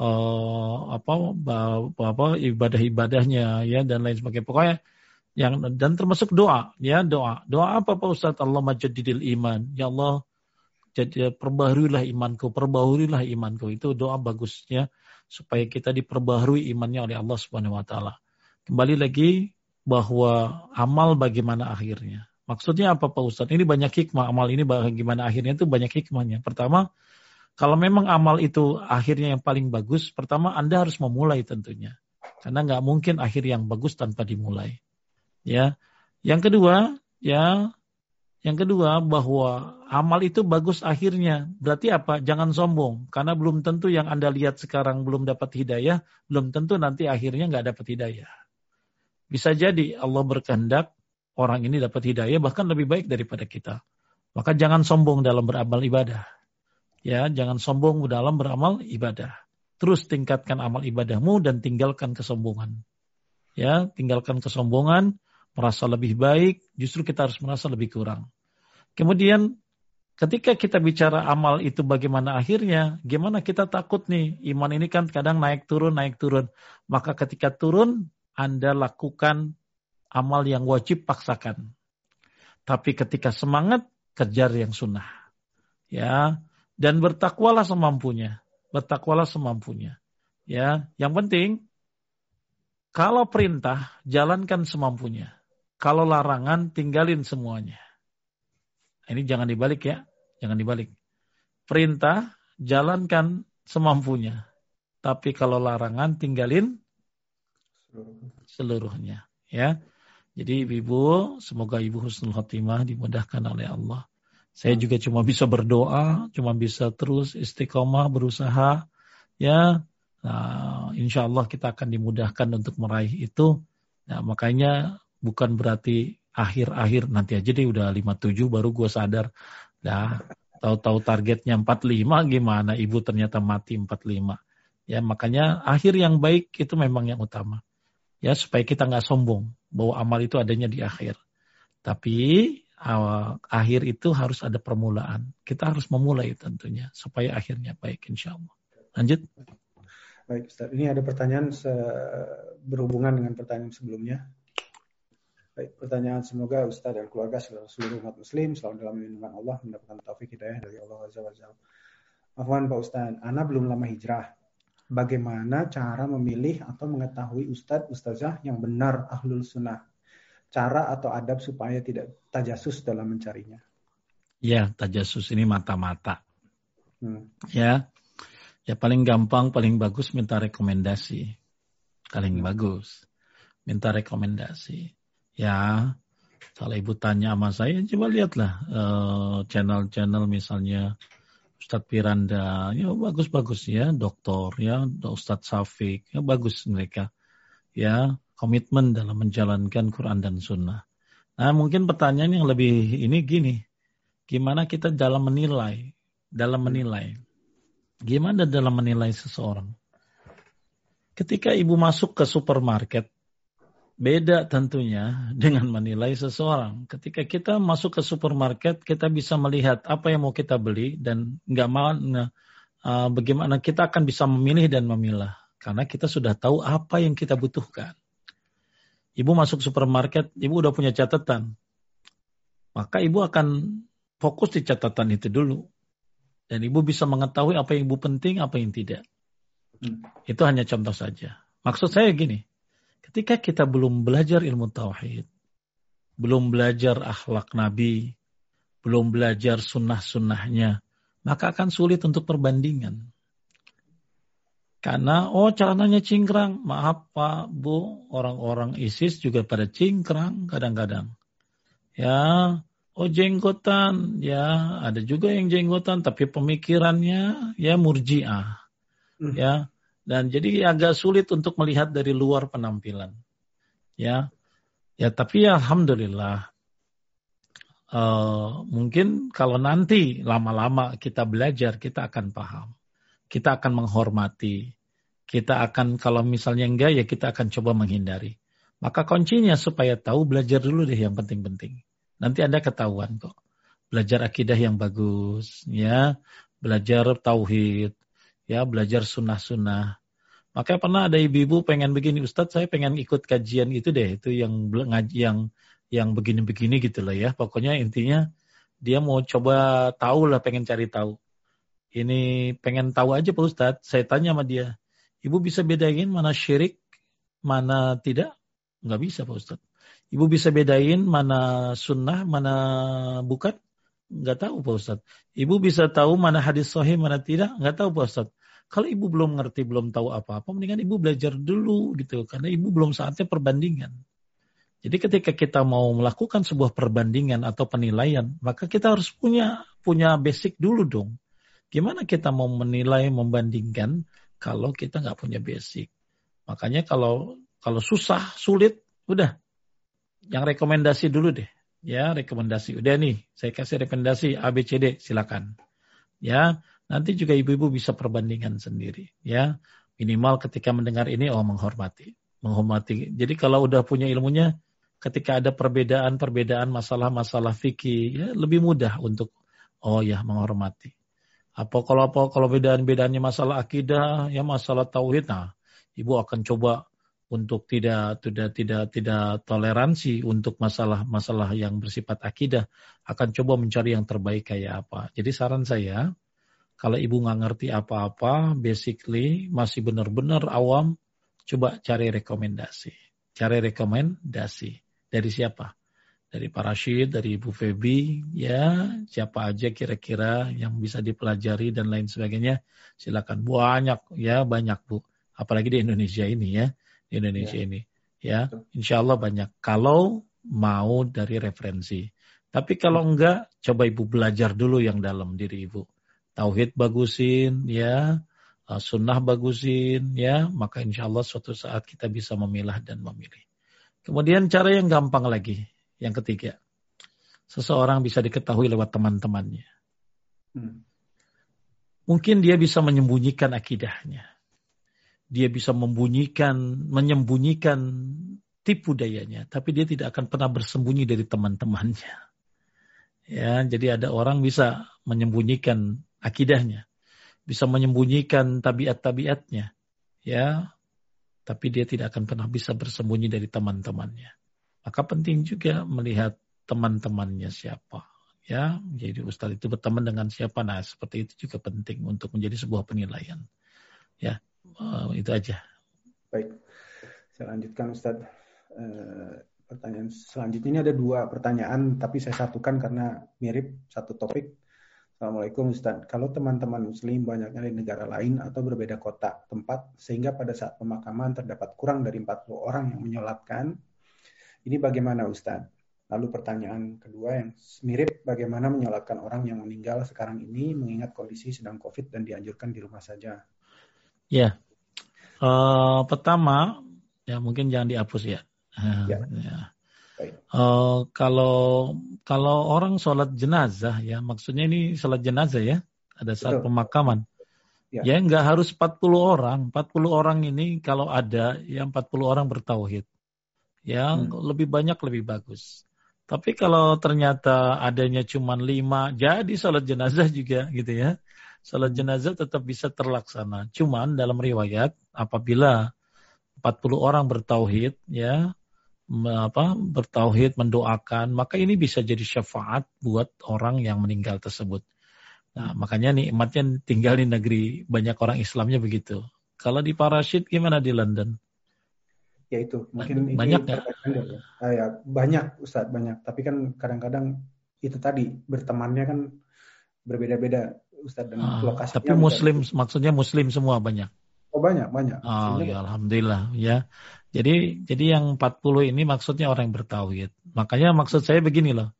uh, apa apa ibadah-ibadahnya ya dan lain sebagainya. Pokoknya yang dan termasuk doa ya doa. Doa apa Pak Ustaz? Allah majadidil iman. Ya Allah jadi perbaharuilah imanku, perbaharuilah imanku. Itu doa bagusnya supaya kita diperbaharui imannya oleh Allah Subhanahu wa taala. Kembali lagi bahwa amal bagaimana akhirnya. Maksudnya apa Pak Ustadz? Ini banyak hikmah. Amal ini bagaimana akhirnya itu banyak hikmahnya. Pertama, kalau memang amal itu akhirnya yang paling bagus, pertama Anda harus memulai tentunya. Karena nggak mungkin akhir yang bagus tanpa dimulai. Ya. Yang kedua, ya yang kedua, bahwa amal itu bagus akhirnya. Berarti apa? Jangan sombong. Karena belum tentu yang Anda lihat sekarang belum dapat hidayah, belum tentu nanti akhirnya nggak dapat hidayah. Bisa jadi Allah berkehendak orang ini dapat hidayah bahkan lebih baik daripada kita. Maka jangan sombong dalam beramal ibadah. Ya, jangan sombong dalam beramal ibadah. Terus tingkatkan amal ibadahmu dan tinggalkan kesombongan. Ya, tinggalkan kesombongan, merasa lebih baik, justru kita harus merasa lebih kurang. Kemudian ketika kita bicara amal itu bagaimana akhirnya, gimana kita takut nih, iman ini kan kadang naik turun, naik turun. Maka ketika turun, Anda lakukan amal yang wajib paksakan. Tapi ketika semangat, kejar yang sunnah. Ya, dan bertakwalah semampunya. Bertakwalah semampunya. Ya, yang penting kalau perintah jalankan semampunya. Kalau larangan, tinggalin semuanya. Ini jangan dibalik ya. Jangan dibalik. Perintah, jalankan semampunya. Tapi kalau larangan, tinggalin seluruhnya. Ya. Jadi ibu, semoga ibu husnul khotimah dimudahkan oleh Allah. Saya juga cuma bisa berdoa, cuma bisa terus istiqomah berusaha. Ya, nah, insya Allah kita akan dimudahkan untuk meraih itu. Nah, makanya bukan berarti akhir-akhir nanti aja deh udah 57 baru gue sadar. Dah tahu-tahu targetnya 45 gimana ibu ternyata mati 45. Ya makanya akhir yang baik itu memang yang utama. Ya supaya kita nggak sombong bahwa amal itu adanya di akhir. Tapi uh, akhir itu harus ada permulaan. Kita harus memulai tentunya supaya akhirnya baik insya Allah. Lanjut. Baik Ustaz, ini ada pertanyaan berhubungan dengan pertanyaan sebelumnya. Baik, pertanyaan semoga Ustaz dan keluarga seluruh umat muslim selalu dalam lindungan Allah mendapatkan taufik hidayah dari Allah Azza wa. Afwan Pak Ustaz, Ana belum lama hijrah. Bagaimana cara memilih atau mengetahui Ustadz Ustazah yang benar ahlul sunnah? Cara atau adab supaya tidak tajasus dalam mencarinya? Ya, tajasus ini mata-mata. Hmm. Ya, ya paling gampang, paling bagus minta rekomendasi. Paling hmm. bagus. Minta rekomendasi Ya, kalau ibu tanya sama saya, coba lihatlah uh, channel-channel misalnya Ustadz Piranda, ya bagus-bagus ya, doktor ya, Ustadz Safik, ya bagus mereka. Ya, komitmen dalam menjalankan Quran dan Sunnah. Nah, mungkin pertanyaan yang lebih ini gini, gimana kita dalam menilai, dalam menilai, gimana dalam menilai seseorang? Ketika ibu masuk ke supermarket, Beda tentunya dengan menilai seseorang. Ketika kita masuk ke supermarket, kita bisa melihat apa yang mau kita beli dan nggak mau uh, bagaimana kita akan bisa memilih dan memilah karena kita sudah tahu apa yang kita butuhkan. Ibu masuk supermarket, ibu udah punya catatan. Maka ibu akan fokus di catatan itu dulu. Dan ibu bisa mengetahui apa yang ibu penting, apa yang tidak. Hmm. Itu hanya contoh saja. Maksud saya gini, ketika kita belum belajar ilmu tauhid, belum belajar akhlak Nabi, belum belajar sunnah-sunnahnya, maka akan sulit untuk perbandingan. Karena, oh celananya cingkrang. Maaf Pak, Bu, orang-orang ISIS juga pada cingkrang kadang-kadang. Ya, oh jenggotan. Ya, ada juga yang jenggotan, tapi pemikirannya ya murjiah. Hmm. Ya, dan jadi agak sulit untuk melihat dari luar penampilan. Ya, ya tapi ya Alhamdulillah. Uh, mungkin kalau nanti lama-lama kita belajar, kita akan paham kita akan menghormati. Kita akan kalau misalnya enggak ya kita akan coba menghindari. Maka kuncinya supaya tahu belajar dulu deh yang penting-penting. Nanti Anda ketahuan kok. Belajar akidah yang bagus, ya, belajar tauhid, ya, belajar sunnah-sunnah. Makanya pernah ada ibu-ibu pengen begini, Ustadz saya pengen ikut kajian itu deh, itu yang yang yang begini-begini gitu loh ya. Pokoknya intinya dia mau coba tahu lah, pengen cari tahu ini pengen tahu aja Pak Ustadz, saya tanya sama dia, Ibu bisa bedain mana syirik, mana tidak? Nggak bisa Pak Ustadz. Ibu bisa bedain mana sunnah, mana bukan? Nggak tahu Pak Ustadz. Ibu bisa tahu mana hadis sahih, mana tidak? Nggak tahu Pak Ustadz. Kalau ibu belum ngerti, belum tahu apa-apa, mendingan ibu belajar dulu gitu. Karena ibu belum saatnya perbandingan. Jadi ketika kita mau melakukan sebuah perbandingan atau penilaian, maka kita harus punya punya basic dulu dong. Gimana kita mau menilai, membandingkan kalau kita nggak punya basic? Makanya kalau kalau susah, sulit, udah. Yang rekomendasi dulu deh. Ya, rekomendasi. Udah nih, saya kasih rekomendasi ABCD, silakan. Ya, nanti juga ibu-ibu bisa perbandingan sendiri. Ya, minimal ketika mendengar ini, oh menghormati. Menghormati. Jadi kalau udah punya ilmunya, ketika ada perbedaan-perbedaan masalah-masalah fikih, ya lebih mudah untuk, oh ya menghormati. Apa kalau apa kalau bedaan-bedaannya masalah akidah, ya masalah tauhid, nah ibu akan coba untuk tidak tidak tidak tidak toleransi untuk masalah-masalah yang bersifat akidah, akan coba mencari yang terbaik kayak apa. Jadi saran saya, kalau ibu nggak ngerti apa-apa, basically masih benar-benar awam, coba cari rekomendasi. Cari rekomendasi dari siapa? Dari Pak Rashid, dari Ibu Febi, ya siapa aja kira-kira yang bisa dipelajari dan lain sebagainya, silakan. Banyak ya banyak Bu, apalagi di Indonesia ini ya di Indonesia ya. ini ya, Insya Allah banyak. Kalau mau dari referensi, tapi kalau enggak, coba Ibu belajar dulu yang dalam diri Ibu, tauhid bagusin ya, uh, sunnah bagusin ya, maka Insya Allah suatu saat kita bisa memilah dan memilih. Kemudian cara yang gampang lagi, yang ketiga, seseorang bisa diketahui lewat teman-temannya. Hmm. Mungkin dia bisa menyembunyikan akidahnya. Dia bisa membunyikan, menyembunyikan tipu dayanya, tapi dia tidak akan pernah bersembunyi dari teman-temannya. Ya, jadi ada orang bisa menyembunyikan akidahnya, bisa menyembunyikan tabiat-tabiatnya, ya, tapi dia tidak akan pernah bisa bersembunyi dari teman-temannya. Maka penting juga melihat teman-temannya siapa. Ya, jadi Ustadz itu berteman dengan siapa. Nah, seperti itu juga penting untuk menjadi sebuah penilaian. Ya, uh, itu aja. Baik, saya lanjutkan Ustadz. Uh, pertanyaan selanjutnya ini ada dua pertanyaan, tapi saya satukan karena mirip satu topik. Assalamualaikum Ustaz. Kalau teman-teman muslim banyaknya di negara lain atau berbeda kota, tempat, sehingga pada saat pemakaman terdapat kurang dari 40 orang yang menyolatkan, ini bagaimana Ustaz? Lalu pertanyaan kedua yang mirip bagaimana menyolatkan orang yang meninggal sekarang ini mengingat kondisi sedang COVID dan dianjurkan di rumah saja. Ya, uh, pertama ya mungkin jangan dihapus ya. Ya. ya. Uh, kalau kalau orang sholat jenazah ya maksudnya ini sholat jenazah ya ada saat Betul. pemakaman. Ya. ya nggak harus 40 orang, 40 orang ini kalau ada yang 40 orang bertauhid yang hmm. lebih banyak lebih bagus. Tapi kalau ternyata adanya cuma lima, jadi salat jenazah juga gitu ya. Salat jenazah tetap bisa terlaksana. Cuman dalam riwayat apabila 40 orang bertauhid ya, apa bertauhid, mendoakan, maka ini bisa jadi syafaat buat orang yang meninggal tersebut. Nah, makanya nikmatnya tinggal di negeri banyak orang Islamnya begitu. Kalau di Parasit gimana di London? Ya itu, mungkin banyak ini ya? Ah, ya, banyak Ustaz, banyak. Tapi kan kadang-kadang itu tadi bertemannya kan berbeda-beda Ustaz dan ah, lokasinya. Tapi muslim bisa. maksudnya muslim semua banyak. Oh banyak, banyak. Oh ya alhamdulillah ya. Jadi jadi yang 40 ini maksudnya orang yang bertauhid. Makanya maksud saya begini loh.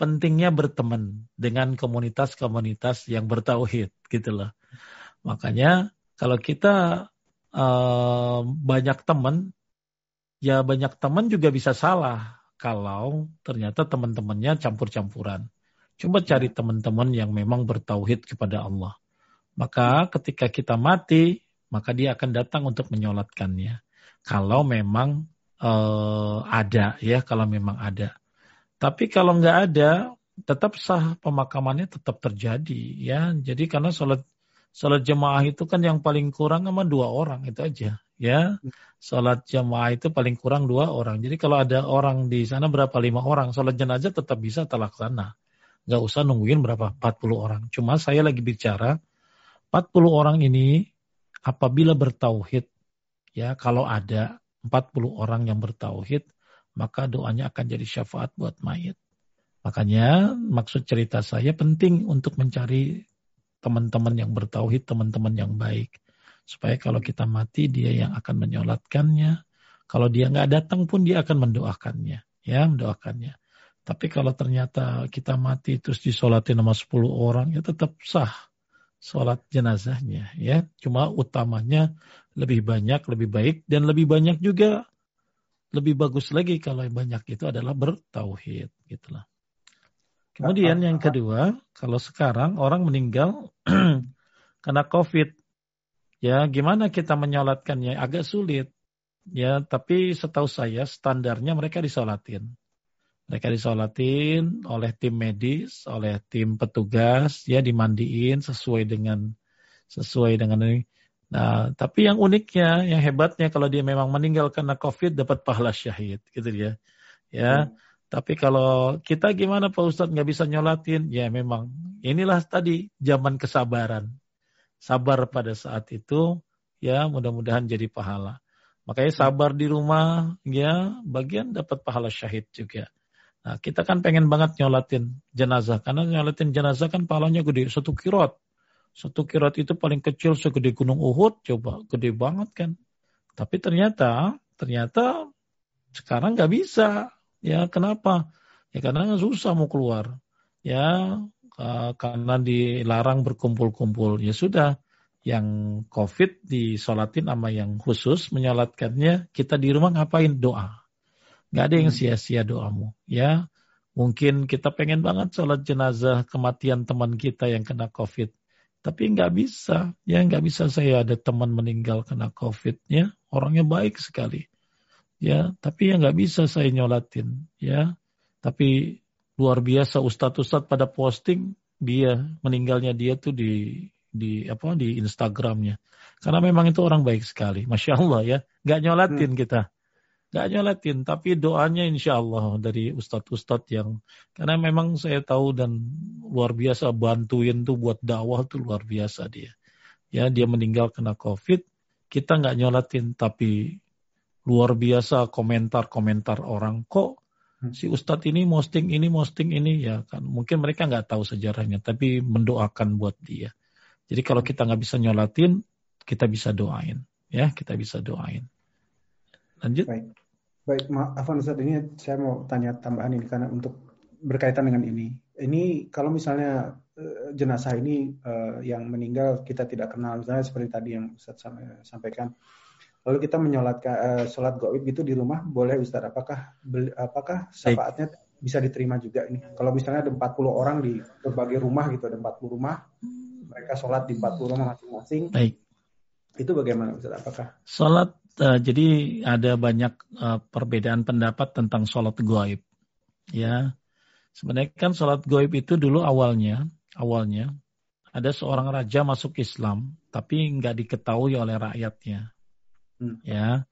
Pentingnya berteman dengan komunitas-komunitas yang bertauhid gitu loh. Makanya kalau kita uh, banyak teman ya banyak teman juga bisa salah kalau ternyata teman-temannya campur-campuran. Coba cari ya. teman-teman yang memang bertauhid kepada Allah. Maka ketika kita mati, maka dia akan datang untuk menyolatkannya. Kalau memang uh, ada ya, kalau memang ada. Tapi kalau nggak ada, tetap sah pemakamannya tetap terjadi ya. Jadi karena sholat sholat jemaah itu kan yang paling kurang sama dua orang itu aja ya. Sholat jemaah itu paling kurang dua orang. Jadi kalau ada orang di sana berapa lima orang, sholat jenazah tetap bisa terlaksana. Nggak usah nungguin berapa 40 orang. Cuma saya lagi bicara 40 orang ini apabila bertauhid ya kalau ada 40 orang yang bertauhid maka doanya akan jadi syafaat buat mayat. Makanya maksud cerita saya penting untuk mencari teman-teman yang bertauhid, teman-teman yang baik. Supaya kalau kita mati dia yang akan menyolatkannya. Kalau dia nggak datang pun dia akan mendoakannya. Ya, mendoakannya. Tapi kalau ternyata kita mati terus disolatin sama 10 orang ya tetap sah sholat jenazahnya ya. Cuma utamanya lebih banyak, lebih baik dan lebih banyak juga lebih bagus lagi kalau yang banyak itu adalah bertauhid gitulah. Kemudian yang kedua, kalau sekarang orang meninggal karena COVID Ya, gimana kita menyolatkannya? Agak sulit. Ya, tapi setahu saya standarnya mereka disolatin. Mereka disolatin oleh tim medis, oleh tim petugas, ya dimandiin sesuai dengan sesuai dengan ini. Nah, tapi yang uniknya, yang hebatnya kalau dia memang meninggal karena COVID dapat pahala syahid, gitu dia. Ya, hmm. tapi kalau kita gimana Pak Ustadz nggak bisa nyolatin? Ya memang inilah tadi zaman kesabaran sabar pada saat itu, ya mudah-mudahan jadi pahala. Makanya sabar di rumah, ya bagian dapat pahala syahid juga. Nah kita kan pengen banget nyolatin jenazah, karena nyolatin jenazah kan pahalanya gede, satu kirot. Satu kirot itu paling kecil segede gunung Uhud, coba gede banget kan. Tapi ternyata, ternyata sekarang nggak bisa. Ya kenapa? Ya karena susah mau keluar. Ya Eh, karena dilarang berkumpul-kumpul. Ya sudah, yang COVID disolatin sama yang khusus menyolatkannya, kita di rumah ngapain? Doa. Gak ada yang hmm. sia-sia doamu. Ya, mungkin kita pengen banget sholat jenazah kematian teman kita yang kena COVID. Tapi nggak bisa, ya nggak bisa saya ada teman meninggal kena COVID, ya orangnya baik sekali, ya tapi ya nggak bisa saya nyolatin, ya tapi luar biasa ustadz-ustadz pada posting dia meninggalnya dia tuh di di apa di Instagramnya karena memang itu orang baik sekali masya Allah ya nggak nyolatin hmm. kita nggak nyolatin tapi doanya insya Allah dari ustadz-ustadz yang karena memang saya tahu dan luar biasa bantuin tuh buat dakwah tuh luar biasa dia ya dia meninggal kena covid kita nggak nyolatin tapi luar biasa komentar-komentar orang kok. Si ustadz ini posting ini posting ini ya kan. Mungkin mereka nggak tahu sejarahnya tapi mendoakan buat dia. Jadi kalau kita nggak bisa nyolatin kita bisa doain ya. Kita bisa doain. Lanjut. Baik. Baik maaf Ustaz ini saya mau tanya tambahan ini karena untuk berkaitan dengan ini. Ini kalau misalnya uh, jenazah ini uh, yang meninggal kita tidak kenal. Misalnya seperti tadi yang Ustaz sampaikan Lalu kita menyolatkan uh, sholat goib itu di rumah boleh Ustaz? Apakah apakah syafaatnya bisa diterima juga ini? Kalau misalnya ada 40 orang di berbagai rumah gitu, ada 40 rumah, mereka sholat di 40 rumah masing-masing. Baik. Itu bagaimana Ustaz? Apakah? Sholat, uh, jadi ada banyak uh, perbedaan pendapat tentang sholat goib. Ya, sebenarnya kan sholat goib itu dulu awalnya, awalnya ada seorang raja masuk Islam, tapi nggak diketahui oleh rakyatnya Hmm. Ya.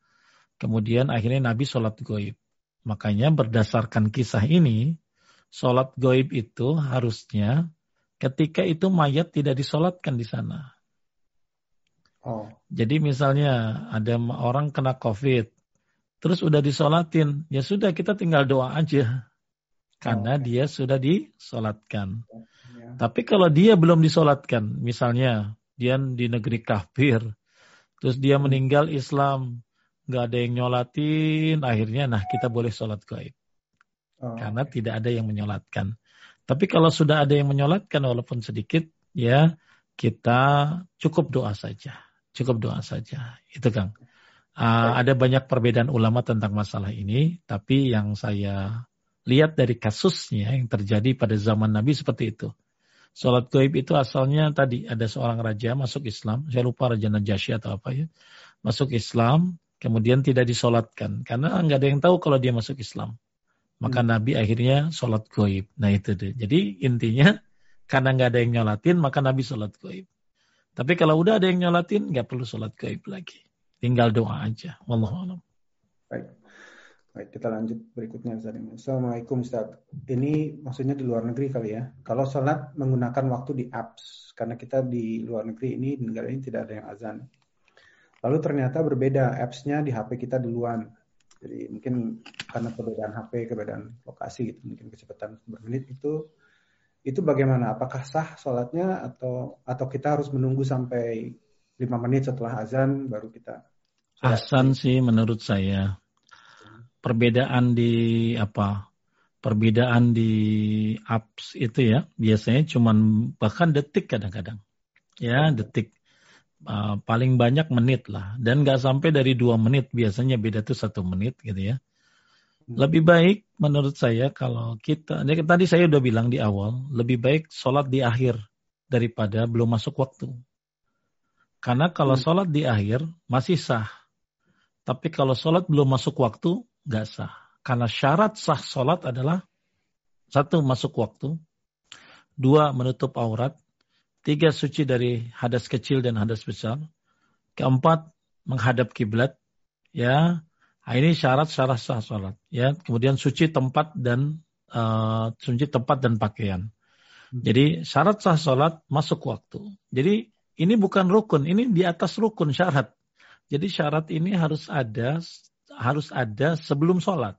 Kemudian akhirnya Nabi sholat goib. Makanya berdasarkan kisah ini, sholat goib itu harusnya ketika itu mayat tidak disolatkan di sana. Oh. Jadi misalnya ada orang kena COVID, terus udah disolatin, ya sudah kita tinggal doa aja. Karena oh, okay. dia sudah disolatkan. Ya. Tapi kalau dia belum disolatkan, misalnya dia di negeri kafir, terus dia hmm. meninggal Islam, nggak ada yang nyolatin, akhirnya nah kita boleh sholat gaib. Oh. Karena tidak ada yang menyolatkan. Tapi kalau sudah ada yang menyolatkan walaupun sedikit, ya kita cukup doa saja. Cukup doa saja. Itu Kang. Uh, ada banyak perbedaan ulama tentang masalah ini, tapi yang saya lihat dari kasusnya yang terjadi pada zaman Nabi seperti itu. Sholat gaib itu asalnya tadi ada seorang raja masuk Islam, saya lupa Raja Najasyi atau apa ya, masuk Islam, kemudian tidak disolatkan karena nggak ada yang tahu kalau dia masuk Islam. Maka hmm. Nabi akhirnya sholat goib. Nah itu deh. Jadi intinya karena nggak ada yang nyolatin maka Nabi sholat goib. Tapi kalau udah ada yang nyolatin nggak perlu sholat goib lagi. Tinggal doa aja. Wallahualam. Baik. Baik, kita lanjut berikutnya. Assalamualaikum Ustaz. Ini maksudnya di luar negeri kali ya. Kalau sholat menggunakan waktu di apps, karena kita di luar negeri ini, di negara ini tidak ada yang azan. Lalu ternyata berbeda apps-nya di HP kita duluan. Jadi mungkin karena perbedaan HP, perbedaan lokasi gitu, mungkin kecepatan bermenit itu itu bagaimana? Apakah sah sholatnya atau atau kita harus menunggu sampai lima menit setelah azan baru kita? Azan sih menurut saya perbedaan di apa? Perbedaan di apps itu ya biasanya cuman bahkan detik kadang-kadang. Ya detik uh, paling banyak menit lah dan nggak sampai dari dua menit biasanya beda tuh satu menit gitu ya hmm. lebih baik menurut saya kalau kita tadi saya udah bilang di awal lebih baik sholat di akhir daripada belum masuk waktu karena kalau hmm. sholat di akhir masih sah tapi kalau sholat belum masuk waktu nggak sah karena syarat sah sholat adalah satu masuk waktu dua menutup aurat Tiga suci dari hadas kecil dan hadas besar. Keempat menghadap kiblat. Ya, nah, ini syarat-syarat sah salat. Ya, kemudian suci tempat dan uh, suci tempat dan pakaian. Hmm. Jadi syarat sah salat masuk waktu. Jadi ini bukan rukun, ini di atas rukun syarat. Jadi syarat ini harus ada harus ada sebelum sholat.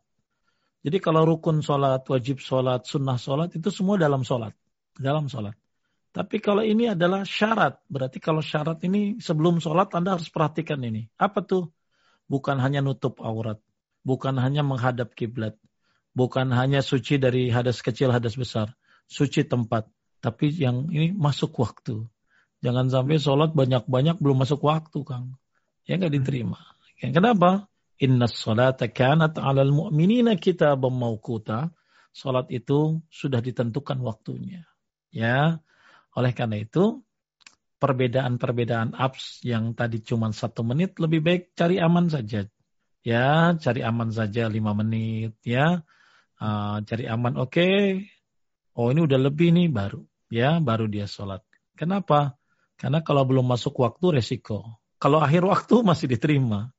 Jadi kalau rukun sholat, wajib sholat, sunnah sholat itu semua dalam sholat, dalam sholat. Tapi kalau ini adalah syarat, berarti kalau syarat ini sebelum sholat Anda harus perhatikan ini. Apa tuh? Bukan hanya nutup aurat, bukan hanya menghadap kiblat, bukan hanya suci dari hadas kecil, hadas besar, suci tempat. Tapi yang ini masuk waktu. Jangan sampai sholat banyak-banyak belum masuk waktu, Kang. Ya nggak diterima. Ya, kenapa? Inna sholata kanat alal mu'minina kita mawkuta. Sholat itu sudah ditentukan waktunya. Ya, oleh karena itu, perbedaan-perbedaan apps yang tadi cuma satu menit, lebih baik cari aman saja. Ya, cari aman saja lima menit. Ya, uh, cari aman. Oke, okay. oh ini udah lebih nih baru. Ya, baru dia sholat. Kenapa? Karena kalau belum masuk waktu resiko. Kalau akhir waktu masih diterima.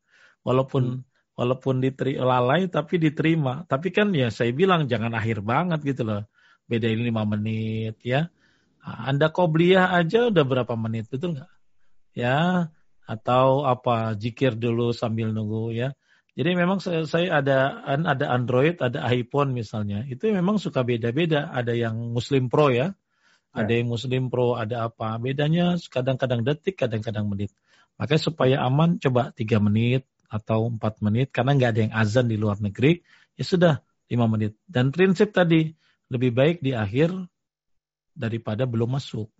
Walaupun hmm. Walaupun diterima lalai tapi diterima. Tapi kan ya saya bilang jangan akhir banget gitu loh. Beda ini lima menit ya. Anda kobliyah aja udah berapa menit, betul nggak? Ya, atau apa jikir dulu sambil nunggu ya. Jadi memang saya, saya ada ada Android, ada iPhone misalnya. Itu memang suka beda-beda. Ada yang Muslim Pro ya, ada ya. yang Muslim Pro, ada apa. Bedanya kadang-kadang detik, kadang-kadang menit. Makanya supaya aman, coba tiga menit atau empat menit. Karena nggak ada yang azan di luar negeri, ya sudah lima menit. Dan prinsip tadi, lebih baik di akhir daripada belum masuk.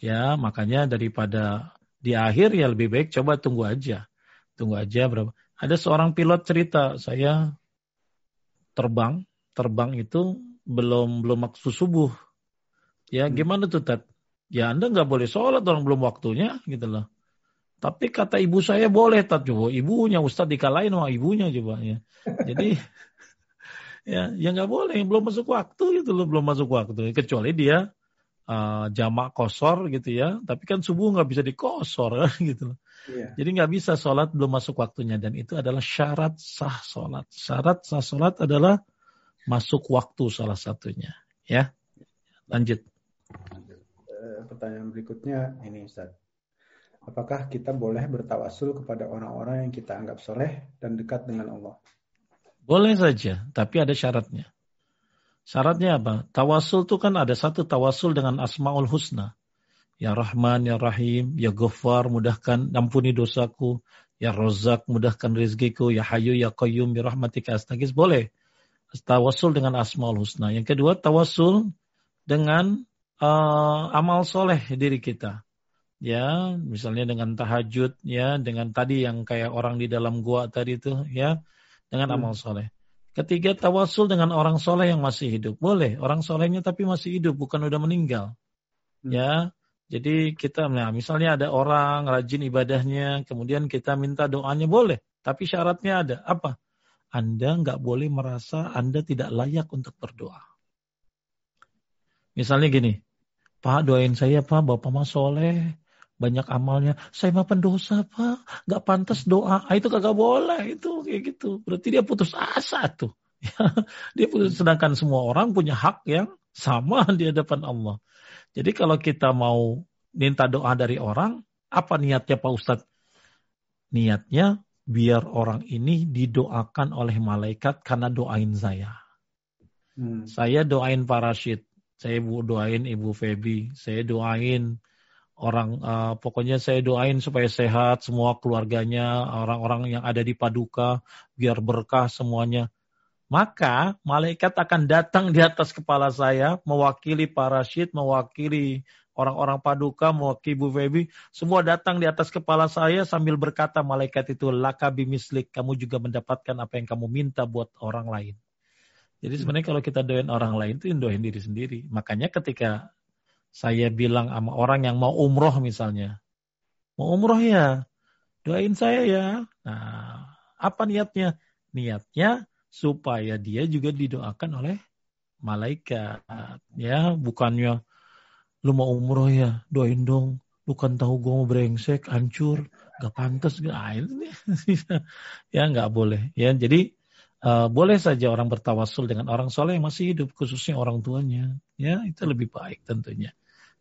Ya, makanya daripada di akhir ya lebih baik coba tunggu aja. Tunggu aja berapa. Ada seorang pilot cerita, saya terbang, terbang itu belum belum waktu subuh. Ya, hmm. gimana tuh Tat? Ya Anda nggak boleh sholat orang belum waktunya gitu loh. Tapi kata ibu saya boleh Tat coba. Ibunya Ustadz dikalahin sama ibunya coba ya. Jadi ya ya nggak boleh belum masuk waktu gitu loh belum masuk waktu kecuali dia uh, jamak kosor gitu ya. Tapi kan subuh nggak bisa dikosor gitu. Yeah. Jadi nggak bisa sholat belum masuk waktunya dan itu adalah syarat sah sholat. Syarat sah sholat adalah masuk waktu salah satunya. Ya, lanjut. Eh, pertanyaan berikutnya ini Ustaz. Apakah kita boleh bertawasul kepada orang-orang yang kita anggap soleh dan dekat dengan Allah? Boleh saja, tapi ada syaratnya. Syaratnya apa? Tawasul itu kan ada satu tawasul dengan Asmaul Husna. Ya Rahman, Ya Rahim, Ya Ghaffar, mudahkan, ampuni dosaku. Ya Rozak, mudahkan rizkiku. Ya Hayu, Ya Qayyum, Ya Rahmatika Astagis. Boleh. Tawasul dengan Asmaul Husna. Yang kedua, tawasul dengan uh, amal soleh diri kita. Ya, misalnya dengan tahajud, ya, dengan tadi yang kayak orang di dalam gua tadi itu, ya, dengan hmm. amal soleh. Ketiga, tawasul dengan orang soleh yang masih hidup. Boleh, orang solehnya tapi masih hidup, bukan udah meninggal. Hmm. Ya, jadi kita, nah, misalnya ada orang rajin ibadahnya, kemudian kita minta doanya, boleh. Tapi syaratnya ada, apa? Anda nggak boleh merasa Anda tidak layak untuk berdoa. Misalnya gini, Pak doain saya Pak, Bapak mah soleh, banyak amalnya. Saya mah pendosa pak, nggak pantas doa. Ah, itu kagak boleh itu kayak gitu. Berarti dia putus asa tuh. dia putus, sedangkan semua orang punya hak yang sama di hadapan Allah. Jadi kalau kita mau minta doa dari orang, apa niatnya Pak Ustadz? Niatnya biar orang ini didoakan oleh malaikat karena doain saya. Hmm. Saya doain Pak Rashid, saya doain Ibu Febi, saya doain orang uh, pokoknya saya doain supaya sehat semua keluarganya, orang-orang yang ada di paduka biar berkah semuanya. Maka malaikat akan datang di atas kepala saya mewakili para syid, mewakili orang-orang paduka, mewakili Bu Febi, semua datang di atas kepala saya sambil berkata malaikat itu lakabi mislik, kamu juga mendapatkan apa yang kamu minta buat orang lain. Jadi sebenarnya kalau kita doain orang lain itu doain diri sendiri. Makanya ketika saya bilang sama orang yang mau umroh misalnya. Mau umroh ya, doain saya ya. Nah, apa niatnya? Niatnya supaya dia juga didoakan oleh malaikat. Ya, bukannya lu mau umroh ya, doain dong. Lu kan tahu gue mau brengsek, hancur, gak pantas. Ini, ya nggak boleh. Ya, jadi uh, boleh saja orang bertawasul dengan orang soleh yang masih hidup, khususnya orang tuanya. Ya, itu lebih baik tentunya.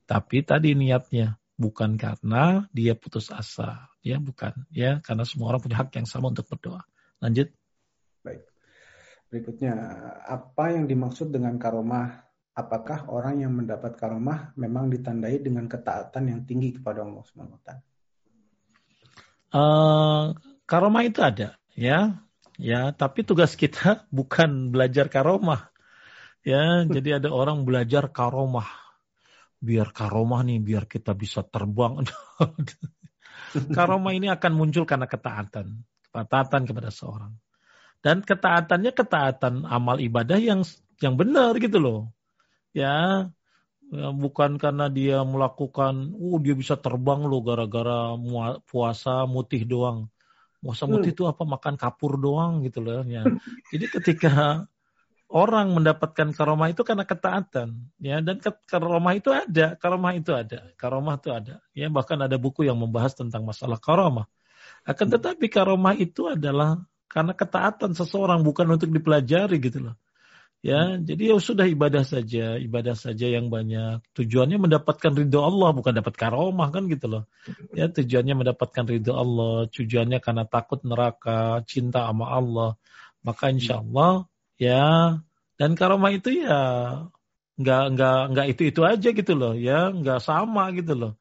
Tapi tadi niatnya bukan karena dia putus asa, ya bukan, ya karena semua orang punya hak yang sama untuk berdoa. Lanjut. Baik. Berikutnya, apa yang dimaksud dengan karomah? Apakah orang yang mendapat karomah memang ditandai dengan ketaatan yang tinggi kepada Allah SWT? Uh, karomah itu ada, ya, ya. Tapi tugas kita bukan belajar karomah, ya. jadi ada orang belajar karomah biar karomah nih, biar kita bisa terbang. karomah ini akan muncul karena ketaatan, ketaatan kepada seorang. Dan ketaatannya ketaatan amal ibadah yang yang benar gitu loh. Ya, ya bukan karena dia melakukan, uh dia bisa terbang loh gara-gara puasa mutih doang. Puasa mutih itu apa makan kapur doang gitu loh ya. Jadi ketika orang mendapatkan karomah itu karena ketaatan ya. Dan karomah itu ada karomah itu ada karomah itu ada ya. Bahkan ada buku yang membahas tentang masalah karomah. Akan tetapi karomah itu adalah karena ketaatan seseorang bukan untuk dipelajari gitu loh ya. Jadi ya sudah ibadah saja ibadah saja yang banyak. Tujuannya mendapatkan ridho Allah bukan dapat karomah kan gitu loh ya. Tujuannya mendapatkan ridho Allah tujuannya karena takut neraka cinta sama Allah. Maka insya Allah ya dan karomah itu ya nggak nggak nggak itu itu aja gitu loh ya nggak sama gitu loh.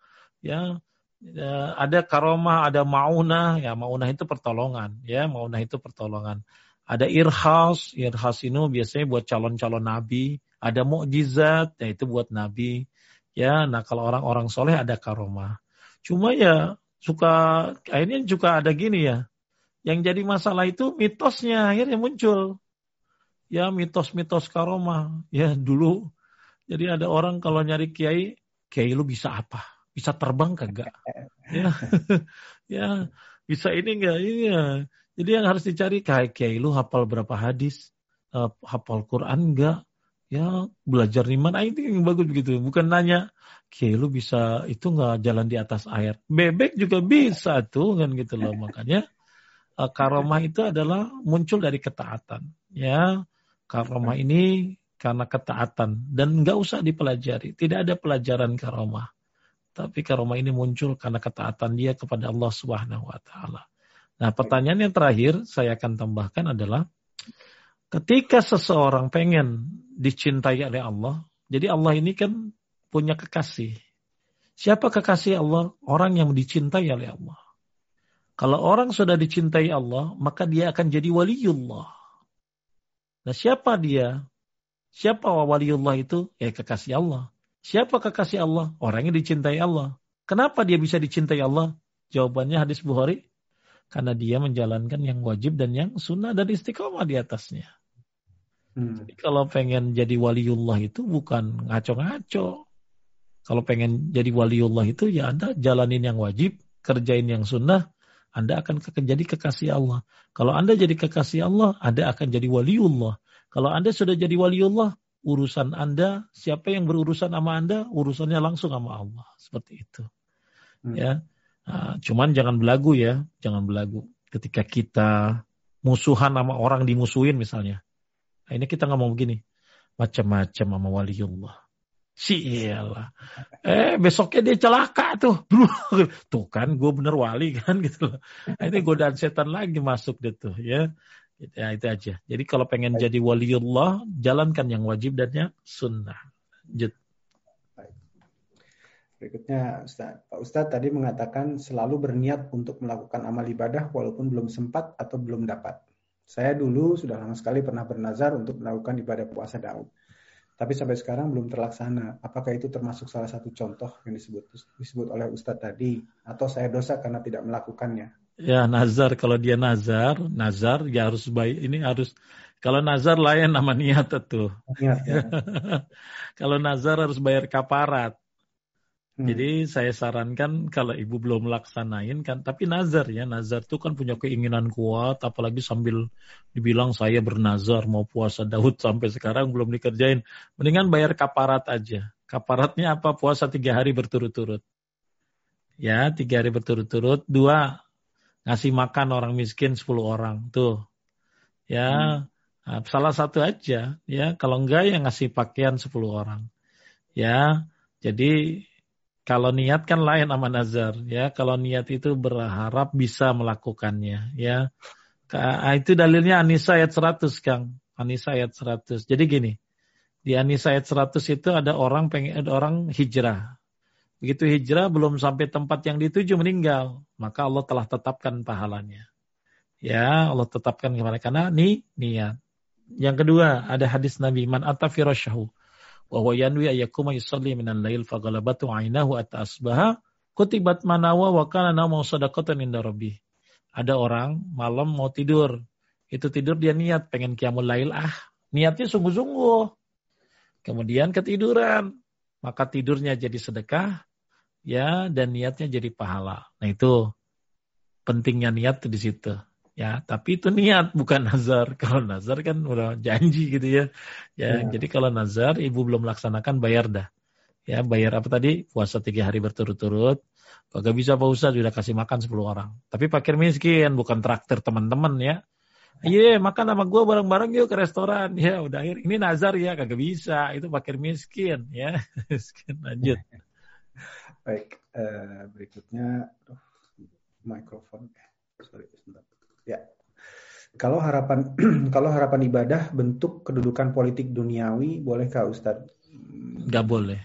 Ya, ya ada karomah ada maunah ya maunah itu pertolongan ya maunah itu pertolongan. Ada irhas irhas ini biasanya buat calon-calon nabi. Ada mukjizat ya itu buat nabi. Ya nah kalau orang-orang soleh ada karomah. Cuma ya suka akhirnya juga ada gini ya. Yang jadi masalah itu mitosnya akhirnya muncul ya mitos-mitos karomah. Ya dulu jadi ada orang kalau nyari kiai, kiai lu bisa apa? Bisa terbang kagak? ya, ya bisa ini enggak? Iya. Jadi yang harus dicari kiai kiai lu hafal berapa hadis? Uh, hafal Quran enggak? Ya belajar iman, ah, itu yang bagus begitu. Bukan nanya, Oke, lu bisa itu nggak jalan di atas air. Bebek juga bisa tuh kan gitu loh. Makanya uh, karomah itu adalah muncul dari ketaatan. Ya, karomah ini karena ketaatan dan nggak usah dipelajari. Tidak ada pelajaran karomah. Tapi karomah ini muncul karena ketaatan dia kepada Allah Subhanahu wa taala. Nah, pertanyaan yang terakhir saya akan tambahkan adalah ketika seseorang pengen dicintai oleh Allah, jadi Allah ini kan punya kekasih. Siapa kekasih Allah? Orang yang dicintai oleh Allah. Kalau orang sudah dicintai Allah, maka dia akan jadi waliullah. Nah siapa dia? Siapa waliullah itu? Ya kekasih Allah. Siapa kekasih Allah? Orang yang dicintai Allah. Kenapa dia bisa dicintai Allah? Jawabannya hadis Bukhari. Karena dia menjalankan yang wajib dan yang sunnah dan istiqomah di atasnya. Hmm. Jadi kalau pengen jadi waliullah itu bukan ngaco-ngaco. Kalau pengen jadi waliullah itu ya Anda jalanin yang wajib, kerjain yang sunnah, Anda akan jadi kekasih Allah. Kalau Anda jadi kekasih Allah, Anda akan jadi waliullah. Kalau Anda sudah jadi waliullah, urusan Anda, siapa yang berurusan sama Anda, urusannya langsung sama Allah. Seperti itu. Hmm. Ya. Nah, cuman jangan belagu ya, jangan belagu. Ketika kita musuhan sama orang dimusuhin misalnya. Nah, ini kita ngomong begini, macam-macam sama waliullah Sialah. Eh besoknya dia celaka tuh. tuh kan gue bener wali kan gitu loh. Nah, ini godaan setan lagi masuk deh tuh ya. Ya itu aja. Jadi kalau pengen jadi waliullah, jalankan yang wajib dan yang sunnah. Lanjut. Berikutnya Ustaz. Pak Ustaz tadi mengatakan selalu berniat untuk melakukan amal ibadah walaupun belum sempat atau belum dapat. Saya dulu sudah lama sekali pernah bernazar untuk melakukan ibadah puasa Daud tapi sampai sekarang belum terlaksana. Apakah itu termasuk salah satu contoh yang disebut disebut oleh Ustadz tadi, atau saya dosa karena tidak melakukannya? Ya nazar kalau dia nazar, nazar ya harus baik. Ini harus kalau nazar lain nama niat itu. Niat, ya. kalau nazar harus bayar kaparat. Hmm. Jadi saya sarankan kalau ibu belum melaksanain kan, tapi nazar ya, nazar itu kan punya keinginan kuat, apalagi sambil dibilang saya bernazar mau puasa Daud sampai sekarang belum dikerjain. Mendingan bayar kaparat aja. Kaparatnya apa? Puasa tiga hari berturut-turut. Ya, tiga hari berturut-turut. Dua, ngasih makan orang miskin sepuluh orang. Tuh. Ya, hmm. nah, salah satu aja. Ya, kalau enggak ya ngasih pakaian sepuluh orang. Ya, jadi kalau niat kan lain sama nazar ya. Kalau niat itu berharap bisa melakukannya ya. Ah, itu dalilnya Anisa ayat 100 Kang. Anisa ayat 100. Jadi gini. Di Anisa ayat 100 itu ada orang pengen ada orang hijrah. Begitu hijrah belum sampai tempat yang dituju meninggal, maka Allah telah tetapkan pahalanya. Ya, Allah tetapkan kepada karena ni niat. Yang kedua, ada hadis Nabi man atafirasyahu wa huwa yanwi ayyakuma yusalli minal lail faghalabatu ainahu atta asbaha kutibat manawa wa kana namu sadaqatan inda rabbih. Ada orang malam mau tidur. Itu tidur dia niat pengen qiyamul lail ah. Niatnya sungguh-sungguh. Kemudian ketiduran. Maka tidurnya jadi sedekah ya dan niatnya jadi pahala. Nah itu pentingnya niat di situ. Ya, tapi itu niat bukan nazar. Kalau nazar kan udah janji gitu ya. Ya, ya. jadi kalau nazar ibu belum melaksanakan bayar dah. Ya, bayar apa tadi? Puasa tiga hari berturut-turut. Kagak bisa Pak Ustaz sudah kasih makan 10 orang. Tapi pakir miskin, bukan traktir teman-teman ya. Iya, yeah, makan sama gue bareng-bareng yuk ke restoran. Ya, udah akhir. Ini nazar ya, kagak bisa. Itu pakir miskin ya. miskin lanjut. Baik, uh, berikutnya mikrofon. Sorry, sebentar. Ya. Kalau harapan kalau harapan ibadah bentuk kedudukan politik duniawi, bolehkah Ustadz? Gak boleh.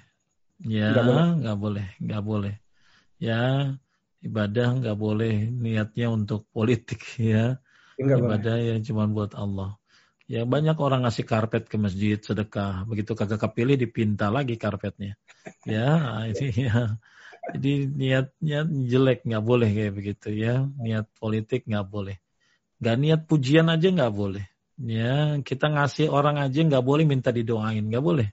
Ya, nggak boleh. Gak boleh, gak boleh. Ya, ibadah nggak boleh niatnya untuk politik ya. Enggak ibadah boleh. ya cuma buat Allah. Ya banyak orang ngasih karpet ke masjid sedekah, begitu kagak kepilih dipinta lagi karpetnya. Ya, ini ya. Jadi niatnya jelek nggak boleh kayak begitu ya. Niat politik nggak boleh. Gak niat pujian aja nggak boleh. Ya, kita ngasih orang aja nggak boleh minta didoain, nggak boleh.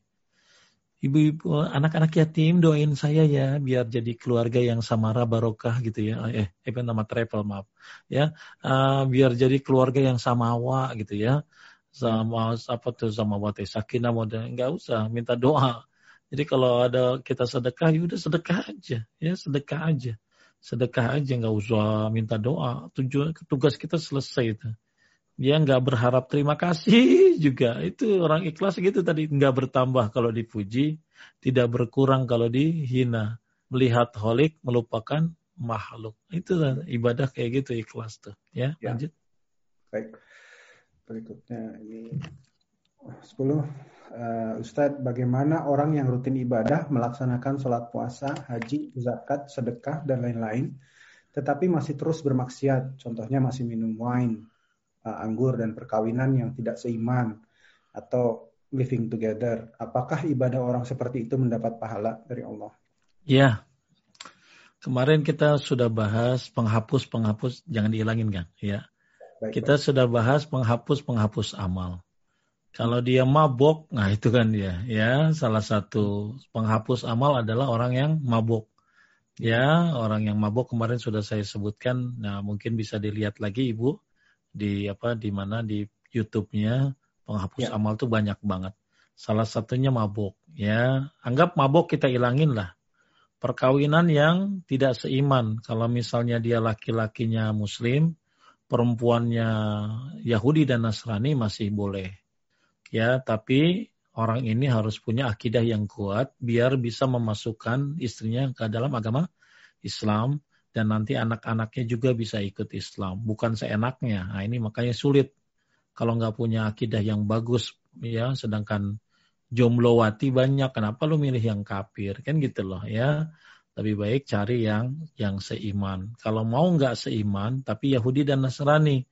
Ibu-ibu, anak-anak yatim doain saya ya, biar jadi keluarga yang samara barokah gitu ya. Eh, eh nama travel maaf. Ya, uh, biar jadi keluarga yang samawa gitu ya. sama apa tuh sama wati sakinah model nggak usah minta doa. Jadi kalau ada kita sedekah, ya udah sedekah aja, ya sedekah aja, sedekah aja nggak usah minta doa. Tujuan tugas kita selesai itu. Dia nggak berharap terima kasih juga. Itu orang ikhlas gitu tadi nggak bertambah kalau dipuji, tidak berkurang kalau dihina. Melihat holik melupakan makhluk. Itu ibadah kayak gitu ikhlas tuh. Ya, ya. lanjut. Baik. Berikutnya ini 10 uh, Ustadz, bagaimana orang yang rutin ibadah melaksanakan sholat puasa, haji, zakat, sedekah, dan lain-lain, tetapi masih terus bermaksiat, contohnya masih minum wine, uh, anggur, dan perkawinan yang tidak seiman, atau living together. Apakah ibadah orang seperti itu mendapat pahala dari Allah? Ya, kemarin kita sudah bahas penghapus-penghapus, jangan dihilangin kan? Ya, Baik, kita baik. sudah bahas penghapus-penghapus amal. Kalau dia mabok, nah itu kan dia, ya salah satu penghapus amal adalah orang yang mabok. Ya, orang yang mabok kemarin sudah saya sebutkan. Nah, mungkin bisa dilihat lagi Ibu di apa di mana di YouTube-nya penghapus ya. amal tuh banyak banget. Salah satunya mabok, ya. Anggap mabok kita ilangin lah. Perkawinan yang tidak seiman. Kalau misalnya dia laki-lakinya muslim, perempuannya Yahudi dan Nasrani masih boleh. Ya, tapi orang ini harus punya akidah yang kuat biar bisa memasukkan istrinya ke dalam agama Islam dan nanti anak-anaknya juga bisa ikut Islam, bukan seenaknya. Nah, ini makanya sulit kalau nggak punya akidah yang bagus ya, sedangkan jomlowati banyak, kenapa lu milih yang kafir? Kan gitu loh ya lebih baik cari yang yang seiman. Kalau mau nggak seiman, tapi Yahudi dan Nasrani,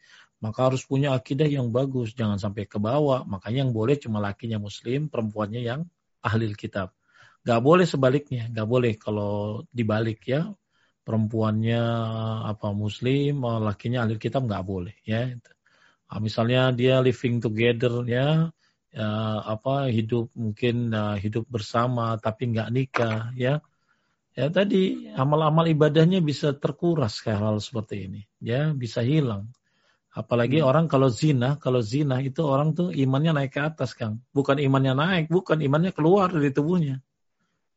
maka harus punya akidah yang bagus, jangan sampai ke bawah. Makanya yang boleh cuma lakinya Muslim, perempuannya yang ahli kitab. Gak boleh sebaliknya, gak boleh kalau dibalik ya perempuannya apa Muslim, lakinya ahli kitab nggak boleh ya. Nah, misalnya dia living together ya, ya apa hidup mungkin uh, hidup bersama tapi nggak nikah ya ya tadi amal-amal ibadahnya bisa terkuras kayak hal seperti ini ya bisa hilang apalagi hmm. orang kalau zina kalau zina itu orang tuh imannya naik ke atas kang bukan imannya naik bukan imannya keluar dari tubuhnya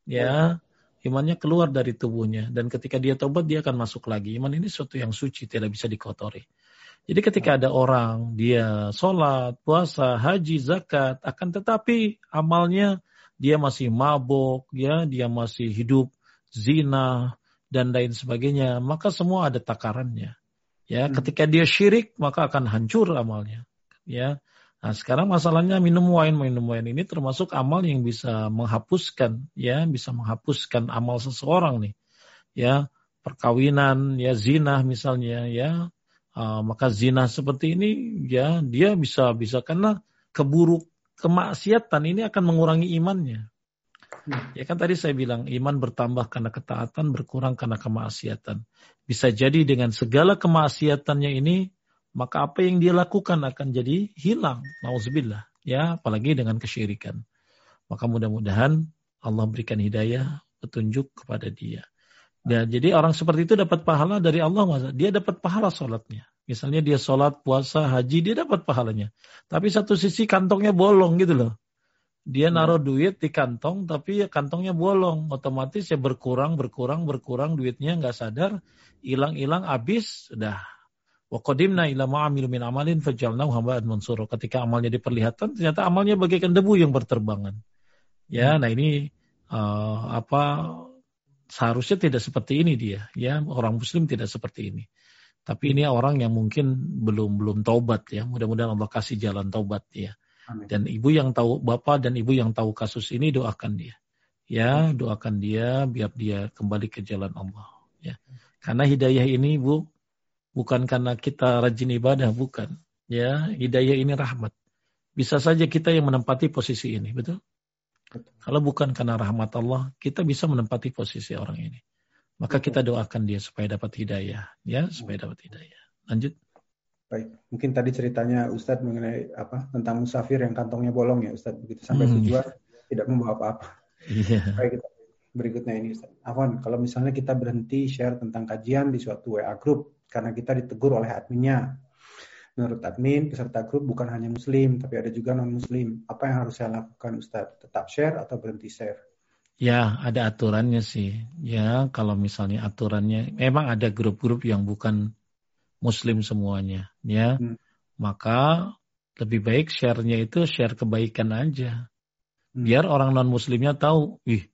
ya hmm. imannya keluar dari tubuhnya dan ketika dia tobat dia akan masuk lagi iman ini sesuatu yang suci tidak bisa dikotori jadi ketika ada orang dia sholat puasa haji zakat akan tetapi amalnya dia masih mabok ya dia masih hidup zina, dan lain sebagainya, maka semua ada takarannya. Ya, hmm. ketika dia syirik maka akan hancur amalnya. Ya. Nah, sekarang masalahnya minum wine, minum wine ini termasuk amal yang bisa menghapuskan, ya, bisa menghapuskan amal seseorang nih. Ya, perkawinan, ya zina misalnya, ya. Uh, maka zina seperti ini ya dia bisa bisa karena keburuk kemaksiatan ini akan mengurangi imannya. Hmm. Ya kan tadi saya bilang iman bertambah karena ketaatan, berkurang karena kemaksiatan. Bisa jadi dengan segala kemaksiatannya ini, maka apa yang dia lakukan akan jadi hilang. Nauzubillah. Ya, apalagi dengan kesyirikan. Maka mudah-mudahan Allah berikan hidayah, petunjuk kepada dia. Dan jadi orang seperti itu dapat pahala dari Allah. Dia dapat pahala sholatnya. Misalnya dia sholat, puasa, haji, dia dapat pahalanya. Tapi satu sisi kantongnya bolong gitu loh. Dia hmm. naruh duit di kantong, tapi ya kantongnya bolong. Otomatis ya berkurang, berkurang, berkurang duitnya nggak sadar, hilang-hilang, habis, sudah. Wakodimna ila ma'amil min amalin fajalnahu hamba'an mansuro. Ketika amalnya diperlihatkan, ternyata amalnya bagaikan debu yang berterbangan. Ya, hmm. nah ini uh, apa seharusnya tidak seperti ini dia. Ya, orang Muslim tidak seperti ini. Tapi ini orang yang mungkin belum belum taubat ya. Mudah-mudahan Allah kasih jalan taubat ya. Dan ibu yang tahu bapak dan ibu yang tahu kasus ini doakan dia. Ya, doakan dia biar dia kembali ke jalan Allah. Ya. Karena hidayah ini ibu bukan karena kita rajin ibadah, bukan. Ya, hidayah ini rahmat. Bisa saja kita yang menempati posisi ini, betul? betul. Kalau bukan karena rahmat Allah, kita bisa menempati posisi orang ini. Maka kita doakan dia supaya dapat hidayah, ya, supaya dapat hidayah. Lanjut. Baik, mungkin tadi ceritanya Ustadz mengenai apa tentang musafir yang kantongnya bolong ya Ustadz begitu sampai hmm. tujuan tidak membawa apa-apa. Yeah. Baik, berikutnya ini Ustadz. Afwan, kalau misalnya kita berhenti share tentang kajian di suatu WA group karena kita ditegur oleh adminnya. menurut admin peserta grup bukan hanya muslim tapi ada juga non muslim apa yang harus saya lakukan Ustaz tetap share atau berhenti share ya ada aturannya sih ya kalau misalnya aturannya memang ada grup-grup yang bukan muslim semuanya ya hmm. maka lebih baik share-nya itu share kebaikan aja hmm. biar orang non muslimnya tahu ih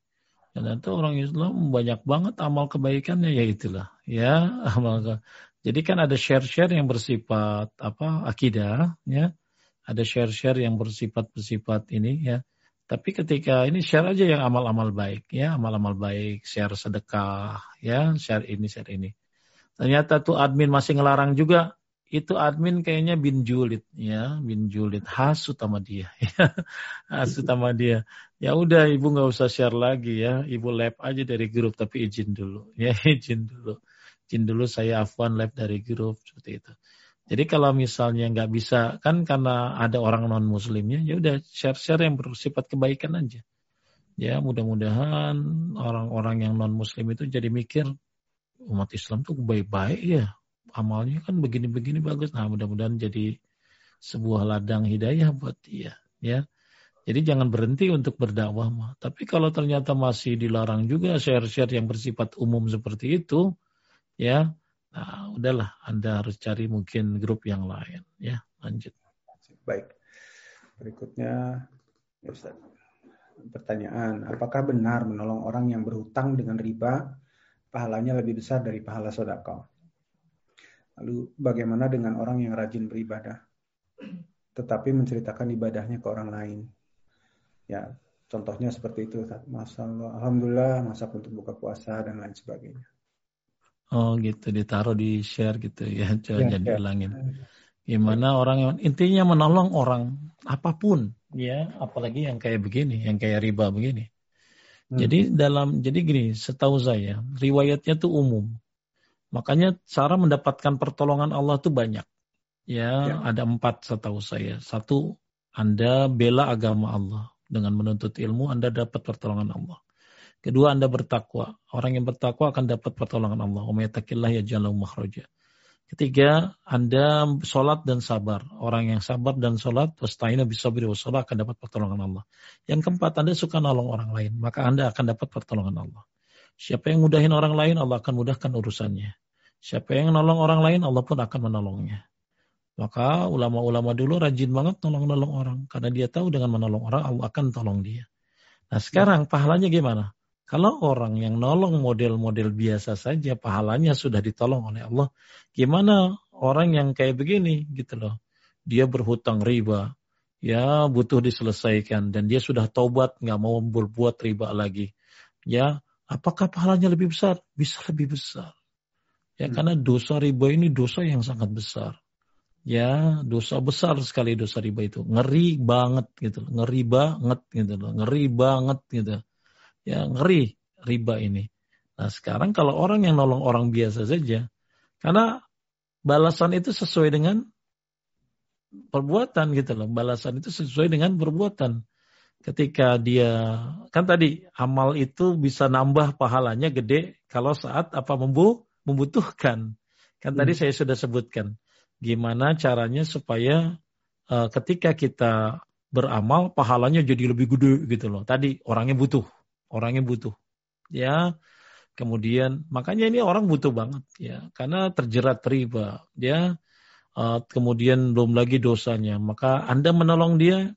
ternyata orang Islam banyak banget amal kebaikannya ya itulah ya amal jadi kan ada share-share yang bersifat apa akidah, ya. Ada share-share yang bersifat bersifat ini ya. Tapi ketika ini share aja yang amal-amal baik ya, amal-amal baik, share sedekah ya, share ini, share ini. Ternyata tuh admin masih ngelarang juga. Itu admin kayaknya bin julid ya, bin julid hasut sama dia ya. Hasut sama dia. Ya udah ibu nggak usah share lagi ya, ibu lab aja dari grup tapi izin dulu ya, izin dulu izin dulu saya afwan live dari grup seperti itu. Jadi kalau misalnya nggak bisa kan karena ada orang non muslimnya ya udah share share yang bersifat kebaikan aja. Ya mudah-mudahan orang-orang yang non muslim itu jadi mikir umat Islam tuh baik-baik ya amalnya kan begini-begini bagus. Nah mudah-mudahan jadi sebuah ladang hidayah buat dia ya. Jadi jangan berhenti untuk berdakwah mah. Tapi kalau ternyata masih dilarang juga share-share yang bersifat umum seperti itu, ya nah udahlah anda harus cari mungkin grup yang lain ya lanjut baik berikutnya ya Ustaz. pertanyaan apakah benar menolong orang yang berhutang dengan riba pahalanya lebih besar dari pahala sodako lalu bagaimana dengan orang yang rajin beribadah? Tetapi menceritakan ibadahnya ke orang lain. Ya contohnya seperti itu masalah alhamdulillah masak untuk buka puasa dan lain sebagainya. Oh gitu, ditaruh di share gitu ya, coba ya, jadi ya. Gimana orang yang intinya menolong orang apa pun, ya, apalagi yang kayak begini, yang kayak riba begini. Hmm. Jadi dalam, jadi gini, setahu saya, riwayatnya tuh umum. Makanya cara mendapatkan pertolongan Allah tuh banyak. Ya, ya. ada empat setahu saya. Satu, Anda bela agama Allah. Dengan menuntut ilmu, Anda dapat pertolongan Allah. Kedua, Anda bertakwa. Orang yang bertakwa akan dapat pertolongan Allah. Umayyatakillah ya jalan makhraja. Ketiga, Anda sholat dan sabar. Orang yang sabar dan sholat, wasta'ina bisabri wassalah akan dapat pertolongan Allah. Yang keempat, Anda suka nolong orang lain. Maka Anda akan dapat pertolongan Allah. Siapa yang mudahin orang lain, Allah akan mudahkan urusannya. Siapa yang nolong orang lain, Allah pun akan menolongnya. Maka ulama-ulama dulu rajin banget nolong-nolong orang. Karena dia tahu dengan menolong orang, Allah akan tolong dia. Nah sekarang pahalanya gimana? Kalau orang yang nolong model-model biasa saja pahalanya sudah ditolong oleh Allah, gimana orang yang kayak begini gitu loh. Dia berhutang riba, ya butuh diselesaikan dan dia sudah taubat nggak mau berbuat riba lagi. Ya, apakah pahalanya lebih besar? Bisa lebih besar. Ya, hmm. karena dosa riba ini dosa yang sangat besar. Ya, dosa besar sekali dosa riba itu. Ngeri banget gitu loh. Ngeri banget gitu loh. Ngeri banget gitu ya ngeri riba ini. Nah sekarang kalau orang yang nolong orang biasa saja, karena balasan itu sesuai dengan perbuatan gitu loh. Balasan itu sesuai dengan perbuatan. Ketika dia kan tadi amal itu bisa nambah pahalanya gede kalau saat apa membu membutuhkan. Kan hmm. tadi saya sudah sebutkan gimana caranya supaya uh, ketika kita beramal pahalanya jadi lebih gede gitu loh. Tadi orangnya butuh orangnya butuh. Ya, kemudian makanya ini orang butuh banget ya, karena terjerat riba. Ya, uh, kemudian belum lagi dosanya. Maka Anda menolong dia,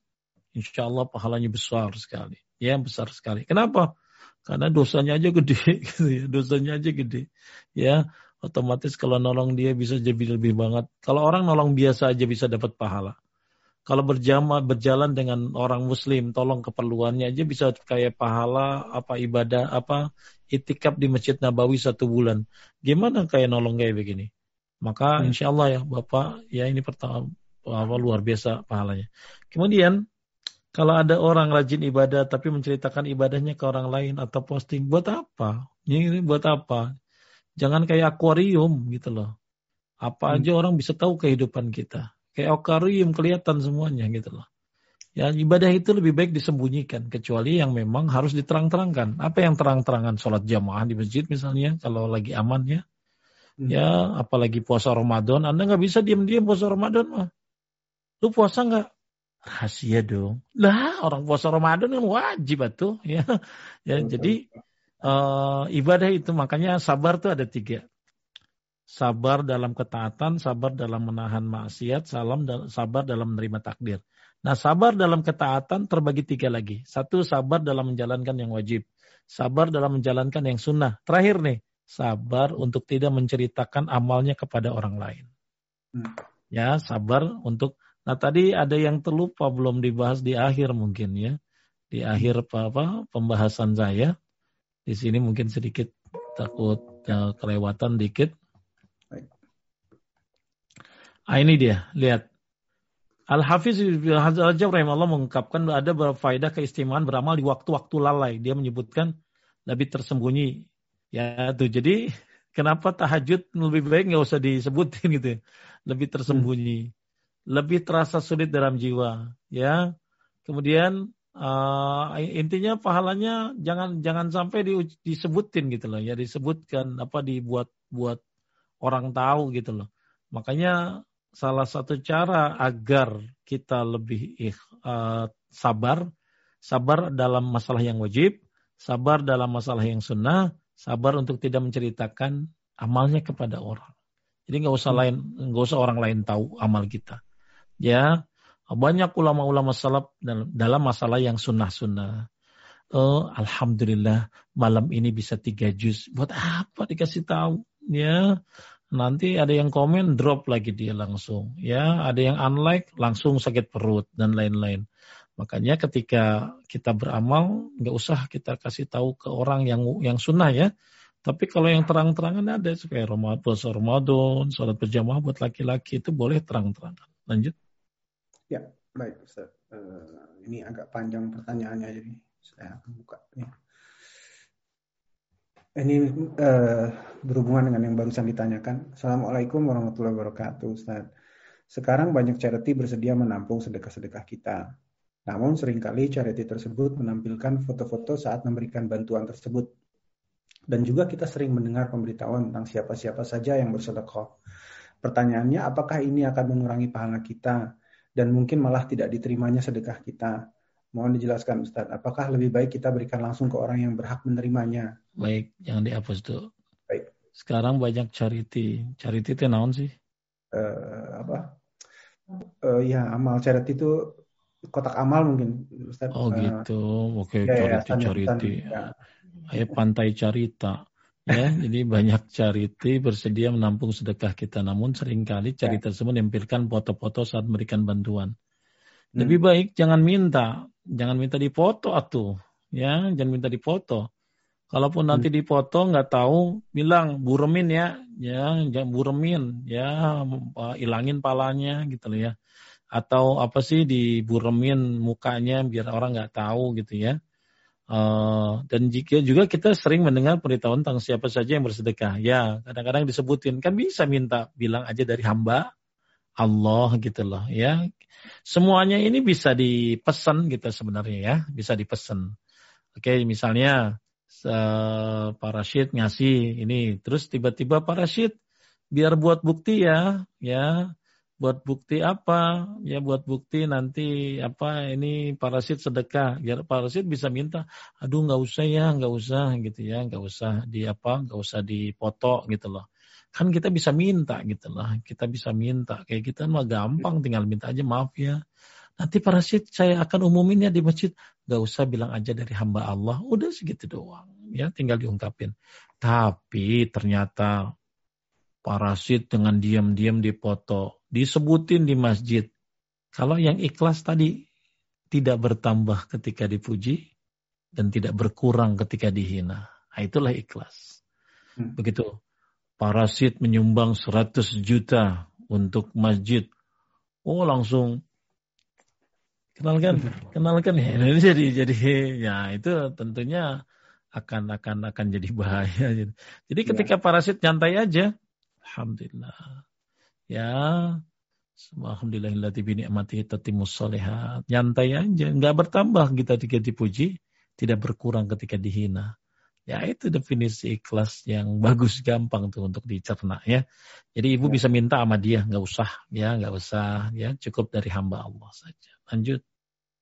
insya Allah pahalanya besar sekali. Ya, besar sekali. Kenapa? Karena dosanya aja gede, gitu ya. Dosanya aja gede. Ya, otomatis kalau nolong dia bisa jadi lebih banget. Kalau orang nolong biasa aja bisa dapat pahala. Kalau berjamaah berjalan dengan orang muslim, tolong keperluannya aja bisa kayak pahala apa ibadah apa itikaf di Masjid Nabawi satu bulan. Gimana kayak nolong kayak begini? Maka hmm. insya Allah ya Bapak, ya ini pertama apa, luar biasa pahalanya. Kemudian kalau ada orang rajin ibadah tapi menceritakan ibadahnya ke orang lain atau posting, buat apa? Ini buat apa? Jangan kayak akuarium gitu loh. Apa hmm. aja orang bisa tahu kehidupan kita. Kayak okarium kelihatan semuanya gitu loh. Ya ibadah itu lebih baik disembunyikan kecuali yang memang harus diterang-terangkan. Apa yang terang-terangan sholat jamaah di masjid misalnya kalau lagi aman ya. Hmm. Ya, apalagi puasa Ramadan, Anda nggak bisa diam-diam puasa Ramadan mah. Lu puasa nggak? Rahasia dong. Lah, orang puasa Ramadan kan wajib tuh, ya. Ya, jadi uh, ibadah itu makanya sabar tuh ada tiga. Sabar dalam ketaatan, sabar dalam menahan maksiat, salam sabar dalam menerima takdir. Nah, sabar dalam ketaatan terbagi tiga lagi. Satu, sabar dalam menjalankan yang wajib. Sabar dalam menjalankan yang sunnah. Terakhir nih, sabar untuk tidak menceritakan amalnya kepada orang lain. Hmm. Ya, sabar untuk Nah, tadi ada yang terlupa belum dibahas di akhir mungkin ya. Di akhir apa, apa pembahasan saya. Di sini mungkin sedikit takut ya, kelewatan dikit. Ah, ini dia, lihat. Al-Hafiz Al-Rajab Allah mengungkapkan ada beberapa faedah keistimewaan beramal di waktu-waktu lalai. Dia menyebutkan lebih tersembunyi Ya tuh jadi kenapa tahajud lebih baik nggak usah disebutin gitu, ya. lebih tersembunyi, hmm. lebih terasa sulit dalam jiwa, ya. Kemudian uh, intinya pahalanya jangan jangan sampai di, disebutin gitu loh, ya disebutkan apa dibuat buat orang tahu gitu loh. Makanya salah satu cara agar kita lebih uh, sabar, sabar dalam masalah yang wajib, sabar dalam masalah yang sunnah, sabar untuk tidak menceritakan amalnya kepada orang. Jadi nggak usah hmm. lain, nggak usah orang lain tahu amal kita. Ya, banyak ulama-ulama salaf dalam masalah yang sunnah-sunnah. Oh, Alhamdulillah malam ini bisa tiga juz. Buat apa dikasih tahu? Ya, nanti ada yang komen drop lagi dia langsung. Ya, ada yang unlike langsung sakit perut dan lain-lain. Makanya ketika kita beramal, nggak usah kita kasih tahu ke orang yang yang sunnah ya. Tapi kalau yang terang-terangan ada supaya Ramadan, puasa Ramadan, sholat berjamaah buat laki-laki itu boleh terang-terangan. Lanjut. Ya, baik Ustaz. Uh, ini agak panjang pertanyaannya jadi saya buka. Ya. Ini uh, berhubungan dengan yang barusan ditanyakan. Assalamualaikum warahmatullahi wabarakatuh Ustaz. Sekarang banyak charity bersedia menampung sedekah-sedekah kita. Namun sering kali charity tersebut menampilkan foto-foto saat memberikan bantuan tersebut. Dan juga kita sering mendengar pemberitahuan tentang siapa-siapa saja yang bersedekah. Pertanyaannya, apakah ini akan mengurangi pahala kita dan mungkin malah tidak diterimanya sedekah kita? Mohon dijelaskan Ustadz, apakah lebih baik kita berikan langsung ke orang yang berhak menerimanya? Baik, jangan dihapus tuh. Baik. Sekarang banyak charity. Charity itu naon sih? Uh, apa? Uh, ya, amal charity itu kotak amal mungkin Ustaz. Oh eh, gitu. Oke, okay, ya, charity charity. Ya. Ayo pantai carita. Ya, jadi banyak charity bersedia menampung sedekah kita. Namun sering kali charity ya. tersebut menampilkan foto-foto saat memberikan bantuan. Hmm. Lebih baik jangan minta, jangan minta dipoto atuh. Ya, jangan minta dipoto. Kalaupun nanti hmm. dipoto nggak tahu, bilang buremin ya, ya jangan buremin, ya ilangin palanya gitu loh ya atau apa sih diburemin mukanya biar orang nggak tahu gitu ya. Uh, dan jika juga kita sering mendengar pemberitahuan tentang siapa saja yang bersedekah. Ya, kadang-kadang disebutin kan bisa minta bilang aja dari hamba Allah gitu loh ya. Semuanya ini bisa dipesan gitu sebenarnya ya, bisa dipesan. Oke, misalnya parasit ngasih ini, terus tiba-tiba parasit biar buat bukti ya, ya buat bukti apa? Ya buat bukti nanti apa ini parasit sedekah. Biar parasit bisa minta, aduh nggak usah ya, nggak usah gitu ya, nggak usah di apa, nggak usah dipoto gitu loh. Kan kita bisa minta gitu loh, kita bisa minta. Kayak kita mah gampang, tinggal minta aja maaf ya. Nanti parasit saya akan umumin ya di masjid. Gak usah bilang aja dari hamba Allah. Udah segitu doang. Ya tinggal diungkapin. Tapi ternyata parasit dengan diam-diam dipoto disebutin di masjid. Kalau yang ikhlas tadi tidak bertambah ketika dipuji dan tidak berkurang ketika dihina. Nah, itulah ikhlas. Hmm. Begitu. Parasit menyumbang 100 juta untuk masjid. Oh langsung kenalkan, kenalkan ya. Ini jadi jadi ya itu tentunya akan akan akan jadi bahaya. Jadi ketika ya. parasit nyantai aja, alhamdulillah Ya, Alhamdulillahilladzi bi ni'matihi tatimmus shalihat. Nyantai aja, nggak bertambah kita ketika dipuji, tidak berkurang ketika dihina. Ya itu definisi ikhlas yang bagus gampang tuh untuk dicerna ya. Jadi ibu ya. bisa minta sama dia, nggak usah ya, nggak usah ya, cukup dari hamba Allah saja. Lanjut.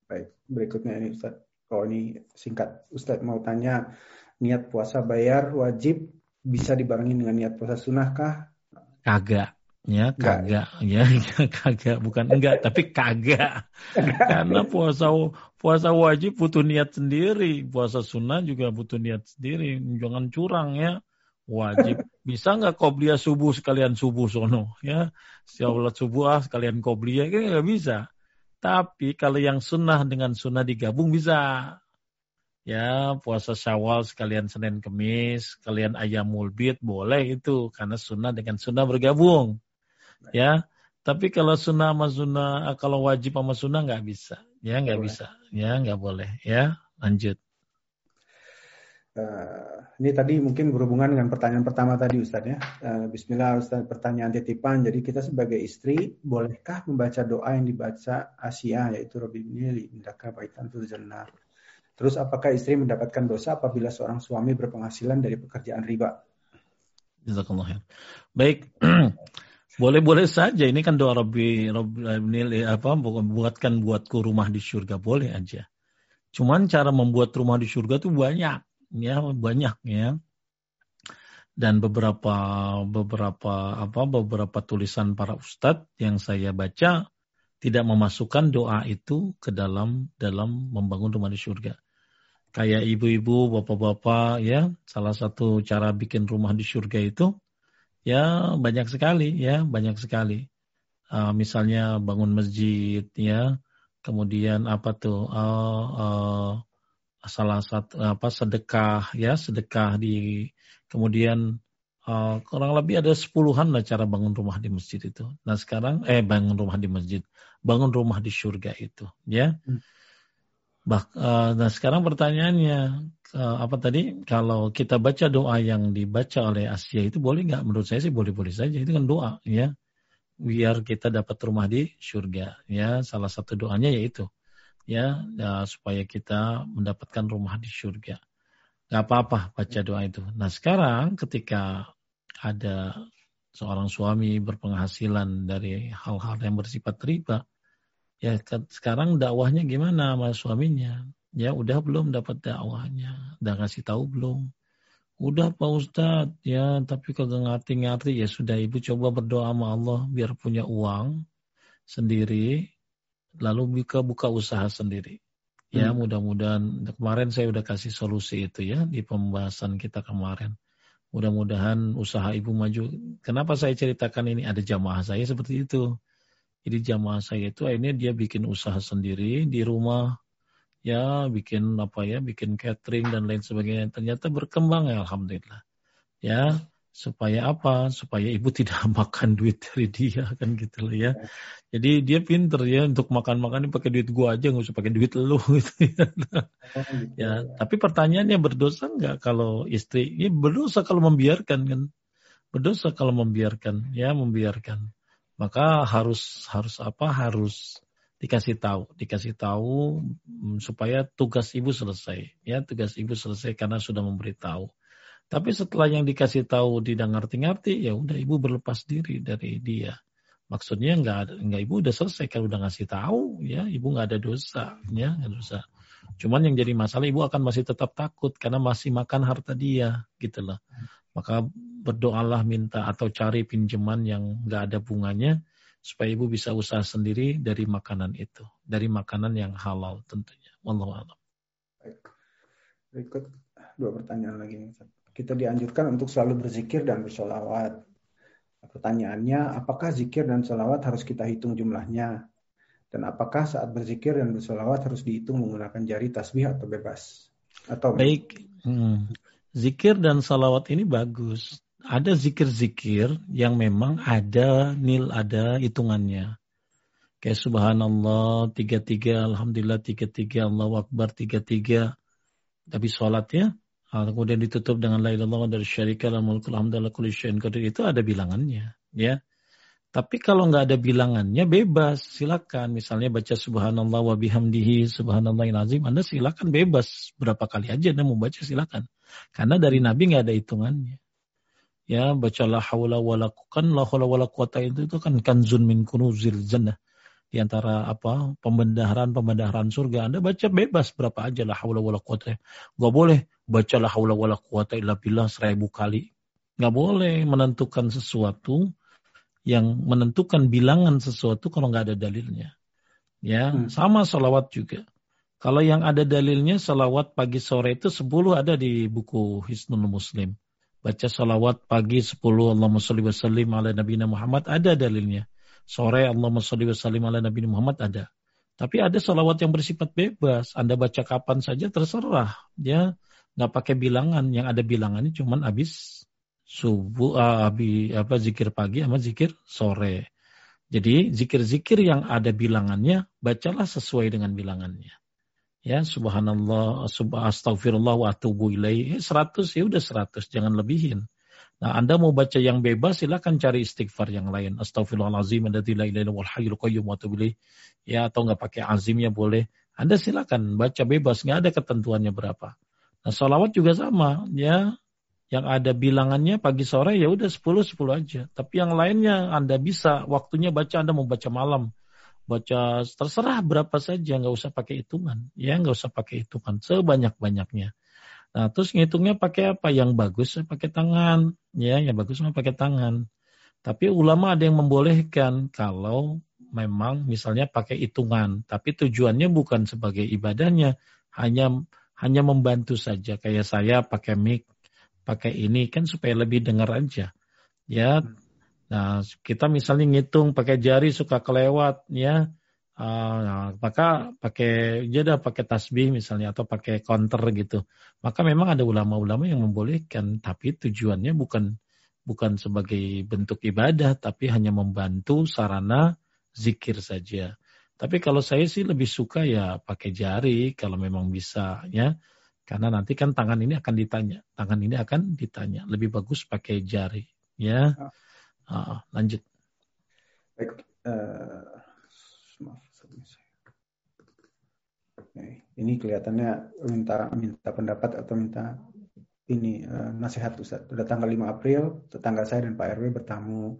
Baik, berikutnya ini Ustaz. Kalau ini singkat, Ustaz mau tanya niat puasa bayar wajib bisa dibarengi dengan niat puasa sunnah kah? Kagak ya kagak. Ya, ya kagak. Bukan enggak tapi kagak. Karena puasa puasa wajib butuh niat sendiri. Puasa sunnah juga butuh niat sendiri. Jangan curang ya. Wajib. Bisa nggak kobliya subuh sekalian subuh sono ya? Sholat subuh ah sekalian kobliya kan nggak bisa tapi kalau yang sunnah dengan sunnah digabung bisa. Ya puasa syawal sekalian senin kemis sekalian ayam mulbit boleh itu. Karena sunnah dengan sunnah bergabung. Ya tapi kalau sunnah sama sunnah kalau wajib sama sunnah nggak bisa. Ya nggak bisa. ya nggak boleh. Ya lanjut uh, ini tadi mungkin berhubungan dengan pertanyaan pertama tadi Ustaz ya uh, Bismillah Ustaz pertanyaan titipan jadi kita sebagai istri bolehkah membaca doa yang dibaca Asia yaitu Rabbi ini indaka baitan jannah Terus apakah istri mendapatkan dosa apabila seorang suami berpenghasilan dari pekerjaan riba? Jazakallah Baik, Boleh-boleh saja. Ini kan doa Rabbi, Rabbi apa buatkan buatku rumah di surga boleh aja. Cuman cara membuat rumah di surga itu banyak, ya banyak ya. Dan beberapa beberapa apa beberapa tulisan para ustadz yang saya baca tidak memasukkan doa itu ke dalam dalam membangun rumah di surga. Kayak ibu-ibu, bapak-bapak ya, salah satu cara bikin rumah di surga itu ya banyak sekali ya banyak sekali uh, misalnya bangun masjid ya kemudian apa tuh uh, uh, salah satu apa sedekah ya sedekah di kemudian uh, kurang lebih ada sepuluhan lah cara bangun rumah di masjid itu. Nah sekarang eh bangun rumah di masjid bangun rumah di surga itu ya. Hmm. Bah, uh, nah sekarang pertanyaannya uh, apa tadi? Kalau kita baca doa yang dibaca oleh Asia itu boleh nggak? Menurut saya sih boleh-boleh saja. Itu kan doa ya. Biar kita dapat rumah di surga ya. Salah satu doanya yaitu ya, ya supaya kita mendapatkan rumah di surga nggak apa-apa baca doa itu. Nah sekarang ketika ada seorang suami berpenghasilan dari hal-hal yang bersifat riba Ya sekarang dakwahnya gimana sama suaminya? Ya udah belum dapat dakwahnya, udah ngasih tahu belum? Udah Pak Ustadz, ya tapi kagak ngerti-ngerti ya sudah ibu coba berdoa sama Allah biar punya uang sendiri, lalu buka buka usaha sendiri. Ya hmm. mudah-mudahan kemarin saya udah kasih solusi itu ya di pembahasan kita kemarin. Mudah-mudahan usaha ibu maju. Kenapa saya ceritakan ini? Ada jamaah saya seperti itu. Jadi jamaah saya itu akhirnya dia bikin usaha sendiri di rumah, ya bikin apa ya, bikin catering dan lain sebagainya. Ternyata berkembang ya alhamdulillah. Ya, supaya apa? Supaya ibu tidak makan duit dari dia kan gitu loh ya. Jadi dia pinter ya untuk makan-makan ini pakai duit gua aja nggak usah pakai duit lu gitu ya. ya, tapi pertanyaannya berdosa nggak kalau istri? Ini berdosa kalau membiarkan kan? Berdosa kalau membiarkan, ya membiarkan maka harus harus apa harus dikasih tahu dikasih tahu mm, supaya tugas ibu selesai ya tugas ibu selesai karena sudah memberitahu tapi setelah yang dikasih tahu tidak ngerti-ngerti ya udah ibu berlepas diri dari dia maksudnya nggak nggak ibu udah selesai kalau udah ngasih tahu ya ibu nggak ada dosa ya nggak dosa cuman yang jadi masalah ibu akan masih tetap takut karena masih makan harta dia gitu loh maka berdoalah minta atau cari pinjaman yang nggak ada bunganya supaya ibu bisa usaha sendiri dari makanan itu, dari makanan yang halal tentunya. Wallahu a'lam. Berikut dua pertanyaan lagi. Kita dianjurkan untuk selalu berzikir dan bersolawat. Pertanyaannya, apakah zikir dan solawat harus kita hitung jumlahnya? Dan apakah saat berzikir dan bersolawat harus dihitung menggunakan jari tasbih atau bebas? Atau baik, hmm zikir dan salawat ini bagus. Ada zikir-zikir yang memang ada nil, ada hitungannya. Kayak subhanallah, tiga-tiga, alhamdulillah, tiga-tiga, Allah akbar, tiga-tiga. Tapi sholatnya, kemudian ditutup dengan la ilaha dari syarika la mulkul hamdalillah kulli syai'in qadir itu ada bilangannya, ya. Tapi kalau nggak ada bilangannya bebas, silakan. Misalnya baca subhanallah wa bihamdihi subhanallah azim, Anda silakan bebas berapa kali aja Anda mau baca silakan Karena dari Nabi nggak ada hitungannya. Ya, bacalah haula wala kan la haula wala quwata itu, itu kan kanzun min kunuzil jannah. Di antara apa pembendaharaan-pembendaharaan surga. Anda baca bebas berapa aja lah haula wala quwata. Gak boleh baca la haula wala quwata illa billah seribu kali. Gak boleh menentukan sesuatu yang menentukan bilangan sesuatu kalau nggak ada dalilnya. Ya, hmm. sama salawat juga. Kalau yang ada dalilnya salawat pagi sore itu 10 ada di buku Hisnul Muslim. Baca salawat pagi 10 Allahumma salli wa sallim ala Nabi Muhammad ada dalilnya. Sore Allahumma salli wa sallim ala Nabi Muhammad ada. Tapi ada salawat yang bersifat bebas. Anda baca kapan saja terserah. Ya, nggak pakai bilangan. Yang ada bilangannya cuma habis subuh uh, abi, apa zikir pagi sama zikir sore. Jadi zikir-zikir yang ada bilangannya bacalah sesuai dengan bilangannya. Ya subhanallah, subhanallah astagfirullah wa atubu ilaih. 100 ya udah 100, jangan lebihin. Nah, Anda mau baca yang bebas silakan cari istighfar yang lain. Astagfirullahalazim alladzi la ilaha wal hayyul qayyum wa Ya atau nggak pakai azimnya boleh. Anda silakan baca bebas, nggak ada ketentuannya berapa. Nah, salawat juga sama, ya yang ada bilangannya pagi sore ya udah 10 10 aja. Tapi yang lainnya Anda bisa waktunya baca Anda mau baca malam. Baca terserah berapa saja nggak usah pakai hitungan. Ya nggak usah pakai hitungan sebanyak-banyaknya. Nah, terus ngitungnya pakai apa? Yang bagus pakai tangan, ya, yang bagus mah pakai tangan. Tapi ulama ada yang membolehkan kalau memang misalnya pakai hitungan, tapi tujuannya bukan sebagai ibadahnya, hanya hanya membantu saja. Kayak saya pakai mic, pakai ini kan supaya lebih dengar aja. Ya. Nah, kita misalnya ngitung pakai jari suka kelewat ya. Uh, nah, maka pakai jeda pakai tasbih misalnya atau pakai counter gitu. Maka memang ada ulama-ulama yang membolehkan, tapi tujuannya bukan bukan sebagai bentuk ibadah, tapi hanya membantu sarana zikir saja. Tapi kalau saya sih lebih suka ya pakai jari kalau memang bisa ya. Karena nanti kan tangan ini akan ditanya, tangan ini akan ditanya. Lebih bagus pakai jari, ya. Uh, lanjut. Baik, uh, maaf, ini kelihatannya minta minta pendapat atau minta ini uh, nasihat Ustaz. Sudah tanggal 5 April, tetangga saya dan Pak RW bertamu.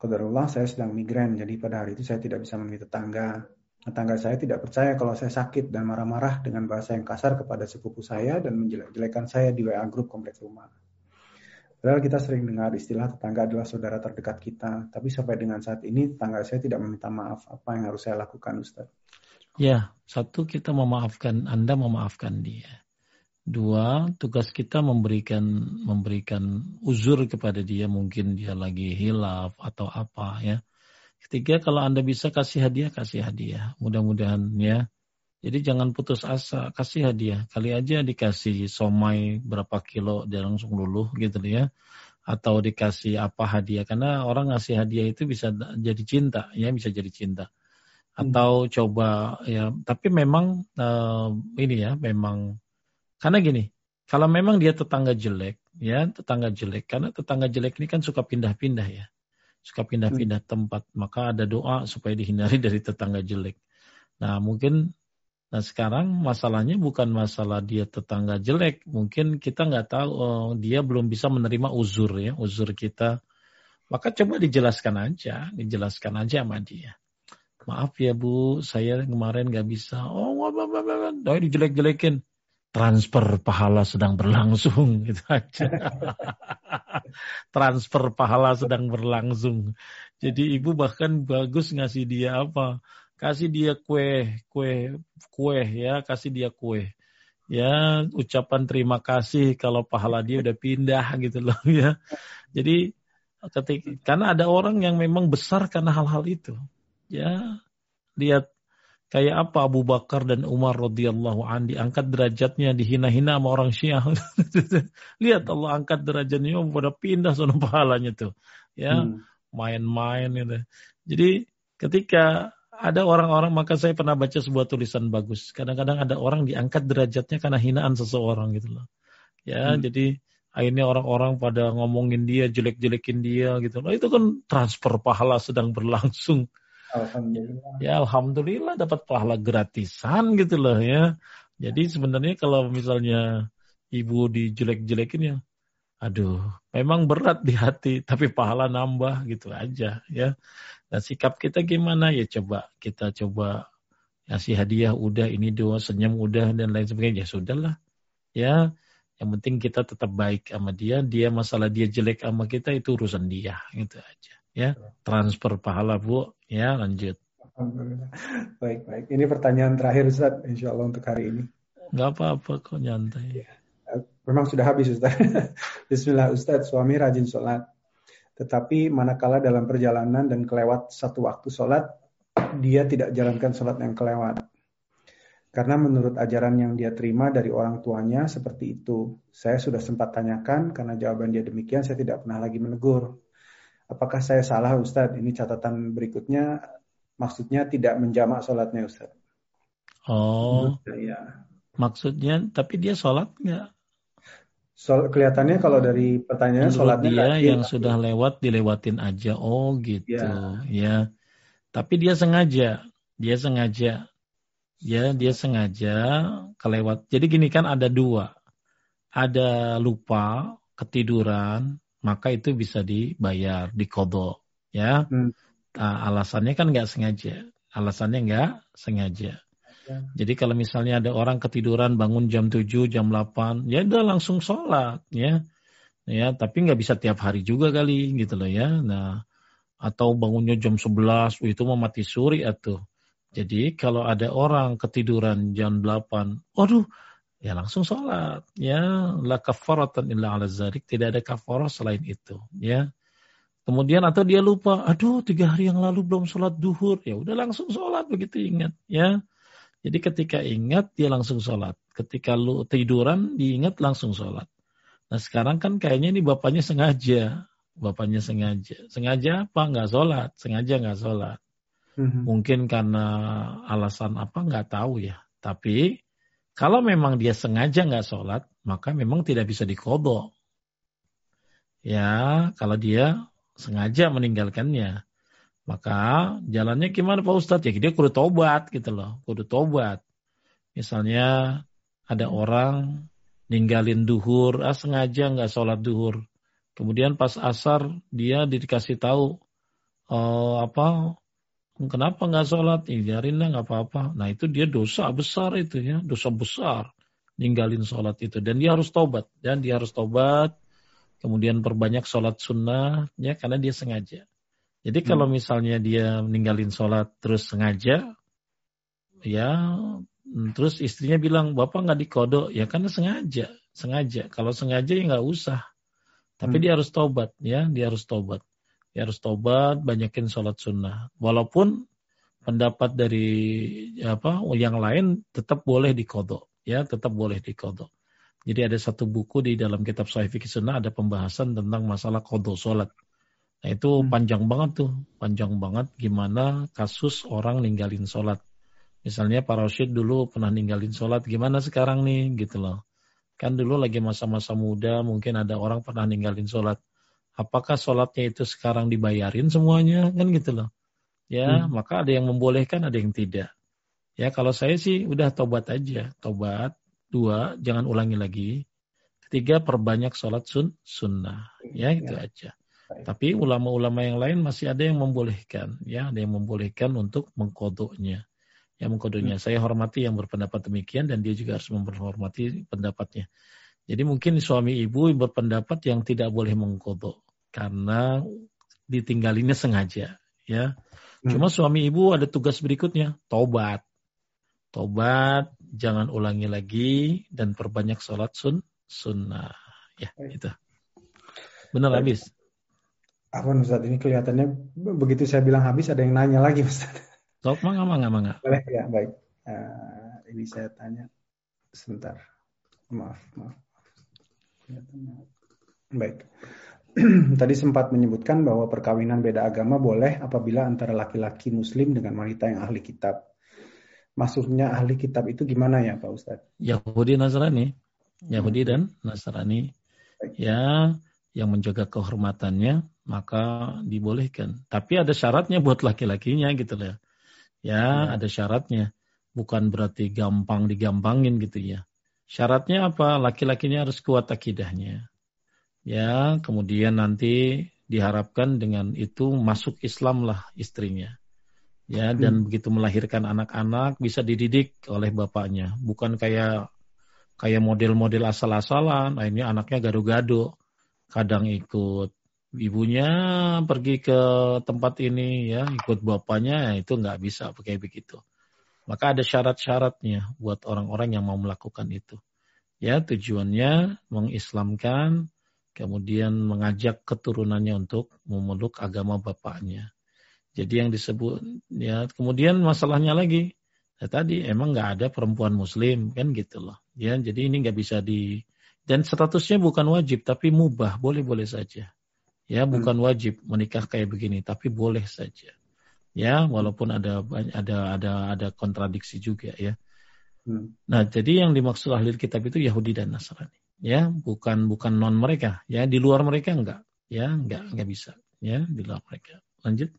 Qadarullah saya sedang migrain, jadi pada hari itu saya tidak bisa menemui tetangga. Tetangga saya tidak percaya kalau saya sakit dan marah-marah dengan bahasa yang kasar kepada sepupu saya dan menjelek-jelekan saya di WA grup kompleks rumah. Padahal kita sering dengar istilah tetangga adalah saudara terdekat kita, tapi sampai dengan saat ini tetangga saya tidak meminta maaf. Apa yang harus saya lakukan, Ustaz? Ya, satu kita memaafkan, Anda memaafkan dia. Dua, tugas kita memberikan memberikan uzur kepada dia, mungkin dia lagi hilaf atau apa ya. Ketiga, kalau Anda bisa kasih hadiah, kasih hadiah. Mudah-mudahan ya. Jadi jangan putus asa, kasih hadiah. Kali aja dikasih somai berapa kilo, dia langsung luluh gitu ya. Atau dikasih apa hadiah. Karena orang ngasih hadiah itu bisa jadi cinta, ya bisa jadi cinta. Atau hmm. coba ya, tapi memang uh, ini ya, memang karena gini, kalau memang dia tetangga jelek, ya tetangga jelek, karena tetangga jelek ini kan suka pindah-pindah ya suka pindah-pindah tempat. Maka ada doa supaya dihindari dari tetangga jelek. Nah mungkin Nah sekarang masalahnya bukan masalah dia tetangga jelek, mungkin kita nggak tahu oh, dia belum bisa menerima uzur ya, uzur kita. Maka coba dijelaskan aja, dijelaskan aja sama dia. Maaf ya bu, saya kemarin nggak bisa. Oh, wah, wah. dijelek-jelekin transfer pahala sedang berlangsung gitu aja. transfer pahala sedang berlangsung. Jadi ibu bahkan bagus ngasih dia apa? Kasih dia kue, kue, kue ya, kasih dia kue. Ya, ucapan terima kasih kalau pahala dia udah pindah gitu loh ya. Jadi ketika karena ada orang yang memang besar karena hal-hal itu. Ya, lihat Kayak apa Abu Bakar dan Umar radhiyallahu an diangkat derajatnya dihina-hina sama orang Syiah. Lihat Allah angkat derajatnya pada pindah sono pahalanya tuh. Ya, hmm. main-main gitu. Jadi ketika ada orang-orang maka saya pernah baca sebuah tulisan bagus. Kadang-kadang ada orang diangkat derajatnya karena hinaan seseorang gitu loh. Ya, hmm. jadi akhirnya orang-orang pada ngomongin dia, jelek-jelekin dia gitu loh. Itu kan transfer pahala sedang berlangsung. Alhamdulillah. Ya alhamdulillah dapat pahala gratisan gitu loh ya. Jadi sebenarnya kalau misalnya ibu dijelek-jelekin ya, aduh, memang berat di hati, tapi pahala nambah gitu aja ya. Dan sikap kita gimana? Ya coba kita coba kasih hadiah udah ini doa senyum udah dan lain sebagainya. Ya sudahlah ya. Yang penting kita tetap baik sama dia. Dia masalah dia jelek sama kita itu urusan dia gitu aja ya. Transfer pahala bu ya lanjut baik baik ini pertanyaan terakhir Ustaz Insya Allah untuk hari ini nggak apa-apa kok nyantai ya. memang sudah habis Ustaz Bismillah Ustaz suami rajin sholat tetapi manakala dalam perjalanan dan kelewat satu waktu sholat, dia tidak jalankan sholat yang kelewat. Karena menurut ajaran yang dia terima dari orang tuanya seperti itu. Saya sudah sempat tanyakan, karena jawaban dia demikian, saya tidak pernah lagi menegur. Apakah saya salah Ustadz? Ini catatan berikutnya, maksudnya tidak menjamak sholatnya Ustadz. Oh, ya. maksudnya, tapi dia sholat nggak? So, kelihatannya kalau dari pertanyaan sholatnya dia yang sudah lewat dilewatin aja. Oh gitu. Ya. ya. Tapi dia sengaja. Dia sengaja. Ya, dia sengaja kelewat. Jadi gini kan ada dua. Ada lupa, ketiduran, maka itu bisa dibayar, dikodok. Ya. Hmm. Nah, alasannya kan nggak sengaja. Alasannya nggak sengaja. Ya. Jadi kalau misalnya ada orang ketiduran bangun jam 7, jam 8, ya udah langsung sholat ya. Ya, tapi nggak bisa tiap hari juga kali gitu loh ya. Nah, atau bangunnya jam 11, itu mau mati suri atau. Jadi kalau ada orang ketiduran jam 8, waduh, ya langsung sholat. Ya, la kafaratan illa ala zarik. Tidak ada kafarah selain itu. Ya. Kemudian atau dia lupa, aduh tiga hari yang lalu belum sholat duhur. Ya udah langsung sholat begitu ingat. Ya. Jadi ketika ingat dia langsung sholat. Ketika lu tiduran diingat langsung sholat. Nah sekarang kan kayaknya ini bapaknya sengaja. Bapaknya sengaja. Sengaja apa? Nggak sholat. Sengaja nggak sholat. Mm-hmm. Mungkin karena alasan apa nggak tahu ya. Tapi kalau memang dia sengaja nggak sholat, maka memang tidak bisa dikodok. Ya, kalau dia sengaja meninggalkannya. Maka jalannya gimana Pak Ustadz? Ya dia kudu tobat gitu loh, kudu tobat. Misalnya ada orang ninggalin duhur, ah sengaja nggak sholat duhur. Kemudian pas asar dia dikasih tahu oh, apa kenapa nggak sholat? Biarin lah nggak apa-apa. Nah itu dia dosa besar itu ya, dosa besar ninggalin sholat itu. Dan dia harus tobat. Dan dia harus tobat. Kemudian perbanyak sholat sunnah ya karena dia sengaja. Jadi kalau hmm. misalnya dia meninggalin sholat terus sengaja, ya terus istrinya bilang bapak nggak dikodok, ya karena sengaja, sengaja. Kalau sengaja ya nggak usah. Tapi hmm. dia harus tobat, ya, dia harus tobat. Dia harus tobat, banyakin sholat sunnah. Walaupun pendapat dari apa yang lain tetap boleh dikodok, ya, tetap boleh dikodok. Jadi ada satu buku di dalam kitab Sahih Fikih Sunnah ada pembahasan tentang masalah kodok sholat. Nah itu hmm. panjang banget tuh, panjang banget gimana kasus orang ninggalin sholat. Misalnya Pak Rashid dulu pernah ninggalin sholat, gimana sekarang nih gitu loh. Kan dulu lagi masa-masa muda, mungkin ada orang pernah ninggalin sholat. Apakah sholatnya itu sekarang dibayarin semuanya? Kan gitu loh. Ya, hmm. maka ada yang membolehkan, ada yang tidak. Ya, kalau saya sih udah tobat aja. Tobat. Dua, jangan ulangi lagi. Ketiga, perbanyak sholat sun, sunnah. Ya, itu ya. aja. Tapi ulama-ulama yang lain masih ada yang membolehkan, ya, ada yang membolehkan untuk mengkodoknya. Ya, mengkodoknya. Hmm. Saya hormati yang berpendapat demikian dan dia juga harus menghormati pendapatnya. Jadi mungkin suami ibu berpendapat yang tidak boleh mengkodok karena ditinggalinnya sengaja, ya. Hmm. Cuma suami ibu ada tugas berikutnya, tobat. Tobat, jangan ulangi lagi dan perbanyak sholat sun sunnah. Ya, itu. Benar habis. Apa Ustaz ini kelihatannya begitu saya bilang habis ada yang nanya lagi Ustaz. Sok mangga mangga mangga. Boleh ya baik. Uh, ini saya tanya sebentar. Maaf maaf. Baik. Tadi sempat menyebutkan bahwa perkawinan beda agama boleh apabila antara laki-laki muslim dengan wanita yang ahli kitab. Maksudnya ahli kitab itu gimana ya Pak Ustadz? Yahudi Nasrani. Yahudi dan Nasrani. Ya, yang menjaga kehormatannya maka dibolehkan. Tapi ada syaratnya buat laki-lakinya gitu ya. Ya, ya, ada syaratnya. Bukan berarti gampang digampangin gitu ya. Syaratnya apa? Laki-lakinya harus kuat akidahnya. Ya, kemudian nanti diharapkan dengan itu masuk Islam lah istrinya. Ya, dan hmm. begitu melahirkan anak-anak bisa dididik oleh bapaknya, bukan kayak kayak model-model asal-asalan, akhirnya anaknya gado-gado, kadang ikut ibunya pergi ke tempat ini ya, ikut bapaknya itu nggak bisa pakai begitu. Maka ada syarat-syaratnya buat orang-orang yang mau melakukan itu. Ya, tujuannya mengislamkan, kemudian mengajak keturunannya untuk memeluk agama bapaknya. Jadi yang disebut ya kemudian masalahnya lagi ya tadi emang nggak ada perempuan muslim kan gitu loh ya jadi ini nggak bisa di dan statusnya bukan wajib tapi mubah boleh boleh saja ya hmm. bukan wajib menikah kayak begini tapi boleh saja ya walaupun ada ada ada ada kontradiksi juga ya. Hmm. nah jadi yang dimaksud ahli kitab itu Yahudi dan Nasrani ya. Bukan bukan non mereka ya. Di luar mereka enggak ya. Enggak enggak bisa ya di luar mereka. Lanjut.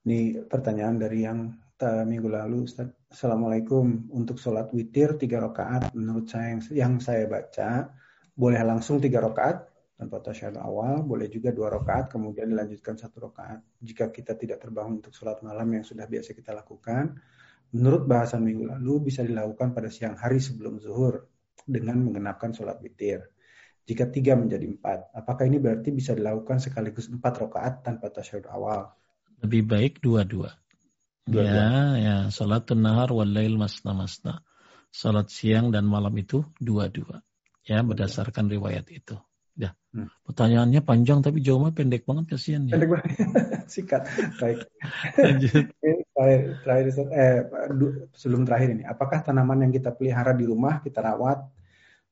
Ini pertanyaan dari yang minggu lalu Ustaz. Assalamualaikum. Untuk sholat witir tiga rakaat menurut saya yang, yang saya baca boleh langsung tiga rakaat tanpa tasyahud awal boleh juga dua rakaat kemudian dilanjutkan satu rakaat jika kita tidak terbangun untuk sholat malam yang sudah biasa kita lakukan menurut bahasan minggu lalu bisa dilakukan pada siang hari sebelum zuhur dengan mengenapkan sholat witir. Jika tiga menjadi empat, apakah ini berarti bisa dilakukan sekaligus empat rakaat tanpa tasyahud awal? Lebih baik dua-dua. Ya, ya, sholat nahar wal lail masna masna. Salat siang dan malam itu dua-dua. Ya, berdasarkan riwayat itu. Hmm. Pertanyaannya panjang tapi jawabnya pendek banget kasihan ya. Pendek banget. Sikat. Baik. Lanjut. terakhir, terakhir eh, sebelum terakhir ini, apakah tanaman yang kita pelihara di rumah kita rawat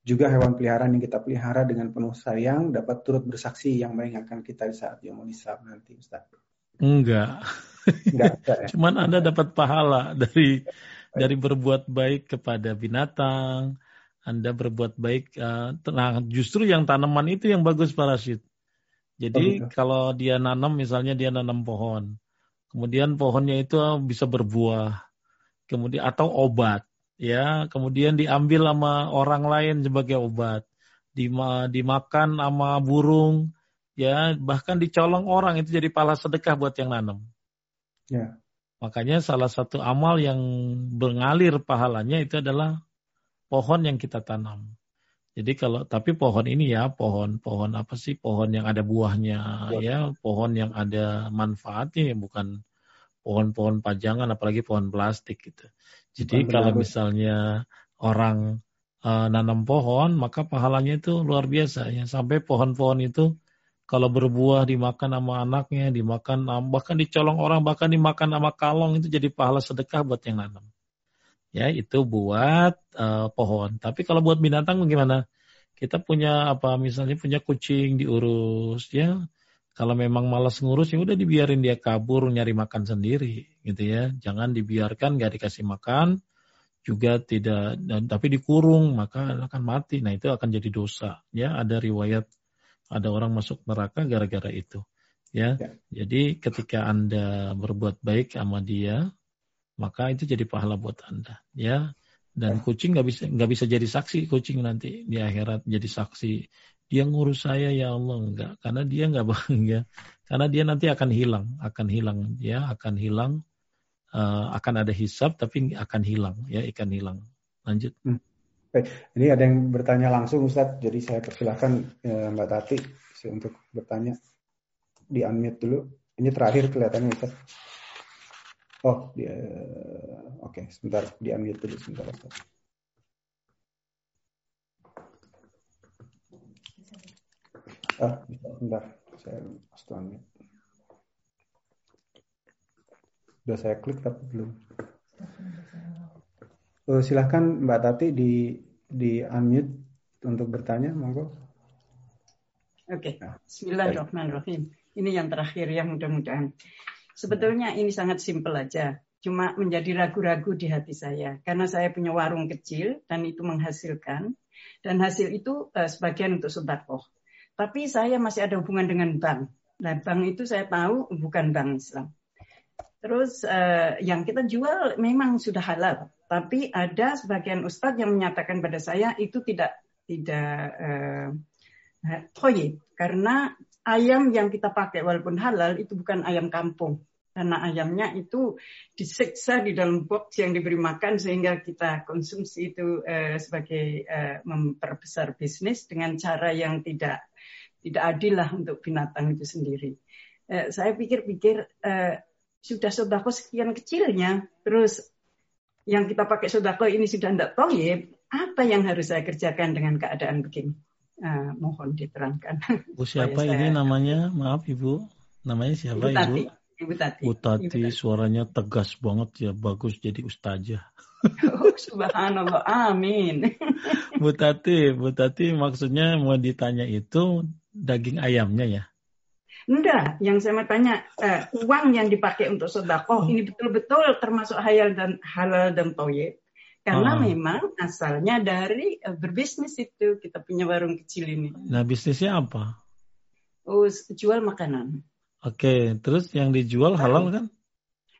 juga hewan peliharaan yang kita pelihara dengan penuh sayang dapat turut bersaksi yang mengingatkan kita di saat yang mau nanti, Ustaz. Enggak. Enggak ya? Cuman Anda dapat pahala dari dari berbuat baik kepada binatang, Anda berbuat baik. Uh, nah, justru yang tanaman itu yang bagus parasit. Jadi oh, kalau dia nanam, misalnya dia nanam pohon, kemudian pohonnya itu bisa berbuah, kemudian atau obat ya. Kemudian diambil sama orang lain sebagai obat. Dimakan sama burung ya. Bahkan dicolong orang itu jadi pahala sedekah buat yang nanam. Ya. Makanya salah satu amal yang mengalir pahalanya itu adalah pohon yang kita tanam. Jadi kalau tapi pohon ini ya pohon pohon apa sih? Pohon yang ada buahnya ya, ya. Pohon yang ada manfaatnya bukan pohon-pohon pajangan apalagi pohon plastik gitu. Jadi kalau misalnya orang uh, nanam pohon, maka pahalanya itu luar biasa ya. Sampai pohon-pohon itu kalau berbuah dimakan sama anaknya, dimakan bahkan dicolong orang, bahkan dimakan sama kalong itu jadi pahala sedekah buat yang nanam. Ya, itu buat uh, pohon. Tapi kalau buat binatang bagaimana? Kita punya apa misalnya punya kucing diurus ya. Kalau memang malas ngurus ya udah dibiarin dia kabur nyari makan sendiri gitu ya. Jangan dibiarkan nggak dikasih makan juga tidak dan tapi dikurung maka akan mati. Nah itu akan jadi dosa ya. Ada riwayat ada orang masuk neraka gara-gara itu ya. ya. Jadi ketika anda berbuat baik sama dia maka itu jadi pahala buat anda ya. Dan ya. kucing nggak bisa nggak bisa jadi saksi kucing nanti di akhirat jadi saksi. Dia ngurus saya ya Allah enggak karena dia enggak bahagia karena dia nanti akan hilang akan hilang ya akan hilang. Uh, akan ada hisap tapi akan hilang ya ikan hilang. Lanjut. Hmm. Baik. ini ada yang bertanya langsung Ustadz. Jadi saya persilahkan ya, Mbak Tati untuk bertanya. Di unmute dulu. Ini terakhir kelihatannya Ustadz oh dia oke okay, sebentar di unmute dulu sebentar Ustadz Ah, bentar. Saya setelahnya. Sudah saya klik tapi belum. Uh, silahkan Mbak Tati di di unmute untuk bertanya, monggo. Oke, okay. Nah, Bismillahirrahmanirrahim. Ini yang terakhir ya mudah-mudahan. Sebetulnya ini sangat simpel aja. Cuma menjadi ragu-ragu di hati saya. Karena saya punya warung kecil dan itu menghasilkan. Dan hasil itu uh, sebagian untuk sodakoh. Tapi saya masih ada hubungan dengan bank. Nah, bank itu saya tahu bukan bank Islam. Terus uh, yang kita jual memang sudah halal. Tapi ada sebagian ustadz yang menyatakan pada saya itu tidak tidak uh, toyib karena ayam yang kita pakai walaupun halal itu bukan ayam kampung karena ayamnya itu disiksa di dalam box yang diberi makan sehingga kita konsumsi itu uh, sebagai uh, memperbesar bisnis dengan cara yang tidak tidak adil lah untuk binatang itu sendiri. Uh, saya pikir-pikir uh, sudah sodako sekian kecilnya, terus yang kita pakai sodako ini sudah tidak toyib, apa yang harus saya kerjakan dengan keadaan begini? Uh, mohon diterangkan. Bu siapa ini namanya? Maaf Ibu. Namanya siapa Ibu? Tati. Ibu Tati. Bu Tati, Ibu Tati. suaranya tegas banget ya, bagus jadi ustazah. Oh, subhanallah, amin. Bu Tati, Bu Tati maksudnya mau ditanya itu daging ayamnya ya? Enggak, yang saya mau tanya uh, uang yang dipakai untuk sedekah oh. ini betul-betul termasuk halal dan halal dan toyib. Karena oh. memang asalnya dari uh, berbisnis itu kita punya warung kecil ini. Nah bisnisnya apa? Oh jual makanan. Oke, terus yang dijual halal kan?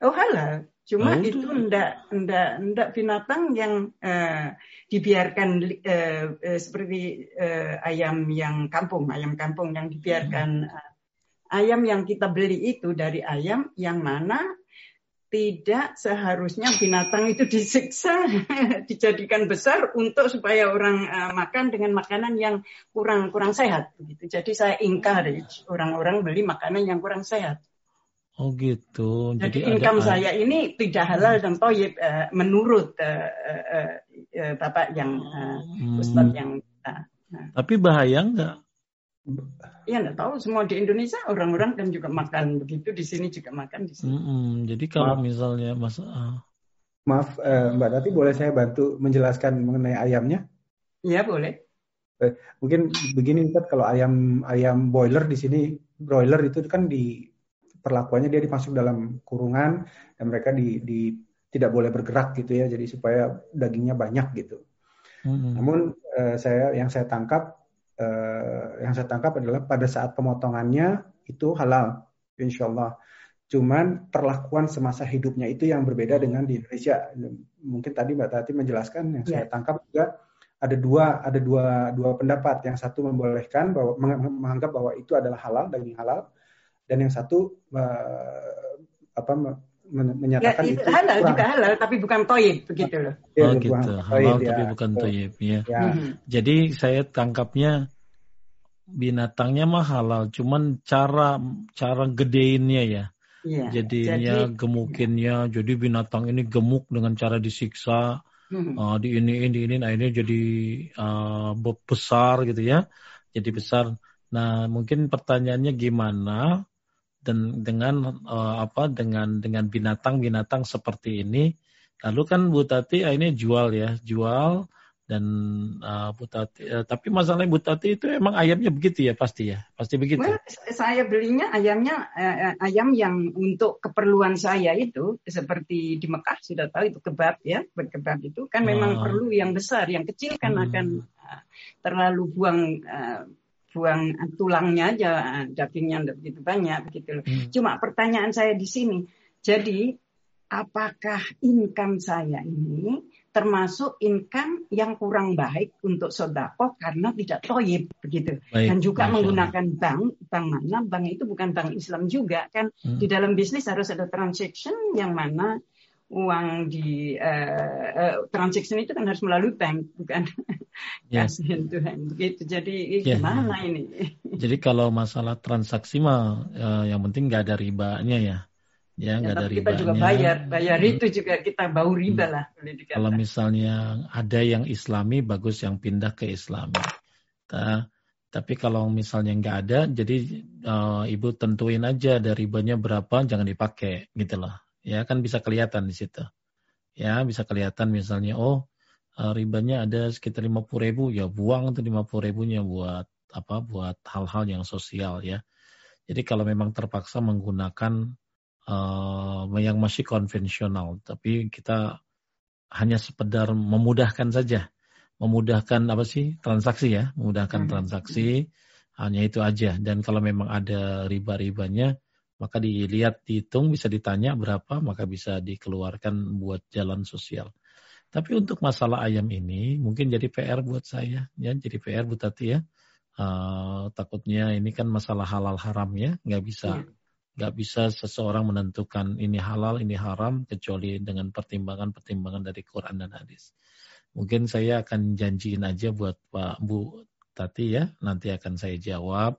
Oh halal. Cuma oh, itu enggak enggak enggak binatang yang uh, dibiarkan uh, uh, seperti uh, ayam yang kampung, ayam kampung yang dibiarkan uh, ayam yang kita beli itu dari ayam yang mana tidak seharusnya binatang itu disiksa, dijadikan besar untuk supaya orang uh, makan dengan makanan yang kurang kurang sehat. Gitu. Jadi saya encourage orang-orang beli makanan yang kurang sehat. Oh gitu. Jadi, Jadi income ada... saya ini tidak halal dan toyib uh, menurut uh, uh, uh, bapak yang uh, ustadz hmm. yang. Uh, Tapi bahaya nggak Iya nggak tahu semua di Indonesia orang-orang kan juga makan begitu di sini juga makan di sini. Mm -hmm. Jadi kalau maaf. misalnya mas uh... maaf eh, Mbak Tati boleh saya bantu menjelaskan mengenai ayamnya? Iya boleh. Eh, mungkin begini Ustaz kalau ayam ayam boiler di sini broiler itu kan di perlakuannya dia dimasuk dalam kurungan dan mereka di, di tidak boleh bergerak gitu ya jadi supaya dagingnya banyak gitu. Mm -hmm. Namun eh, saya yang saya tangkap uh, yang saya tangkap adalah pada saat pemotongannya itu halal, insya Allah. Cuman perlakuan semasa hidupnya itu yang berbeda dengan di Indonesia. Mungkin tadi Mbak Tati menjelaskan yang yeah. saya ya. tangkap juga ada dua ada dua dua pendapat. Yang satu membolehkan bahwa menganggap bahwa itu adalah halal daging halal, dan yang satu uh, apa menyatakan ya, itu, itu halal kurang. juga halal tapi bukan toyib begitu loh. Ya, oh gitu, halal ya. tapi bukan toyib ya. ya. Hmm. Jadi saya tangkapnya binatangnya mah halal, cuman cara cara gedeinnya ya. Ya, jadinya jadi, gemukinnya, ya. jadi binatang ini gemuk dengan cara disiksa, hmm. uh, di ini ini ini, nah ini jadi uh, besar gitu ya, jadi besar. Nah mungkin pertanyaannya gimana dan dengan uh, apa dengan dengan binatang-binatang seperti ini. Lalu kan Bu Tati ah, ini jual ya jual dan uh, Bu Tati uh, tapi masalahnya Bu Tati itu emang ayamnya begitu ya pasti ya? Pasti begitu? Well, saya belinya ayamnya uh, ayam yang untuk keperluan saya itu seperti di Mekah sudah tahu itu kebab ya berkebab itu. Kan memang perlu yang besar yang kecil kan hmm. akan uh, terlalu buang uh, buang tulangnya aja dagingnya tidak begitu banyak begitu loh. Hmm. Cuma pertanyaan saya di sini, jadi apakah income saya ini termasuk income yang kurang baik untuk sodako karena tidak toyib begitu baik, dan juga menggunakan bank bank mana bank itu bukan bank Islam juga kan hmm. di dalam bisnis harus ada transaction yang mana uang di uh, uh, transaction itu kan harus melalui bank bukan? Yeah. kasihan Tuhan begitu. Jadi yeah. gimana ini? Jadi kalau masalah transaksi mah uh, yang penting nggak ada ribanya ya. Ya nggak ya, ada ribanya kita juga bayar. Bayar itu juga kita bau riba hmm. lah kalau misalnya ada yang Islami bagus yang pindah ke Islami. Nah, tapi kalau misalnya nggak ada jadi uh, ibu tentuin aja dari ribanya berapa jangan dipakai gitu loh ya kan bisa kelihatan di situ. Ya bisa kelihatan misalnya oh eh, ribanya ada sekitar lima puluh ribu ya buang tuh lima puluh ribunya buat apa buat hal-hal yang sosial ya. Jadi kalau memang terpaksa menggunakan uh, yang masih konvensional tapi kita hanya sekedar memudahkan saja. Memudahkan apa sih? Transaksi ya. Memudahkan hmm. transaksi. Hanya itu aja. Dan kalau memang ada riba-ribanya maka dilihat dihitung bisa ditanya berapa maka bisa dikeluarkan buat jalan sosial Tapi untuk masalah ayam ini mungkin jadi PR buat saya, ya jadi PR buat Tati ya. Uh, takutnya ini kan masalah halal haram ya, nggak bisa iya. nggak bisa seseorang menentukan ini halal ini haram kecuali dengan pertimbangan-pertimbangan dari Quran dan hadis. Mungkin saya akan janjiin aja buat Pak Bu Tati ya, nanti akan saya jawab.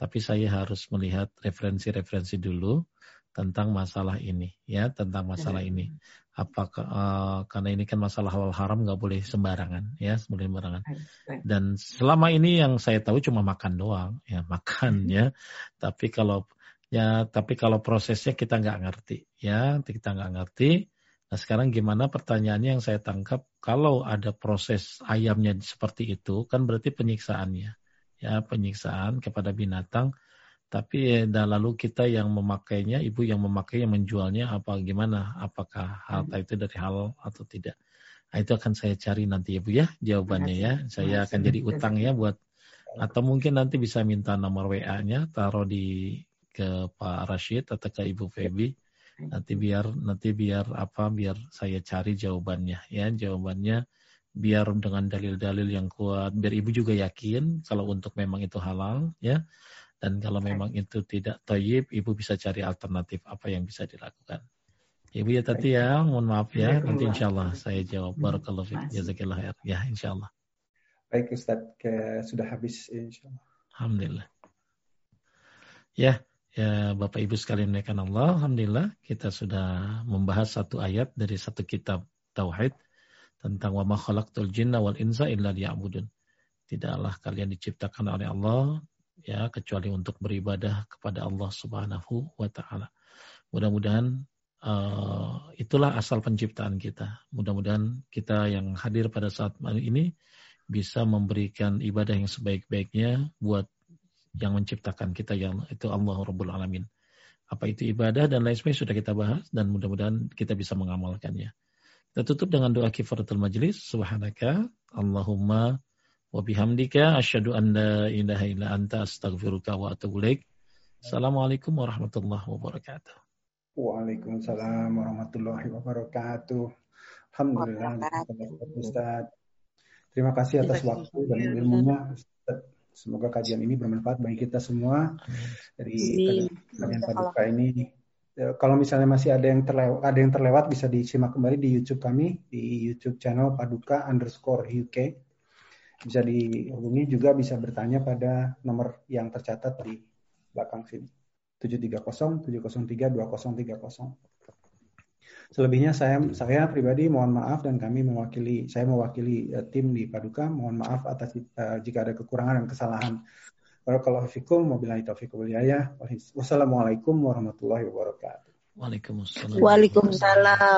Tapi saya harus melihat referensi-referensi dulu tentang masalah ini ya tentang masalah ini. Apakah uh, karena ini kan masalah halal haram nggak boleh sembarangan ya sembarangan. Dan selama ini yang saya tahu cuma makan doang ya makan hmm. ya. Tapi kalau ya tapi kalau prosesnya kita nggak ngerti ya kita nggak ngerti. Nah sekarang gimana pertanyaannya yang saya tangkap kalau ada proses ayamnya seperti itu kan berarti penyiksaannya ya penyiksaan kepada binatang. Tapi dan lalu kita yang memakainya, ibu yang memakainya menjualnya apa gimana? Apakah harta itu dari halal atau tidak? Nah, itu akan saya cari nanti ya Bu ya jawabannya ya. Saya akan jadi utang ya buat atau mungkin nanti bisa minta nomor WA-nya taruh di ke Pak Rashid atau ke Ibu Febi nanti biar nanti biar apa biar saya cari jawabannya ya. Jawabannya biar dengan dalil-dalil yang kuat biar ibu juga yakin kalau untuk memang itu halal ya dan kalau memang itu tidak toyib, ibu bisa cari alternatif apa yang bisa dilakukan. Ibu ya tadi ya, mohon maaf ya. Nanti insya Allah saya jawab. Barakallahu fiik. Jazakillah khair. Ya insya Allah. Baik Ustaz, ke, sudah habis insya Allah. Alhamdulillah. Ya, ya Bapak Ibu sekalian menaikkan Allah. Alhamdulillah kita sudah membahas satu ayat dari satu kitab Tauhid tentang wa ma khalaqtul jinna wal insa illa liya'budun. Tidaklah kalian diciptakan oleh Allah ya kecuali untuk beribadah kepada Allah Subhanahu wa taala. Mudah-mudahan uh, itulah asal penciptaan kita. Mudah-mudahan kita yang hadir pada saat ini bisa memberikan ibadah yang sebaik-baiknya buat yang menciptakan kita yang itu Allah Rabbul Alamin. Apa itu ibadah dan lain sebagainya sudah kita bahas dan mudah-mudahan kita bisa mengamalkannya. Kita tutup dengan doa kifaratul majlis. Subhanaka Allahumma wa bihamdika asyhadu an la ilaha illa anta astaghfiruka wa atubu ilaik. Assalamualaikum warahmatullahi wabarakatuh. Waalaikumsalam warahmatullahi wabarakatuh. Alhamdulillah Ustaz. Terima kasih atas waktu dan ilmunya Semoga kajian ini bermanfaat bagi kita semua dari kajian paduka ini. Ya, kalau misalnya masih ada yang terlewat, ada yang terlewat bisa disimak kembali di YouTube kami di YouTube channel Paduka underscore UK bisa dihubungi juga bisa bertanya pada nomor yang tercatat di belakang sini 730 703 2030. Selebihnya saya saya pribadi mohon maaf dan kami mewakili saya mewakili uh, tim di Paduka mohon maaf atas uh, jika ada kekurangan dan kesalahan. Barakallahu fikum wabillahi taufiq Wassalamualaikum warahmatullahi wabarakatuh. Waalaikumsalam. Waalaikumsalam.